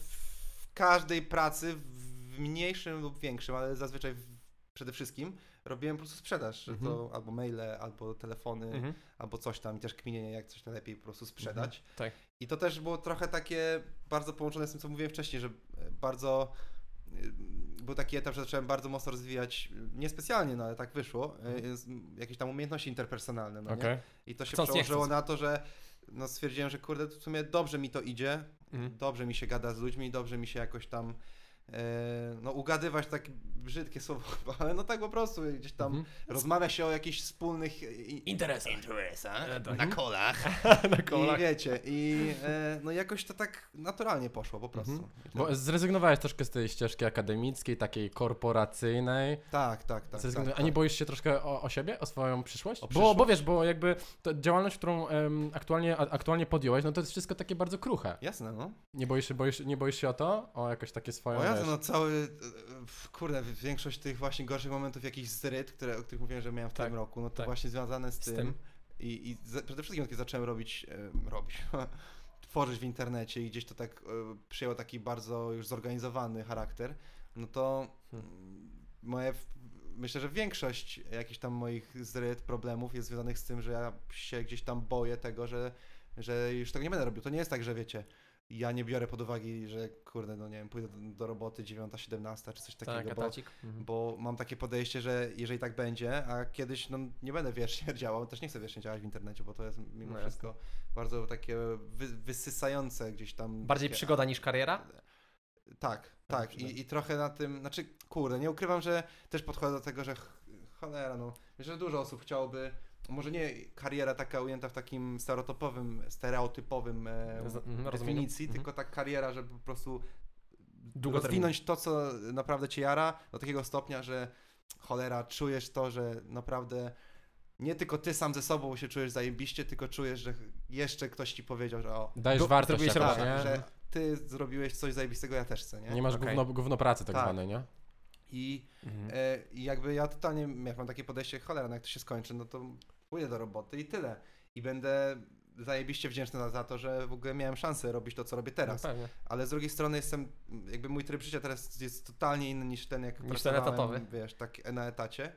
w każdej pracy, w mniejszym lub większym, ale zazwyczaj w, przede wszystkim robiłem po prostu sprzedaż, że to Mhm. albo maile, albo telefony, Mhm. albo coś tam i też kminienie, jak coś najlepiej po prostu sprzedać. Tak. I to też było trochę takie bardzo połączone z tym, co mówiłem wcześniej, że e, bardzo e, był taki etap, że zacząłem bardzo mocno rozwijać, e, niespecjalnie, no ale tak wyszło, z- jakieś tam umiejętności interpersonalne, no? Okej. I to się Chcąc, przełożyło na to, że no stwierdziłem, że kurde, w sumie dobrze mi to idzie, Mhm. dobrze mi się gada z ludźmi, dobrze mi się jakoś tam no ugadywać takie brzydkie słowo, ale no tak po prostu gdzieś tam Mhm. rozmawia się o jakichś wspólnych i- Interesach. interesach E, tak. na kolach Na i kolach. wiecie, i e, no jakoś to tak naturalnie poszło po prostu. Mhm. I Bo zrezygnowałeś troszkę z tej ścieżki akademickiej, takiej korporacyjnej. tak, tak, tak. Zrezygnu- tak, A nie tak. boisz się troszkę o, o siebie, o swoją przyszłość? O Bo, bo przyszłość? wiesz, bo jakby to działalność, którą em, aktualnie, a, aktualnie podjąłeś, no to jest wszystko takie bardzo kruche. Jasne, no. Nie boisz się, boisz, nie boisz się o to? O jakoś takie swoją, Wiesz, no cały, kurde, większość tych właśnie gorszych momentów, jakichś zryt, które, o których mówiłem, że miałem w Tak, tym roku, no to tak. właśnie związane z, Z tym. tym. I, i za- przede wszystkim, kiedy zacząłem robić, e, robić, tworzyć w internecie i gdzieś to tak e, przyjęło taki bardzo już zorganizowany charakter, no to Hmm. mm, moje, myślę, że większość jakichś tam moich zryt, problemów jest związanych z tym, że ja się gdzieś tam boję tego, że, że już tego nie będę robił. To nie jest tak, że wiecie, ja nie biorę pod uwagę, że kurde, no nie wiem, pójdę do, do roboty 9-17 czy coś takiego, Tak, bo. Mhm. bo mam takie podejście, że jeżeli tak będzie, a kiedyś no, nie będę wiecznie działał, też nie chcę wiecznie działać w internecie, bo to jest mimo No wszystko bardzo takie wy, wysysające gdzieś tam. Bardziej takie- przygoda niż kariera? Tak, tak. I, I trochę na tym, znaczy, kurde, nie ukrywam, że też podchodzę do tego, że ch- cholera, no, myślę, że dużo osób chciałoby, może nie kariera taka ujęta w takim stereotypowym, stereotypowym e, Z- rozumiem. definicji, Mhm. tylko tak kariera, żeby po prostu Długoterminowo. rozwinąć to, co naprawdę cię jara, do takiego stopnia, że cholera, czujesz to, że naprawdę nie tylko ty sam ze sobą się czujesz zajebiście, tylko czujesz, że jeszcze ktoś ci powiedział, że o, Dajesz Do- wartość zrobiłeś jakąś, tak, nie? że ty zrobiłeś coś zajebistego, ja też chcę, nie? Nie masz Okej. gówno, gówno pracy tak, Tak. zwanej, nie? I, Mhm. e, I jakby ja totalnie, jak mam takie podejście, cholera, no jak to się skończy, no to pójdę do roboty i tyle. I będę zajebiście wdzięczny za, to, że w ogóle miałem szansę robić to, co robię teraz. No. Ale z drugiej strony jestem, jakby mój tryb życia teraz jest totalnie inny niż ten, jak Niż ten etatowy. wiesz, tak na etacie.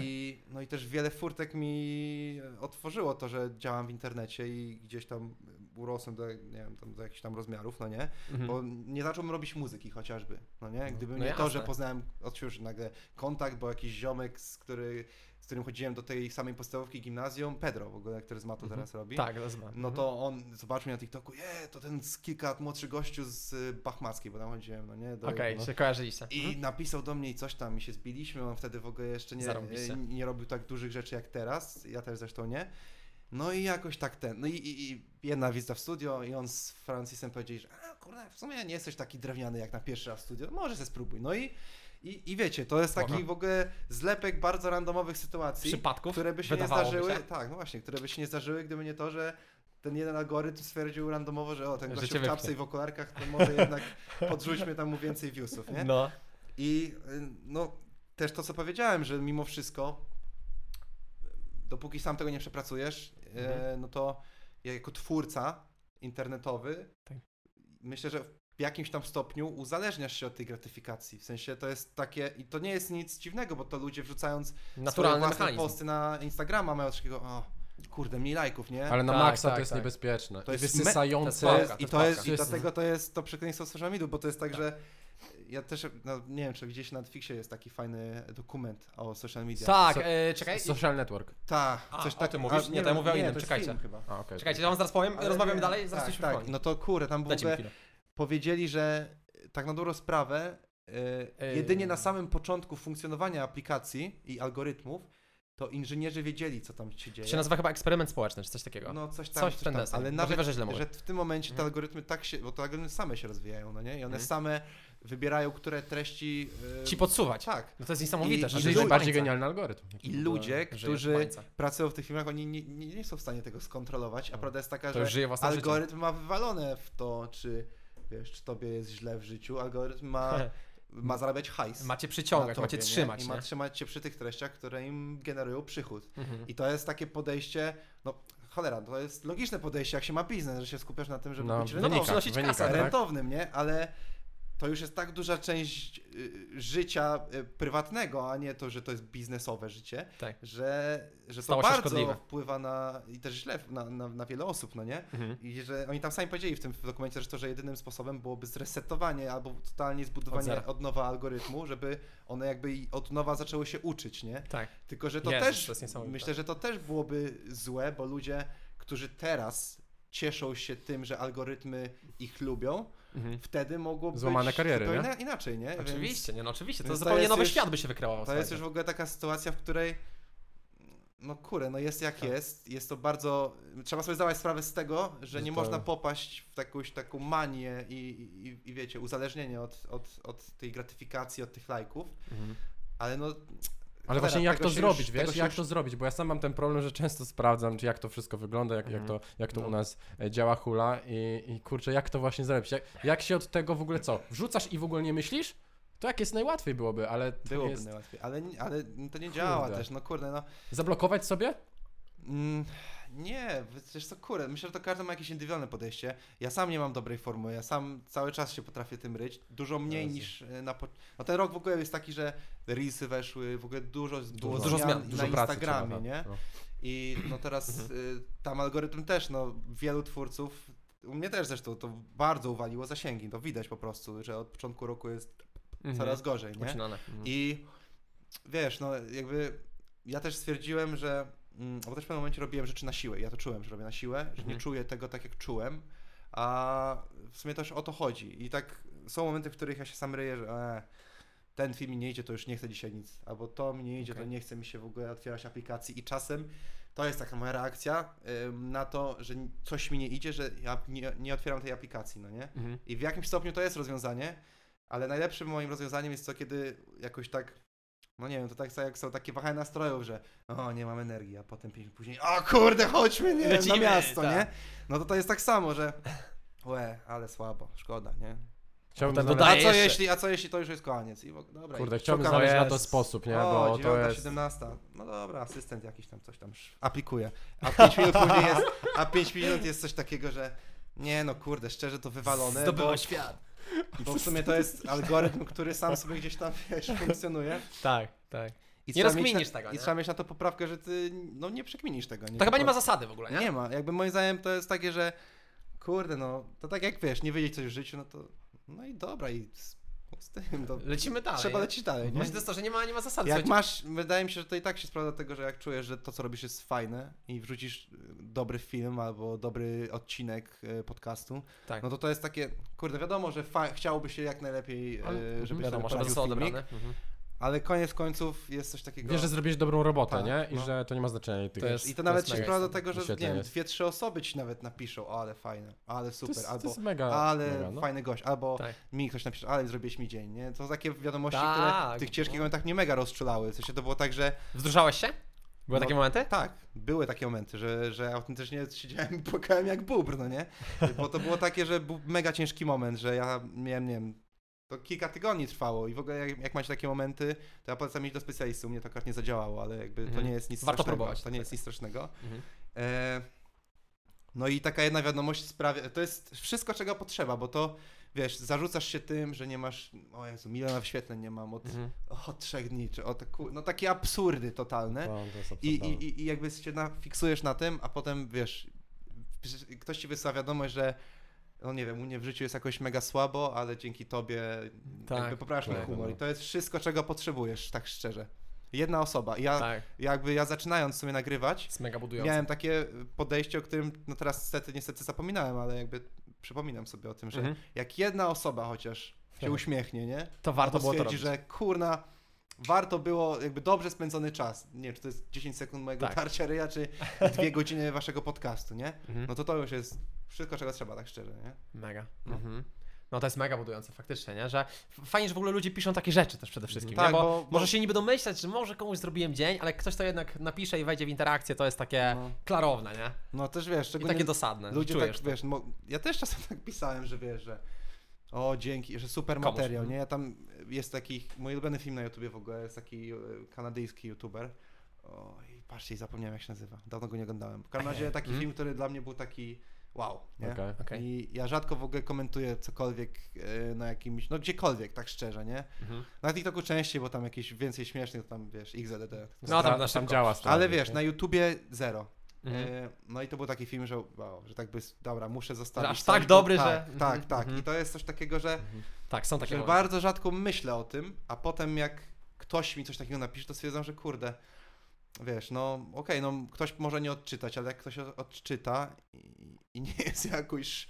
I, no i też wiele furtek mi otworzyło to, że działam w internecie i gdzieś tam urosłem do, nie wiem, tam, do jakichś tam rozmiarów, no nie? Mhm. Bo nie zacząłbym robić muzyki chociażby, no nie? Gdyby No nie to, jasne. że poznałem, odczułem nagle kontakt, bo jakiś ziomek, z, który, którym chodziłem do tej samej podstawówki gimnazjum, Pedro w ogóle, który z Matu Mhm. teraz robi. Tak, ma. No to on zobaczył mnie na TikToku, je, to ten z kilka lat młodszy gościu z y, Bachmackiej, bo tam chodziłem, no nie? Do, Okej, no. się kojarzyliście. I Mhm. napisał do mnie i coś tam, i się zbiliśmy, on wtedy w ogóle jeszcze nie, y, nie robił tak dużych rzeczy jak teraz, ja też zresztą nie. No i jakoś tak ten, no i, i, i jedna wizyta w studio i on z Francisem powiedzieli, że a kurde, w sumie nie jesteś taki drewniany jak na pierwszy raz w studio, może se spróbuj. No i, i, i wiecie, to jest taki Spoko. w ogóle zlepek bardzo randomowych sytuacji, Przypadków które by się nie wydawałoby zdarzyły, się. tak, no właśnie, które by się nie zdarzyły, gdyby nie to, że ten jeden algorytm stwierdził randomowo, że o, ten Że gościu cię w czapce i w okularkach, to może jednak podrzućmy tam mu więcej viewsów, nie? No. I y, no, też to, co powiedziałem, że mimo wszystko, dopóki sam tego nie przepracujesz, e, no to ja jako twórca internetowy, Tak. myślę, że w jakimś tam stopniu uzależniasz się od tej gratyfikacji. W sensie to jest takie, i to nie jest nic dziwnego, bo to ludzie wrzucając Naturalny swoje własne mechanizm. posty na Instagrama mają takiego, o, kurde, mniej lajków, nie? Ale na Tak, maksa tak, to jest tak. niebezpieczne. To To jest wysysające. to jest- I to to jest i dlatego to jest to przekleństwo social media, bo to jest tak, że ja też, no, nie wiem, czy gdzieś na Netflixie jest taki fajny dokument o social media. Tak, So- e, czekaj. Social network. Tak, A, coś o tak. tym mówisz? Nie, to ja mówię o innym, to jest czekajcie. Film chyba. A, okej. Czekajcie, ja wam zaraz powiem, Ale rozmawiamy nie, dalej, zaraz tak, coś tak. No to kurde, tam w Dajcie mi ogóle chwilę. Powiedzieli, że tak na dobrą sprawę, e, Ej. jedynie na samym początku funkcjonowania aplikacji i algorytmów, to inżynierzy wiedzieli, co tam się dzieje. To się nazywa chyba eksperyment społeczny, czy coś takiego. No coś tam, Coś ten tam. ale Możliwe, nawet, że źle mówię. że w tym momencie te Mhm. algorytmy tak się, bo te algorytmy same się rozwijają, no nie? I one Mhm. same wybierają, które treści... e, Ci podsuwać. Tak. No to jest niesamowite, I- że To jest najbardziej genialny algorytm. I ludzie, którzy pracują w tych firmach, oni nie, nie, nie są w stanie tego skontrolować, a No. prawda jest taka, To że życiem. algorytm ma wywalone w to, czy wiesz, czy tobie jest źle w życiu. Algorytm ma, ma zarabiać hajs. Macie przyciągać, tobie, macie nie? trzymać, I ma nie? trzymać cię przy tych treściach, które im generują przychód. Mhm. I to jest takie podejście, no cholera, to jest logiczne podejście, jak się ma biznes, że się skupiasz na tym, żeby No, być wynika, rentownym. przynosić wynika, kasę, tak? rentownym, nie? Ale to już jest tak duża część y, życia y, prywatnego, a nie to, że to jest biznesowe życie, Tak. że, że to Stało bardzo szkodliwe. wpływa na, i też źle na, na, na wiele osób, no nie? Mhm. I że oni tam sami powiedzieli w tym dokumencie zresztą, że jedynym sposobem byłoby zresetowanie albo totalnie Od zbudowanie zera. od, nowa algorytmu, żeby one jakby od nowa zaczęły się uczyć, nie? Tak. Tylko, że to też, to myślę, że to też byłoby złe, bo ludzie, którzy teraz cieszą się tym, że algorytmy ich lubią, Mhm. wtedy mogło Złamane być kariery, zupełnie nie? inaczej, nie? Oczywiście, nie no oczywiście, to więc to zupełnie nowy już- świat by się wykreował. Więc to jest już w ogóle taka sytuacja, w której no kurę, no jest jak Tak. jest, jest to bardzo, trzeba sobie zdawać sprawę z tego, że Że nie to- można popaść w jakąś taką manię i, i, i wiecie, uzależnienie od, od, od tej gratyfikacji, od tych lajków, Mhm. ale no... Ale właśnie jak to zrobić, już, wiesz? Jak już- to zrobić? Bo ja sam mam ten problem, że często sprawdzam, czy jak to wszystko wygląda, jak, jak Mhm. to, jak to No. u nas e, działa hula i, i kurczę, jak to właśnie zrobić? Jak, jak się od tego w ogóle co? Wrzucasz i w ogóle nie myślisz? To jak jest najłatwiej byłoby, ale to Byłoby jest... najłatwiej, ale, ale to nie działa Kurde. też, no kurde, no... Zablokować sobie? Mm, nie, wiesz co, kurde, myślę, że to każdy ma jakieś indywidualne podejście. Ja sam nie mam dobrej formuły, ja sam cały czas się potrafię tym ryć, dużo mniej Jezu. niż e, na... Po... No ten rok w ogóle jest taki, że reelsy weszły, w ogóle dużo, było Dużo zmian, zmian, na Dużo pracy Instagramie, trzeba, nie? no. I no teraz y, tam algorytm też, no wielu twórców, u mnie też zresztą to bardzo uwaliło zasięgi, to widać po prostu, że od początku roku jest Mhm. coraz gorzej, nie? Mhm. I wiesz, no jakby ja też stwierdziłem, że. Mm, Bo też w pewnym momencie robiłem rzeczy na siłę. Ja to czułem, że robię na siłę, że nie Mhm. czuję tego tak, jak czułem. A w sumie też o to chodzi. I tak są momenty, w których ja się sam ryję, że e, ten film mi nie idzie, to już nie chcę dzisiaj nic. Albo to mi nie idzie, to Okej. nie chce mi się w ogóle otwierać aplikacji. I czasem to jest taka moja reakcja ym, na to, że coś mi nie idzie, że ja nie, nie otwieram tej aplikacji, no nie? Mhm. I w jakimś stopniu to jest rozwiązanie, ale najlepszym moim rozwiązaniem jest to, kiedy jakoś tak, no nie wiem, to tak jak są takie wahania nastrojów, że o, nie mam energii, a potem pięć minut później, o kurde, chodźmy, nie, Lecimy, na miasto, tak. nie? No to to jest tak samo, że łe, ale słabo, szkoda, nie? Chciałbym Potem znaleźć, A dodaję co, jeszcze. jeśli, a co jeśli to już jest koniec? I w ogóle, dobra, kurde, i chciałbym szukam- znaleźć na to sposób, nie, o, bo to 9, jest... 17. No dobra, asystent jakiś tam coś tam sz- aplikuje. A 5 minut później jest, a 5 minut jest coś takiego, że nie no kurde, szczerze to wywalone, bo, Zdobyło świat. Bo w sumie to jest algorytm, który sam sobie gdzieś tam wiesz, funkcjonuje. Tak, tak. I Nie trzeba mieć rozkminisz na, tego, I nie? trzeba mieć na to poprawkę, że ty no nie przekminisz tego. To chyba nie ma zasady w ogóle, nie? Nie ma. Jakby moim zdaniem to jest takie, że kurde no, to tak jak wiesz, nie wiedzieć coś w życiu, no to no i dobra i z, z tym to Lecimy dalej. trzeba lecieć dalej, nie? Właśnie to jest to, że nie ma, nie ma zasady. Jak Słuchajcie, masz, wydaje mi się, że to i tak się sprawdza tego, że jak czujesz, że to co robisz jest fajne i wrzucisz y, dobry film albo dobry odcinek y, podcastu, Tak. no to to jest takie, kurde, wiadomo, że fa- chciałoby się jak najlepiej, Ale- y, żeby Wiadomo, sobie poradził zostało filmik. Mhm. Ale koniec końców jest coś takiego... Wiesz, że zrobiłeś dobrą robotę, Tak, nie? I no. że to nie ma znaczenia. I ty To jest- I to nawet jest się mega sprawdza do tego, że nie wiem, jest. dwie, trzy osoby ci nawet napiszą, o, ale fajne, ale To super, jest, albo to jest mega, ale mega, no. fajny gość, albo Tak. mi ktoś napisze, ale zrobiłeś mi dzień, nie? To takie wiadomości, Tak. które w tych ciężkich No. momentach mnie mega rozczulały. W sensie to było tak, że Wzruszałeś się? Były No, takie momenty? tak, były takie momenty, że, że autentycznie siedziałem i płakałem jak bubr, no nie? Bo to było takie, że był mega ciężki moment, że ja miałem, nie wiem, to kilka tygodni trwało i w ogóle jak, jak macie takie momenty, to ja polecam iść do specjalisty, u mnie to akurat nie zadziałało, ale jakby to Mhm. nie jest nic Warto strasznego. próbować, To nie tak. jest nic strasznego. Mhm. E, no i taka jedna wiadomość sprawia, to jest wszystko czego potrzeba, bo to wiesz, zarzucasz się tym, że nie masz, o Jezu, miliona wyświetleń nie mam od, Mhm. od trzech dni, czy od, no takie absurdy totalne. To, to I, i, i- jakby się na, fiksujesz na tym, a potem wiesz, ktoś ci wysyła wiadomość, że no nie wiem, u mnie w życiu jest jakoś mega słabo, ale dzięki tobie Tak, jakby poprawiasz mój tak, humor. no. I to jest wszystko, czego potrzebujesz, tak szczerze. Jedna osoba. Ja Tak, jakby ja zaczynając sobie nagrywać, miałem takie podejście, o którym no teraz niestety, niestety zapominałem, ale jakby przypominam sobie o tym, że Mhm. jak jedna osoba chociaż się Tak. uśmiechnie, nie? To warto to było to robić. że kurna, warto było jakby dobrze spędzony czas. Nie wiem, czy to jest 10 sekund mojego Tak. tarcia ryja, czy dwie godziny waszego podcastu, nie? Mhm. No to to już jest wszystko, czego trzeba, tak szczerze, nie? Mega. No. Mhm. No to jest mega budujące faktycznie, nie? Że fajnie, że w ogóle ludzie piszą takie rzeczy też przede wszystkim, Tak, nie? Bo, bo- może się niby domyślać, że może komuś zrobiłem dzień, ale ktoś to jednak napisze i wejdzie w interakcję, to jest takie No, klarowne, nie? no też wiesz, I takie dosadne. ludzie tak, to. wiesz, ja też czasem tak pisałem, że wiesz, że o, dzięki, że super Komuś, materiał, mhm. nie? Ja tam jest taki, mój ulubiony film na YouTubie w ogóle, jest taki e, kanadyjski YouTuber. Oj, patrzcie, zapomniałem jak się nazywa. Dawno go nie oglądałem. W każdym razie taki Mhm. film, który dla mnie był taki wow, nie? Okej. Okej. I ja rzadko w ogóle komentuję cokolwiek e, na jakimś, no gdziekolwiek, tak szczerze, nie? Mhm. Na TikToku częściej, bo tam jakieś więcej śmiesznych, to tam wiesz, XDD. No tam tam szybko. działa Ale wiesz, nie? na YouTubie zero. Mhm. E, no i to był taki film, że wow, że tak by, dobra, muszę zostawić. aż tak dobry, tak, że- Tak, Mhm, tak. mhm. I to jest coś takiego, że, Tak, są takie że momenty. bardzo rzadko myślę o tym, a potem jak ktoś mi coś takiego napisze, to stwierdzam, że kurde, wiesz, no okej, no ktoś może nie odczytać, ale jak ktoś odczyta i, i nie jest jakoś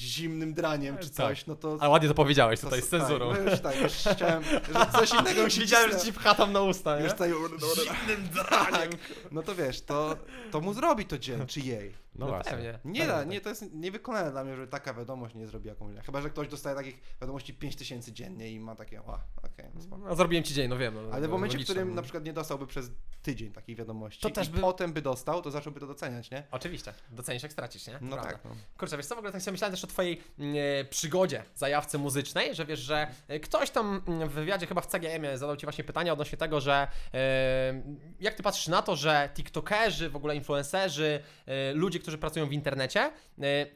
zimnym draniem czy Tak. coś, no to... A ładnie to powiedziałeś to tutaj z tak, cenzurą. no już tak, już chciałem, że coś innego się Widziałem, że ci pcha tam na usta, nie? Już tutaj, Zimnym draniem. no to wiesz, to, to mu zrobi to dzień, czy jej. No, właśnie. pewnie. Nie Pewnie da, tak. nie, to jest niewykonane dla mnie, że taka wiadomość nie zrobi jakąś. Chyba, że ktoś dostaje takich wiadomości 5000 dziennie i ma takie, o, okej, no spoko. No, zrobiłem ci dzień, no wiem. No, Ale w momencie, w logiczne, którym no. na przykład nie dostałby przez tydzień takich wiadomości To też i by- potem by dostał, to zacząłby to doceniać, nie? Oczywiście, docenisz jak stracisz, nie? To No prawda. tak. No. Kurczę, wiesz co, w ogóle tak sobie myślałem też o twojej mm, e, przygodzie, zajawce muzycznej, że wiesz, że e, ktoś tam mm, w wywiadzie chyba w CGM zadał ci właśnie pytanie odnośnie tego, że e, jak ty patrzysz na to, że tiktokerzy, w ogóle influencerzy, e, ludzie, którzy pracują w internecie, e,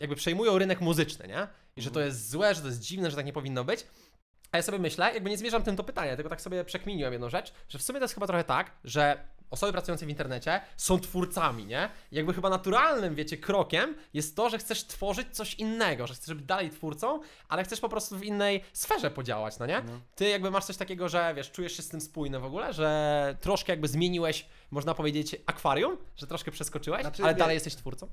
jakby przejmują rynek muzyczny, nie? I że to jest złe, że to jest dziwne, że tak nie powinno być. A ja sobie myślę, jakby nie zmierzam tym do pytania, tylko tak sobie przekminiłem jedną rzecz, że w sumie to jest chyba trochę tak, że osoby pracujące w internecie są twórcami, nie? I jakby chyba naturalnym, wiecie, krokiem jest to, że chcesz tworzyć coś innego, że chcesz być dalej twórcą, ale chcesz po prostu w innej sferze podziałać, no nie? No. Ty jakby masz coś takiego, że wiesz, czujesz się z tym spójny w ogóle, że troszkę jakby zmieniłeś, można powiedzieć, akwarium, że troszkę przeskoczyłeś, Znaczy, ale dalej jesteś twórcą?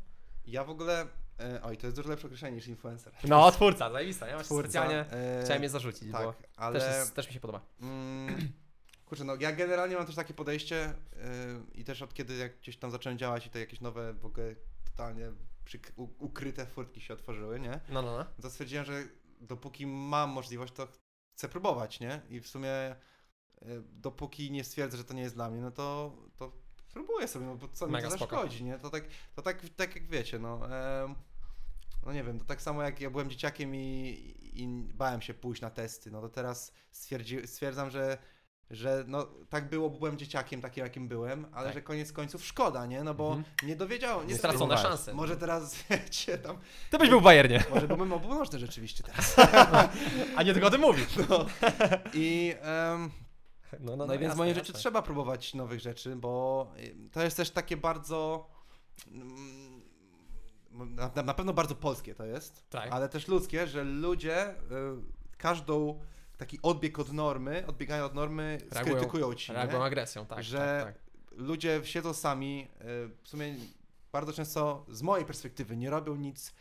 Ja w ogóle, e, oj, to jest dużo lepsze określenie niż influencer. No, twórca, zajebista, nie? Właśnie Twórca, specjalnie e, chciałem je zarzucić, Tak, bo ale... też, jest, też mi się podoba. Mm, kurczę, no ja generalnie mam też takie podejście yy, i też od kiedy jak gdzieś tam zacząłem działać i te jakieś nowe, w ogóle totalnie przyk- u- ukryte furtki się otworzyły, nie? No, no, no. to stwierdziłem, że dopóki mam możliwość, to chcę próbować, nie? I w sumie e, dopóki nie stwierdzę, że to nie jest dla mnie, no to, to spróbuję sobie, no bo co mi to spoko. zaszkodzi, nie? To tak, to tak, tak jak wiecie, no... em, no nie wiem, to tak samo jak ja byłem dzieciakiem i, i bałem się pójść na testy. No to teraz stwierdzi, stwierdzam, że, że no, tak było, bo byłem dzieciakiem takim, jakim byłem, ale Tak. że koniec końców szkoda, nie? No bo Mhm. nie dowiedziało, nie Stracone szanse. Może teraz, wiecie, tam, Ty byś był w Bayernie. może byłbym obunożny rzeczywiście teraz. A nie tylko o tym mówisz. No. I, em, No, no, i więc moje rzeczy trzeba próbować nowych rzeczy, bo to jest też takie bardzo. Mm, Na, na- pewno bardzo polskie to jest, Tak. ale też ludzkie, że ludzie y, każdą taki odbieg od normy, odbiegają od normy, Reagują- skrytykują ci. nie? Reagują agresją, tak. że tak, tak. ludzie siedzą sami, y, w sumie bardzo często z mojej perspektywy nie robią nic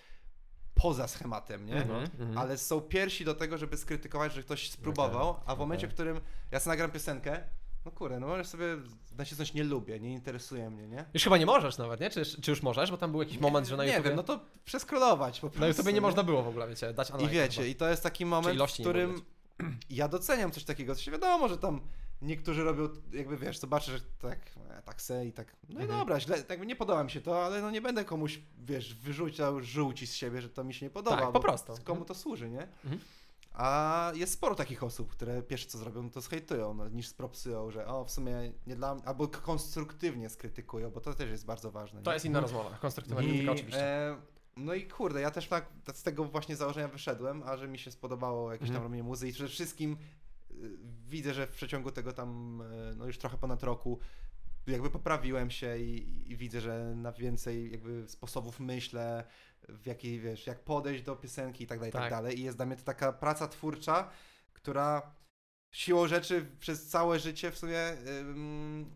poza schematem, nie? Mhm, mhm. ale są pierwsi do tego, żeby skrytykować, że ktoś spróbował, a w momencie, w którym ja sobie nagram piosenkę, no kurde, no możesz sobie nacisnąć nie lubię, nie interesuje mnie, nie? Już chyba nie możesz nawet, nie? Czy, czy już możesz? Bo tam był jakiś moment, że na Nie YouTubie... wiem, no to przeskrolować po prostu. Na YouTubie nie można było w ogóle, wiecie, dać I wiecie, chyba. i to jest taki moment, w ilości nie którym ja doceniam coś takiego, to się wiadomo, że tam niektórzy robią, jakby wiesz, zobaczę, że tak, e, tak se i tak, no i Mhm. dobra, źle, tak nie podoba mi się to, ale no nie będę komuś, wiesz, wyrzucał żółci z siebie, że to mi się nie podoba. Tak, po bo prostu. Komu to służy, nie? Mhm. A jest sporo takich osób, które pierwsze co zrobią, no to zhejtują, no, niż spropsują, że o, w sumie nie dla mnie, albo konstruktywnie skrytykują, bo to też jest bardzo ważne. To nie? jest inna rozmowa, konstruktywna I, krytyka oczywiście. E, no i kurde, ja też tak z tego właśnie założenia wyszedłem, a że mi się spodobało jakieś Mhm. tam robienie muzy i przede wszystkim y, widzę, że w przeciągu tego tam, e, no już trochę ponad roku jakby poprawiłem się i, i widzę, że na więcej jakby sposobów myślę, w jakiej, wiesz, jak podejść do piosenki i tak dalej, i tak Tak. dalej. I jest dla mnie to taka praca twórcza, która siłą rzeczy przez całe życie w sumie ym,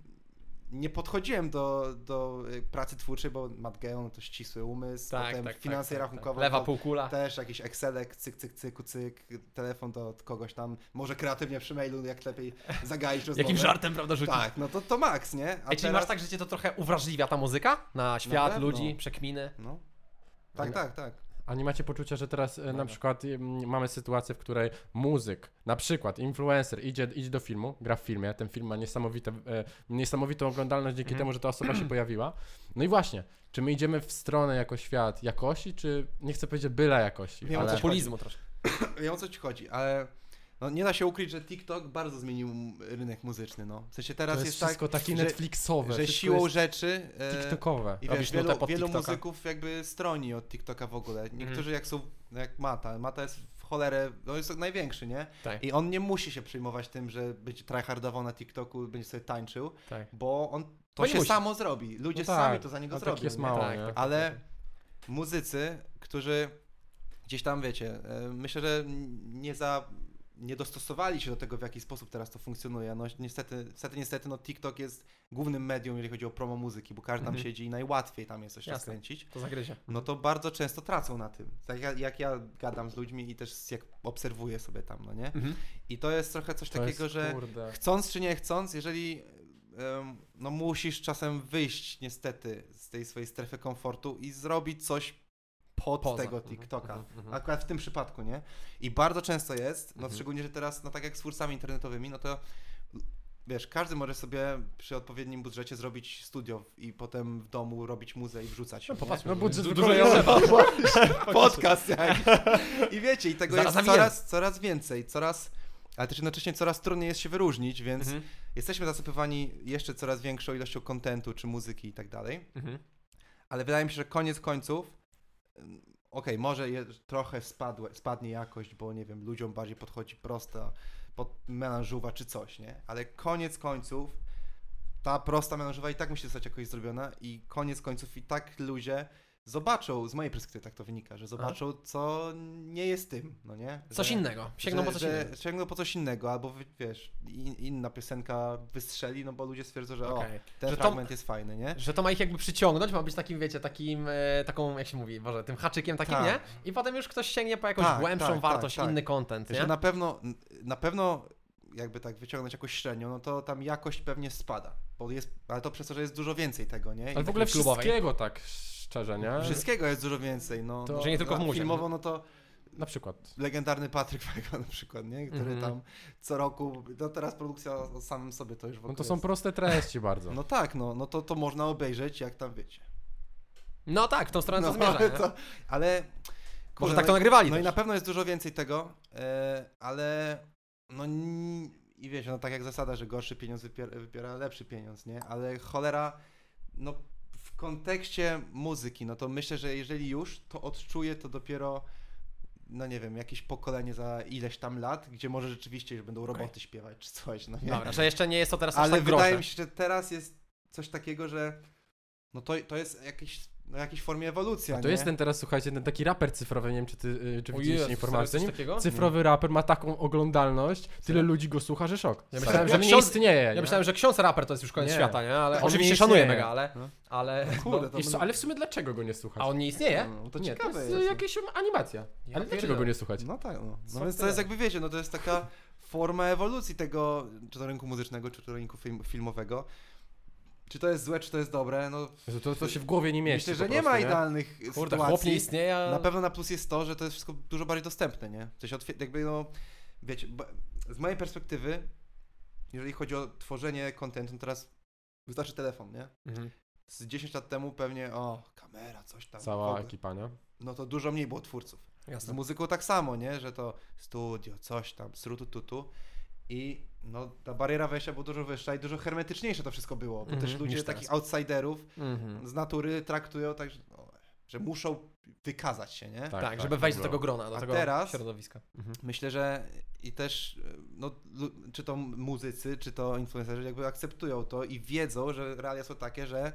nie podchodziłem do, do y, pracy twórczej, bo Matt Geon to ścisły umysł, Tak, potem tak, tak, finanse tak, tak. rachunkowe, Lewa to półkula. też jakiś Excelek, cyk, cyk, cyk, cyk, telefon do kogoś tam, może kreatywnie przy mailu, jak lepiej zagaić rozmowę. Jakim żartem, prawda, rzucić? Tak, no to, to max, nie? A Ej, czyli masz tak, że cię to trochę uwrażliwia ta muzyka? Na świat, ludzi, przekminy? No. Tak, tak, tak. A nie macie poczucia, że teraz e, na przykład mamy sytuację, w której muzyk, na przykład influencer idzie, idzie do filmu, gra w filmie, ten film ma niesamowite, e, niesamowitą oglądalność dzięki Mhm. temu, że ta osoba się pojawiła. No i właśnie, czy my idziemy w stronę jako świat jakości, czy nie chcę powiedzieć byle jakości, Wiem, o ale... co Populizmu troszkę. Wiem o co ci chodzi, ale no, nie da się ukryć, że TikTok bardzo zmienił rynek muzyczny, no. W sensie teraz to jest, jest wszystko tak, takie że, Netflixowe, że siłą jest rzeczy... e, TikTokowe. I wiesz, wielu, wielu muzyków jakby stroni od TikToka w ogóle. Mhm. Niektórzy jak są, no jak Mata, Mata jest w cholerę, no jest największy, nie? Tak, I on nie musi się przejmować tym, że będzie tryhardował na TikToku, będzie sobie tańczył, tak. bo on to Bo nie się musi. samo zrobi. Ludzie No tak, sami to za niego a tak zrobią. jest nie? mało, tak, nie? tak. Ale muzycy, którzy gdzieś tam, wiecie, e, myślę, że nie za nie dostosowali się do tego, w jaki sposób teraz to funkcjonuje. No niestety, niestety, niestety no TikTok jest głównym medium, jeżeli chodzi o promo muzyki, bo każdy tam Mhm. siedzi i najłatwiej tam jest coś Jasne. rozkręcić. To zagryzie. No to bardzo często tracą na tym. Tak jak, jak ja gadam z ludźmi i też jak obserwuję sobie tam, no nie? Mhm. I to jest trochę coś To takiego, jest, że Kurde. chcąc czy nie chcąc, jeżeli no musisz czasem wyjść niestety z tej swojej strefy komfortu i zrobić coś pod Poza. tego Mhm, TikToka. mhm, mhm. Akurat w tym przypadku, nie? I bardzo często jest, no Mhm. szczególnie, że teraz, no tak jak z twórcami internetowymi, no to wiesz, każdy może sobie przy odpowiednim budżecie zrobić studio i potem w domu robić muzę i wrzucać. No popatrz, No budżet du- dużo podcast jak. I wiecie, i tego Zaraz jest coraz, coraz więcej, coraz, ale też jednocześnie coraz trudniej jest się wyróżnić, więc Mhm. jesteśmy zasypywani jeszcze coraz większą ilością kontentu, czy muzyki i tak dalej, Mhm. ale wydaje mi się, że koniec końców, okej, może je, trochę spadłe, spadnie jakość, bo nie wiem, ludziom bardziej podchodzi prosta pod melanżuwa czy coś, nie? Ale koniec końców ta prosta melanżuwa i tak musi zostać jakoś zrobiona i koniec końców i tak ludzie zobaczą, z mojej perspektywy tak to wynika, że zobaczą, co nie jest tym, no nie? Coś Że- innego. Sięgną po coś że innego. Sięgną po coś innego, albo wiesz, in, inna piosenka wystrzeli, no bo ludzie stwierdzą, że o, Okej. ten Że to- fragment jest fajny, nie? Że to ma ich jakby przyciągnąć, ma być takim, wiecie, takim, e, taką, jak się mówi, może tym haczykiem takim, Tak. nie? I potem już ktoś sięgnie po jakąś Tak, głębszą tak, wartość, tak, tak. inny content, nie? Że na pewno, na pewno jakby tak wyciągnąć jakąś średnią, no to tam jakość pewnie spada, bo jest, ale to przez to, że jest dużo więcej tego, nie? I Ale w ogóle wszystkiego tak szczerze, nie? Wszystkiego jest dużo więcej, no. To- Że nie tylko w muzie. Filmowo, no to Na przykład. legendarny Patryk Wega na przykład, nie? Który Mhm. tam co roku, no teraz produkcja o samym sobie to już w ogóle No to są jest. proste treści bardzo. No tak, no, no to, to można obejrzeć, jak tam wiecie. No tak, w tą stronę to No, zmierza, ale, to, ale Może tak to no nagrywali No i na pewno jest dużo więcej tego, e, ale no n- i wiecie, no tak jak zasada, że gorszy pieniądz wypiera, wypiera lepszy pieniądz, nie? Ale cholera, no kontekście muzyki, no to myślę, że jeżeli już, to odczuję to dopiero no nie wiem, jakieś pokolenie za ileś tam lat, gdzie może rzeczywiście już będą roboty śpiewać czy coś, no nie? Dobra, że jeszcze nie jest to teraz aż Ale tak wydaje groźne. mi się, że teraz jest coś takiego, że no to, to jest jakieś, no jakiejś formie ewolucja, A to nie? jest ten teraz, słuchajcie, ten taki raper cyfrowy, nie wiem czy ty y, czy widzieliście informację. serio, Nie? coś takiego? Cyfrowy raper ma taką oglądalność, tyle ludzi go słucha, że szok. Ja Serio? myślałem, że nie istnieje. Ja nie? myślałem, że ksiądz raper to jest już koniec Nie. świata, nie? Ale On oczywiście nie szanuję mega, ale... No. ale Kurde, to Wiesz co, będą- ale w sumie dlaczego go nie słuchać? A on nie istnieje? No, to nie, to ciekawe jest jest. jakaś animacja. Ja ale dlaczego go nie słuchać? No tak, no. No więc to jest jakby wiecie, no to jest taka forma ewolucji tego, czy to rynku muzycznego, czy to rynku film, filmowego. Czy to jest złe, czy to jest dobre, no Jezu, To, to się w głowie nie mieści myślę, że po nie prostu, ma idealnych Kurde, sytuacji. chłop nie istnieje, a... Na pewno na plus jest to, że to jest wszystko dużo bardziej dostępne, nie? Coś otwier- jakby no, wiecie, bo z mojej perspektywy, jeżeli chodzi o tworzenie kontentu, teraz wystarczy telefon, nie? Mhm. Z 10 lat temu pewnie, o, kamera, coś tam. w Cała ogóle. ekipa, nie? No to dużo mniej było twórców. Z Jasne. muzyką tak samo, nie? Że to studio, coś tam, srutututu. I no, ta bariera wejścia była dużo wyższa i dużo hermetyczniejsze to wszystko było, bo Mhm, też ludzie niż takich teraz. outsiderów Mhm. z natury traktują tak, że, no, że muszą wykazać się, nie? Tak, Tak, żeby wejść do było. tego grona, do A tego teraz- środowiska. Mhm. Myślę, że i też, no, czy to muzycy, czy to influencerzy jakby akceptują to i wiedzą, że realia są takie, że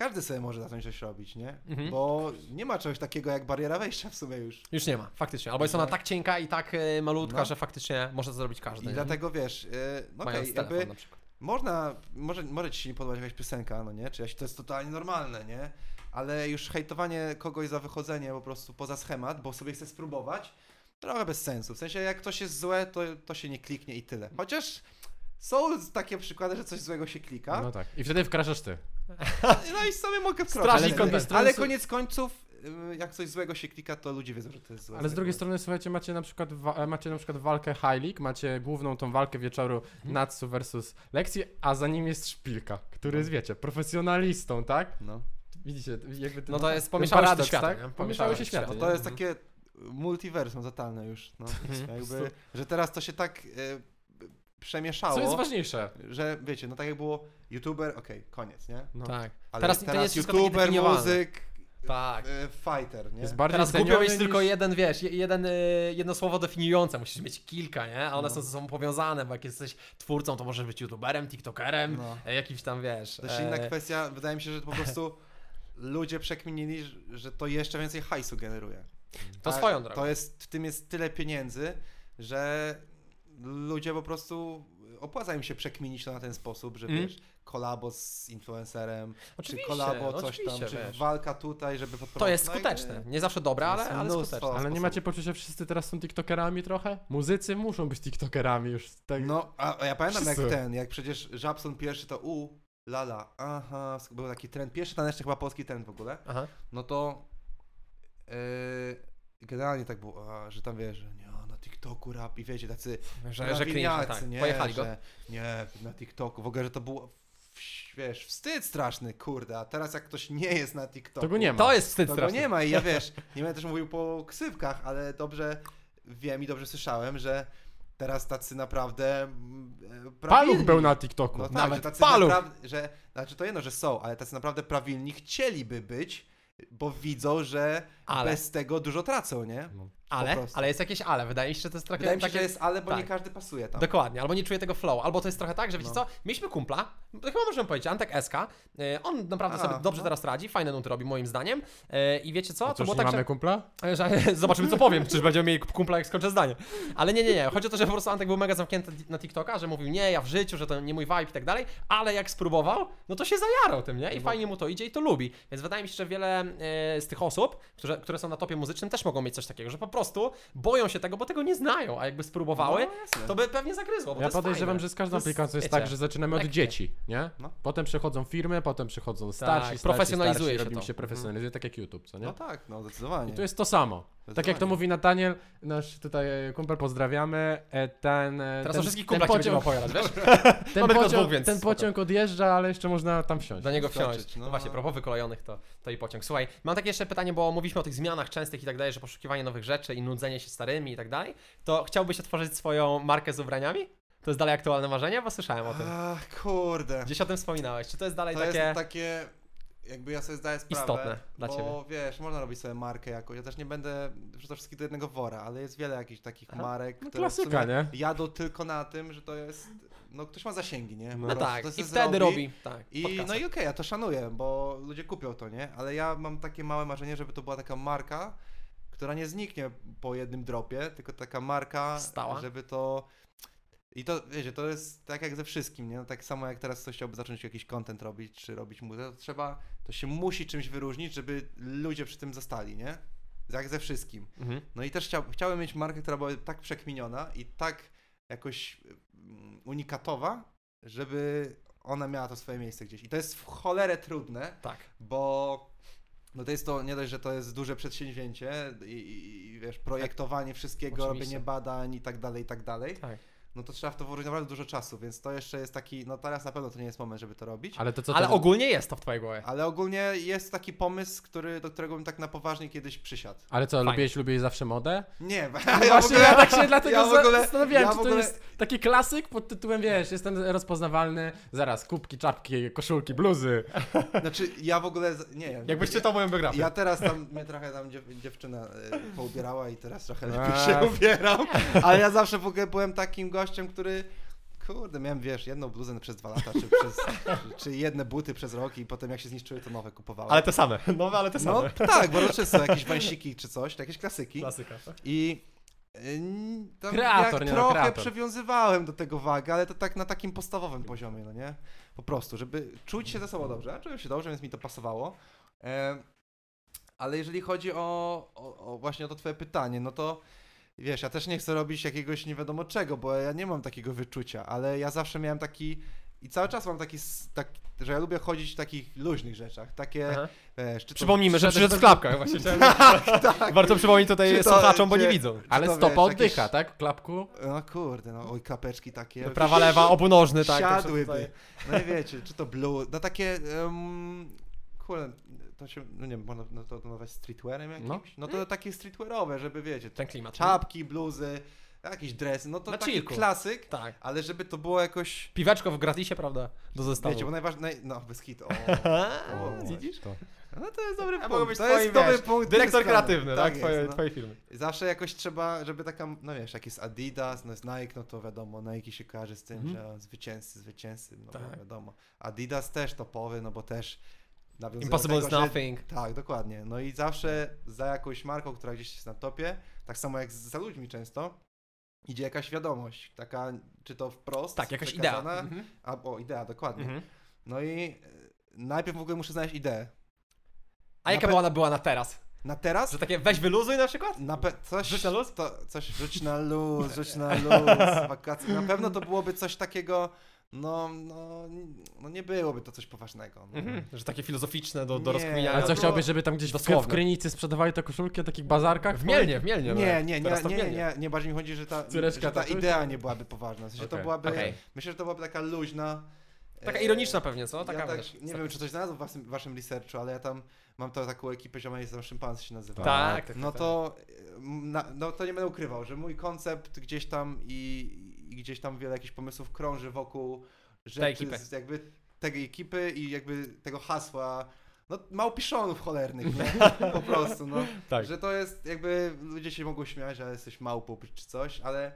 każdy sobie może zacząć coś robić, nie? Mhm. Bo nie ma czegoś takiego jak bariera wejścia w sumie już. Już nie ma, faktycznie. Albo jest ona tak cienka i tak e, malutka, No. że faktycznie może to zrobić każdy. I nie? dlatego wiesz, yy, no okej, telefon jakby na przykład. można, może, może ci się nie podobać jakaś piosenka, no nie? Czy jaś- to jest totalnie normalne, nie? Ale już hejtowanie kogoś za wychodzenie po prostu poza schemat, bo sobie chce spróbować, trochę bez sensu. W sensie jak ktoś jest złe, to, to się nie kliknie i tyle. Chociaż są takie przykłady, że coś złego się klika. No tak. I wtedy wkraczasz ty. No i sobie mogę wkroczyć. Strażnik Ale, ale koniec końców, y, jak coś złego się klika, to ludzie wiedzą, że to jest złe. Ale z drugiej strony, słuchajcie, macie na przykład, wa- e, macie na przykład walkę High League, macie główną tą walkę wieczoru Mhm. Natsu versus Lexi, a za nim jest Szpilka, który jest, wiecie, profesjonalistą, tak? No. Widzicie, jakby ten, No to jest się paradoks, światy, tak? Pomieszały Pomieszały się światy. No światy. to jest Mhm. takie multiversum totalne już. No. Mhm. Jakby, że teraz to się tak y, przemieszało. Co jest ważniejsze? że wiecie, no tak jak było youtuber, okej, koniec, nie? No. Tak. Ale Teraz teraz, to jest youtuber, muzyk, Tak. e, fighter, nie? Jest bardziej Teraz głupio mieć tylko niż- jeden, wiesz, je- jeden, y, jedno słowo definiujące, musisz mieć kilka, nie? A one No. są ze sobą powiązane, bo jak jesteś twórcą, to możesz być youtuberem, tiktokerem, No. e, jakimś tam, wiesz... Też inna e, kwestia, wydaje mi się, że po prostu ludzie przekminili, że- że to jeszcze więcej hajsu generuje. To A swoją drogą. To jest, w tym jest tyle pieniędzy, że ludzie po prostu opłaca im się przekminić to na ten sposób, że Mm. wiesz, kolabo z influencerem, Oczywiście, czy kolabo coś tam, czy wiesz. walka tutaj, żeby podprowadzić. To jest No skuteczne. Nie zawsze dobre, ale, ale skuteczne. Ale nie macie poczucia, że wszyscy teraz są tiktokerami trochę? Muzycy muszą być tiktokerami już. Tak. No, a, a ja pamiętam jak Wszyscy. ten, jak przecież Żabson pierwszy to u, lala, aha, był taki trend, pierwszy ten jeszcze chyba polski trend w ogóle, Aha. no to yy, generalnie tak było, a, że tam wiesz, że nie, TikToku rap i wiecie, tacy Że, że cringe, prawilniacy, tak. nie, Pojechali go. że nie, na TikToku, w ogóle, że to było, wiesz, wstyd straszny, kurde, a teraz jak ktoś nie jest na TikToku, To go nie ma. To jest wstyd to go straszny. nie ma i ja wiesz, nie będę też mówił po ksywkach, ale dobrze wiem i dobrze słyszałem, że teraz tacy naprawdę mm, e, Paluch prawilni- był na TikToku. no tak, Nawet że tacy paluch. naprawdę, że, znaczy to jedno, że są, ale tacy naprawdę prawilni chcieliby być, bo widzą, że Ale. bez tego dużo tracą, nie? Ale, ale jest jakieś ale. Wydaje mi się, że to jest trochę Wydaje mi się, takie... że jest ale, bo tak. nie każdy pasuje tam. Dokładnie, albo nie czuje tego flow, albo to jest trochę tak, że wiecie No. co, mieliśmy kumpla, to chyba możemy powiedzieć, Antek SK, e, on naprawdę A, sobie dobrze no. teraz radzi, fajne nuty robi moim zdaniem e, i wiecie co, A to było nie tak, mamy że, kumpla? że zobaczymy co powiem, czyż będziemy mieli kumpla jak skończę zdanie, ale nie, nie, nie, chodzi o to, że po prostu Antek był mega zamknięty na TikToka, że mówił nie, ja w życiu, że to nie mój vibe i tak dalej, ale jak spróbował, no to się zajarał tym, nie, i fajnie mu to idzie i to lubi, więc wydaje mi się, że wiele e, z tych osób, które, które są na topie muzycznym też mogą mieć coś takiego, że po prostu boją się tego, bo tego nie znają, a jakby spróbowały, No, jasne. to by pewnie zagryzło, bo to Ja jest podejrzewam, fajne. że z każdą To jest, aplikacją jest wiecie, tak, że zaczynamy od lekkie. dzieci, nie? No. Potem przechodzą firmy, potem przychodzą starsi, starsi, profesjonalizuje starsi, się robimy to. się profesjonalizuje, tak jak YouTube, co nie? No tak, no zdecydowanie. I to jest to samo. Tak jak to mówi Nataniel, nasz tutaj e, kumpel, pozdrawiamy, e, ten... e, Teraz ten, o wszystkich ten kumplach cię będziemy pociąg, opowiadać, wiesz? ten, Mamy tylko pociąg, dwóch, więc ten spoko. pociąg odjeżdża, ale jeszcze można tam wsiąść. Do niego Wskoczyć, wsiąść. no. No właśnie, propos wykolejonych to, to i pociąg. Słuchaj, mam takie jeszcze pytanie, bo mówiliśmy o tych zmianach częstych i tak dalej, że poszukiwanie nowych rzeczy i nudzenie się starymi i tak dalej. To chciałbyś otworzyć swoją markę z ubraniami? To jest dalej aktualne marzenie? Bo słyszałem o tym. Ach, kurde. Gdzieś o tym wspominałeś. Czy to jest dalej To takie... jest takie, jakby ja sobie zdaję sprawę, Istotne dla bo ciebie. wiesz, można robić sobie markę jakoś, ja też nie będę wrzucał wszystkich do jednego wora, ale jest wiele jakichś takich Aha. marek, No które klasyka, nie? jadą tylko na tym, że to jest, no ktoś ma zasięgi, nie? No prostu tak, to i wtedy robi. Tak, I, podcasty. no i okej, ja to szanuję, bo ludzie kupią to, nie? Ale ja mam takie małe marzenie, żeby to była taka marka, która nie zniknie po jednym dropie, tylko taka marka, Stała? żeby to... I to, wiecie, to jest tak jak ze wszystkim, nie? No, tak samo jak teraz ktoś chciałby zacząć jakiś content robić, czy robić muzykę, to trzeba, to się musi czymś wyróżnić, żeby ludzie przy tym zostali, nie? Jak ze wszystkim. Mhm. No i też chciał, chciałem mieć markę, która była tak przekminiona i tak jakoś mm, unikatowa, żeby ona miała to swoje miejsce gdzieś. I to jest w cholerę trudne, Tak. bo no to jest to nie dość, że to jest duże przedsięwzięcie i, i, wiesz, projektowanie wszystkiego, Oczywiście. robienie badań i tak dalej, i tak dalej. Tak. No to trzeba w to włożyć naprawdę dużo czasu, więc to jeszcze jest taki, no teraz na pewno to nie jest moment, żeby to robić. Ale to co Ale to... ogólnie jest to w twojej głowie. Ale ogólnie jest taki pomysł, który, do którego bym tak na poważnie kiedyś przysiadł. Ale co, Fajnie. lubiłeś, lubiłeś zawsze modę? Nie, No ja w właśnie, ogóle, ja tak się dlatego ja w ogóle, zastanawiałem, ja czy w to ogóle, jest taki klasyk pod tytułem, wiesz, jestem rozpoznawalny, zaraz, kubki, czapki, koszulki, bluzy. Znaczy, ja w ogóle. Nie, Jakbyś ja, czytał moją biografię. ja teraz tam mnie trochę tam dziew, dziewczyna y, poubierała i teraz trochę lepiej się ubieram. Ale ja zawsze w ogóle byłem takim gościem, który. Kurde, miałem wiesz, jedną bluzę przez dwa lata, czy, przez, czy jedne buty przez rok i potem jak się zniszczyły, to nowe kupowałem. Ale te same. Nowe, ale te no same. tak, bardzo często jakieś wansiki czy coś, jakieś klasyki. Klasyka. tak? I y, tam Kreator, nie no, trochę kreator. przywiązywałem do tego wagę, ale to tak na takim podstawowym poziomie, no nie? Po prostu, żeby czuć się ze sobą dobrze. Ja czułem się dobrze, więc mi to pasowało. E, ale jeżeli chodzi o, o, o właśnie o to twoje pytanie, no to wiesz, ja też nie chcę robić jakiegoś nie wiadomo czego, bo ja nie mam takiego wyczucia, ale ja zawsze miałem taki i cały czas mam taki, tak, że ja lubię chodzić w takich luźnych rzeczach, takie, Aha. wiesz, to, Przypomnijmy, że przyszedł w klapkach. Właśnie chciałem... tak, Warto przypomnieć tutaj to- słuchaczom, bo nie widzą. Ale to, stopa wiesz, oddycha, jakieś- tak? W klapku? no kurde, no oj, klapeczki takie. Prawa, lewa, obu nożny, tak. Siadłyby. No i wiecie, czy to blue, no takie, um, to się, no nie wiem, można no to nazwać streetwearem jakimś? No. No, to takie streetwearowe, żeby wiecie, Ten klimat. czapki, bluzy, jakieś dresy, no to Na taki chillku. klasyk, Tak. ale żeby to było jakoś, Piweczko w gratisie, prawda? Do zestawu. wiecie, bo najważniejsze, no bez hitu, o, O, widzisz? To. no to jest dobry A punkt, być to twoim, jest dobry wiesz, punkt. Dyrektor kreatywny, tak? jest, Twoje, no. twoje filmy. Zawsze jakoś trzeba, żeby taka, no wiesz, jak jest Adidas, no jest Nike, no to wiadomo, Nike się kojarzy z tym, Mhm. że zwycięzcy, zwycięzcy, no Tak. wiadomo. Adidas też topowy, no bo też Impossible do is tego, że- nothing. Tak, dokładnie. No i zawsze za jakąś marką, która gdzieś jest na topie, tak samo jak za ludźmi często, idzie jakaś wiadomość, taka, czy to wprost Tak, jakaś idea. przekazana, Mhm. albo idea, dokładnie. Mhm. No i e, najpierw w ogóle muszę znaleźć ideę. A jaka pe- była ona była na teraz? Na teraz? Że takie weź wyluzuj na przykład? Na pe- coś, Rzuć na luz? To, coś rzuć na luz, rzuć na luz, wakacje. Na pewno to byłoby coś takiego, no, no, no nie byłoby to coś poważnego. No. Mhm. Że takie filozoficzne do, do Nie, rozkminiania. Ale co, chciałbyś, żeby tam gdzieś w, Dosłowne. w Krynicy sprzedawali te koszulki o takich bazarkach? W Mielnie, w Mielnie. Nie, nie, nie, Teraz to w nie, nie, Mielnie. nie, nie, bardziej mi chodzi, że ta, Córeczka że ta tatuś? idea nie byłaby poważna. W sensie to Okej. byłaby, Okej. myślę, że to byłaby taka luźna. Taka e, ironiczna pewnie, co? Taka ja tak, wiesz, nie wiem, czy coś znalazł w waszym, waszym researchu, ale ja tam mam to taką ekipę ziomej, tam szympans się nazywa. Tak, tak, No tak, to, m, na, no to nie będę ukrywał, że mój koncept gdzieś tam i, i gdzieś tam wiele jakichś pomysłów krąży wokół rzeczy, z jakby tej ekipy i jakby tego hasła, no małpiszonów cholernych, nie? Po prostu, no. Tak. Że to jest jakby, ludzie się mogą śmiać, że jesteś małpą czy coś, ale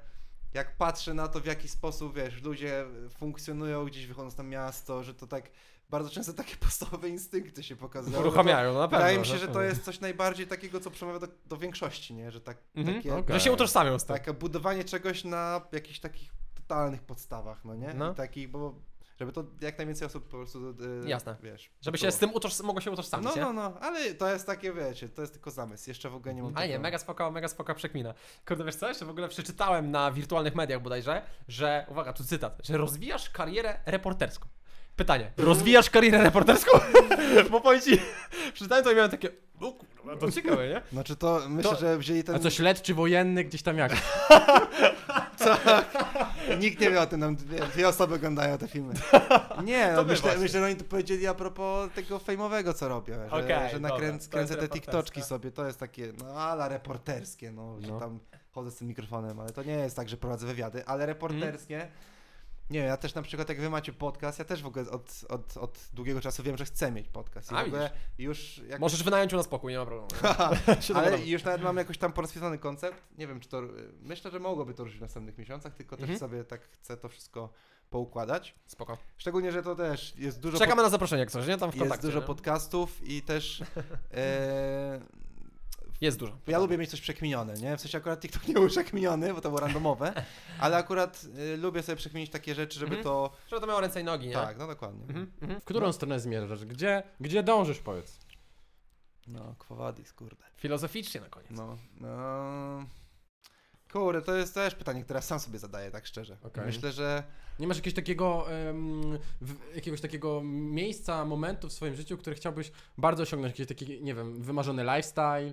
jak patrzę na to, w jaki sposób, wiesz, ludzie funkcjonują gdzieś wychodząc na miasto, że to tak, bardzo często takie podstawowe instynkty się pokazują. Uruchamiają, no na pewno. Wydaje mi się, że to jest coś najbardziej takiego, co przemawia do, do większości, nie? Że tak, Mhm, takie, okej. Że się utożsamią z tym. takie budowanie czegoś na jakichś takich totalnych podstawach, no nie? No. I takich, bo żeby to jak najwięcej osób po prostu, y, Jasne. wiesz. Żeby było. się z tym utoż... mogło się utożsamić, No, nie? no, no, ale to jest takie, wiecie, to jest tylko zamysł, jeszcze w ogóle nie mam Ale nie, mega spoko, mega spoko przekmina. Kurde, wiesz co, jeszcze w ogóle przeczytałem na wirtualnych mediach bodajże, że, uwaga, tu cytat, że rozwijasz karierę reporterską. Pytanie. Rozwijasz karierę reporterską? Bo powiem ci, przeczytałem to i miałem takie, no kurwa, to ciekawe, nie? Znaczy to myślę, To- że wzięli ten... A co, śledczy wojenny gdzieś tam jak? Nikt nie wie o tym, nam dwie, dwie osoby oglądają te filmy. Nie, no my myślę, właśnie. myślę, że oni to powiedzieli a propos tego fejmowego, co robię, że, Okej, że dobra, nakręc, to jest kręcę te reporterska. TikToczki sobie, to jest takie, no ala reporterskie, no, że No. tam chodzę z tym mikrofonem, ale to nie jest tak, że prowadzę wywiady, ale reporterskie, nie ja też na przykład jak wy macie podcast, ja też w ogóle od, od, od długiego czasu wiem, że chcę mieć podcast i A, w ogóle już jak Możesz wynająć u nas pokój, nie ma problemu. Ale już nawet mam jakoś tam porozpisany koncept. Nie wiem, czy to. Myślę, że mogłoby to ruszyć w następnych miesiącach, tylko też Mhm. sobie tak chcę to wszystko poukładać. Spoko. Szczególnie, że to też jest dużo. Czekamy na zaproszenie jak coś, nie? Tam w pod, jest kontakcie. dużo nie? podcastów i też. E, Jest dużo. ja lubię mieć coś przekminione, nie? W sensie akurat TikTok nie był przekminiony, bo to było randomowe, ale akurat e, lubię sobie przekminić takie rzeczy, żeby Mhm. to. Żeby to miało ręce i nogi, nie? Tak, no dokładnie. Mhm, mhm. W którą stronę zmierzasz? Gdzie, gdzie dążysz, powiedz? No, kwowadis, kurde. Filozoficznie na koniec. No, no. Kurde, to jest też pytanie, które sam sobie zadaję, tak szczerze. Okej. Myślę, że. Nie masz jakiegoś takiego, em, w, jakiegoś takiego miejsca, momentu w swoim życiu, który chciałbyś bardzo osiągnąć? Jakiś taki, nie wiem, wymarzony lifestyle?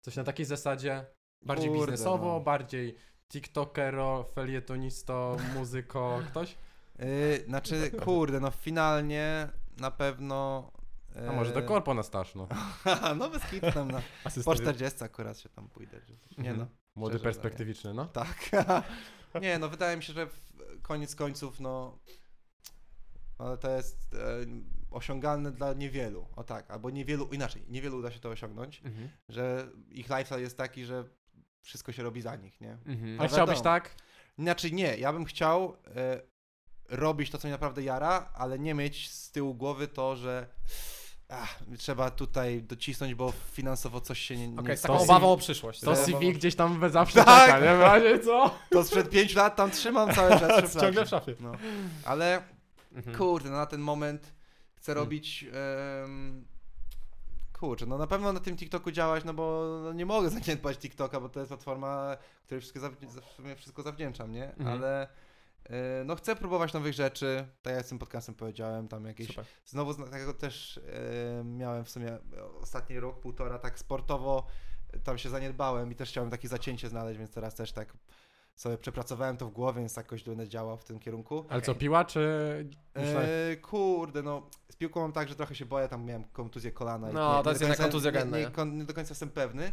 Coś na takiej zasadzie? Bardziej Kurde, biznesowo, no. bardziej tiktokero, felietonisto, muzyko, ktoś? Yy, znaczy, kurde, no finalnie na pewno. A może do korpo na staż, no. No bez kitu tam na. Po Asystent. 40 akurat się tam pójdę. Nie no. Młody, Szczerze, perspektywiczny, no. Tak. nie, no wydaje mi się, że w koniec końców, no. Ale to jest e, osiągalne dla niewielu. O tak, albo niewielu, inaczej, niewielu uda się to osiągnąć, Mhm. że ich lifestyle jest taki, że wszystko się robi za nich, nie? Mhm. A No chciałbyś wiadomo. tak? Znaczy nie, ja bym chciał e, robić to, co mnie naprawdę jara, ale nie mieć z tyłu głowy to, że ach, trzeba tutaj docisnąć, bo finansowo coś się nie, nie Okej, z to taką obawą o przyszłość. To CV gdzieś tam we- zawsze Tak. czeka, nie? W razie co? To sprzed 5 lat tam trzymam cały czas. Ciągle w szafie. No. Ale Mhm. kurde, no na ten moment chcę Hmm. robić em, kurczę, no na pewno na tym TikToku działać, no bo no nie mogę zaniedbać TikToka, bo to jest platforma, której wszystko, sumie wszystko zawdzięczam, nie? Mhm. Ale e, no chcę próbować nowych rzeczy, tak jak z tym podcastem powiedziałem, tam jakieś Super. Znowu takiego też e, miałem w sumie ostatni rok, półtora, tak sportowo tam się zaniedbałem i też chciałem takie zacięcie znaleźć, więc teraz też tak sobie przepracowałem to w głowie, więc jakoś będę działał w tym kierunku. Ale co, piła czy... myślałeś- E, kurde, no z piłką mam tak, że trochę się boję, tam miałem kontuzję kolana. i No, nie- to jest do jednak końca- kontuzjogenne, Nie, nie? nie, nie do końca jestem pewny,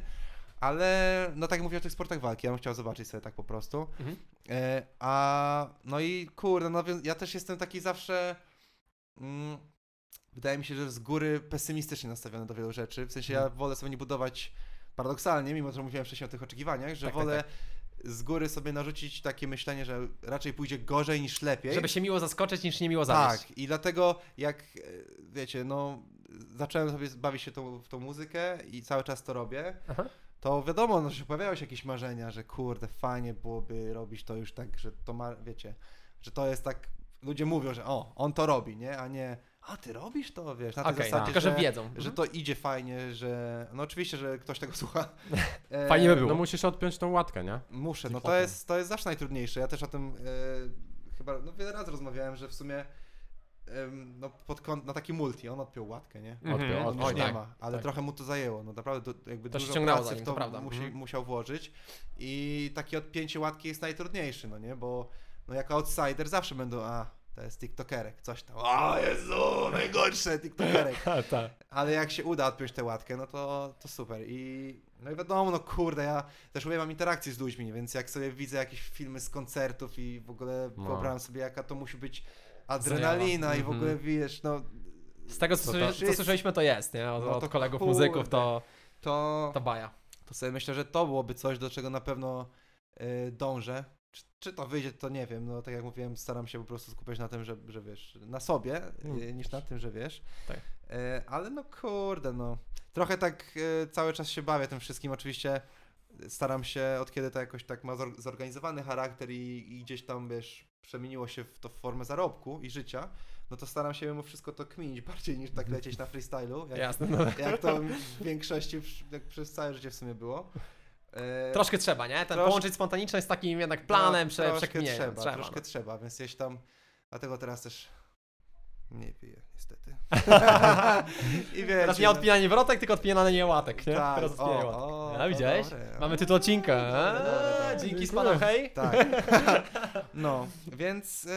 ale no tak jak mówię o tych sportach walki, ja bym chciał zobaczyć sobie tak po prostu. Mhm. E, a no i kurde, no więc ja też jestem taki zawsze. Mm, wydaje mi się, że z góry pesymistycznie nastawiony do wielu rzeczy. W sensie ja Mhm. wolę sobie nie budować paradoksalnie, mimo że mówiłem wcześniej o tych oczekiwaniach, że Tak, tak, wolę z góry sobie narzucić takie myślenie, że raczej pójdzie gorzej niż lepiej. Żeby się miło zaskoczyć niż niemiło zawieść. Tak, i dlatego jak e, wiecie, no zacząłem sobie bawić się tą, w tą muzykę i cały czas to robię, Aha. to wiadomo, no, że pojawiają się jakieś marzenia, że kurde, fajnie byłoby robić to już tak, że to ma, wiecie, że to jest tak, ludzie mówią, że o, on to robi, nie, a nie, a ty robisz to, wiesz, na tej Okej, zasadzie, tylko że że, wiedzą. że Mhm. to idzie fajnie, że, no oczywiście, że ktoś tego słucha. E, Fajnie by było. No musisz odpiąć tą łatkę, nie? Muszę, no to jest, to jest zawsze najtrudniejsze. Ja też o tym e, chyba no, wiele razy rozmawiałem, że w sumie em, no, pod kąt, na taki multi, on odpiął łatkę, nie? Mhm. Odpiął, już nie tak, ma, ale tak. trochę mu to zajęło, no naprawdę do, jakby To się dużo ciągnęło pracy za nim, w to to prawda. musi, Mhm. musiał włożyć i takie odpięcie łatki jest najtrudniejsze, no nie? Bo no, jako outsider zawsze będą, a to jest tiktokerek, coś tam, o Jezu, najgorsze tiktokerek. tak. Ale jak się uda odpiąć tę łatkę, no to, to super. I no i wiadomo, no kurde, ja też uwielbiam interakcje z ludźmi, więc jak sobie widzę jakieś filmy z koncertów i w ogóle No. wyobrażam sobie, jaka to musi być adrenalina i w ogóle wiesz, no Z tego, co, To co słyszeliśmy, to jest, nie? Od, No od kolegów kurde. muzyków to, to, to baja. to sobie myślę, że to byłoby coś, do czego na pewno y, dążę. Czy, czy to wyjdzie, to nie wiem. No tak jak mówiłem, staram się po prostu skupiać na tym, że, że wiesz, na sobie, Mm. y, niż na tym, że wiesz. Tak. Y, ale no kurde, no. Trochę tak y, cały czas się bawię tym wszystkim. Oczywiście staram się, od kiedy to jakoś tak ma zor- zorganizowany charakter i, i gdzieś tam, wiesz, przemieniło się w to w formę zarobku i życia, no to staram się mimo wszystko to kminić bardziej niż tak lecieć na freestylu. Jak, Jasne. No. jak to w większości, jak przez całe życie w sumie było. E, Troszkę trzeba, nie? Ten Trosz- połączyć spontaniczność z takim jednak planem, no, prze, troszkę przekminieniem. trzeba, Trzeba, troszkę no. trzeba, więc gdzieś tam, dlatego teraz też Nie piję, niestety. I wiecie, Teraz nie no- odpinanie wrotek, tylko odpinanie łatek, nie? Tak, Teraz odpinanie o, łatek. o, A to widziałeś? dobre, Mamy tytuł odcinka. Dobre, dobre, dobre. Dzięki z panem, hej. Tak. No, więc yy,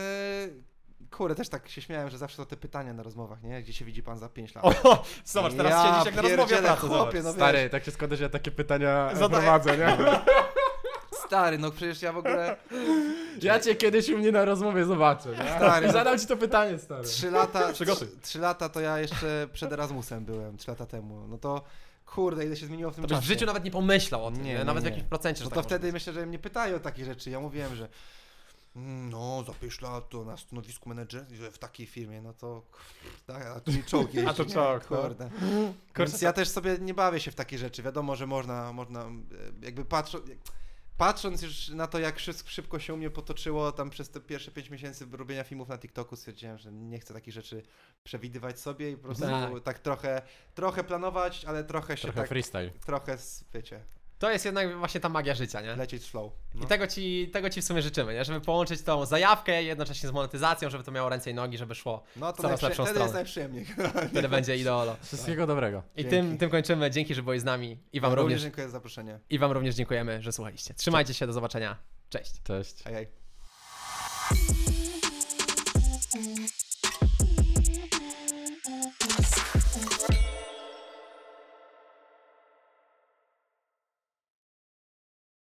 kurde, też tak się śmiałem, że zawsze to te pytania na rozmowach, nie? Gdzie się widzi pan za 5 lat? O, zobacz, teraz Ja siedzisz jak na rozmowie pracy, chłopie, no Stary, tak się składa, że ja takie pytania Zadaję. prowadzę, nie? Stary, no przecież ja w ogóle Ja cię kiedyś u mnie na rozmowie zobaczę, nie? Stary, no- zadam ci to pytanie, stary. 3 lata, Przygotuj. 3 lata to ja jeszcze przed Erasmusem byłem, 3 lata temu. No to kurde, ile się zmieniło w tym To byś w czasie. życiu nawet nie pomyślał o tym, Nie, nie, nie, nawet w nie. jakimś procencie, No że to tak wtedy może być. myślę, że mnie pytają o takie rzeczy. Ja mówiłem, że no za 5 lat to na stanowisku menedżera że w takiej firmie, no to tak, a tu mi czołg jeździ, A to nie? no. kurde. Więc ja też sobie nie bawię się w takie rzeczy. Wiadomo, że można, można e, jakby patrząc, patrząc już na to, jak szyb- szybko się u mnie potoczyło tam przez te pierwsze 5 miesięcy robienia filmów na TikToku, stwierdziłem, że nie chcę takich rzeczy przewidywać sobie i po prostu tak, Tak. trochę, trochę planować, ale trochę się Trochę tak, freestyle. trochę, wiecie, To jest jednak właśnie ta magia życia, nie? lecieć w flow. No. I tego ci, tego ci w sumie życzymy, nie? Żeby połączyć tą zajawkę jednocześnie z monetyzacją, żeby to miało ręce i nogi, żeby szło. No to coraz najprzy- lepszą wtedy jest najprzyjemniej. Wtedy będzie ideolo. Wszystkiego dobrego. I Dzięki. tym, tym kończymy. Dzięki, że byłeś z nami. I wam, Również również, dziękuję za zaproszenie. I wam również dziękujemy, że słuchaliście. Trzymajcie się, do zobaczenia. Cześć. Cześć. Hej, hej.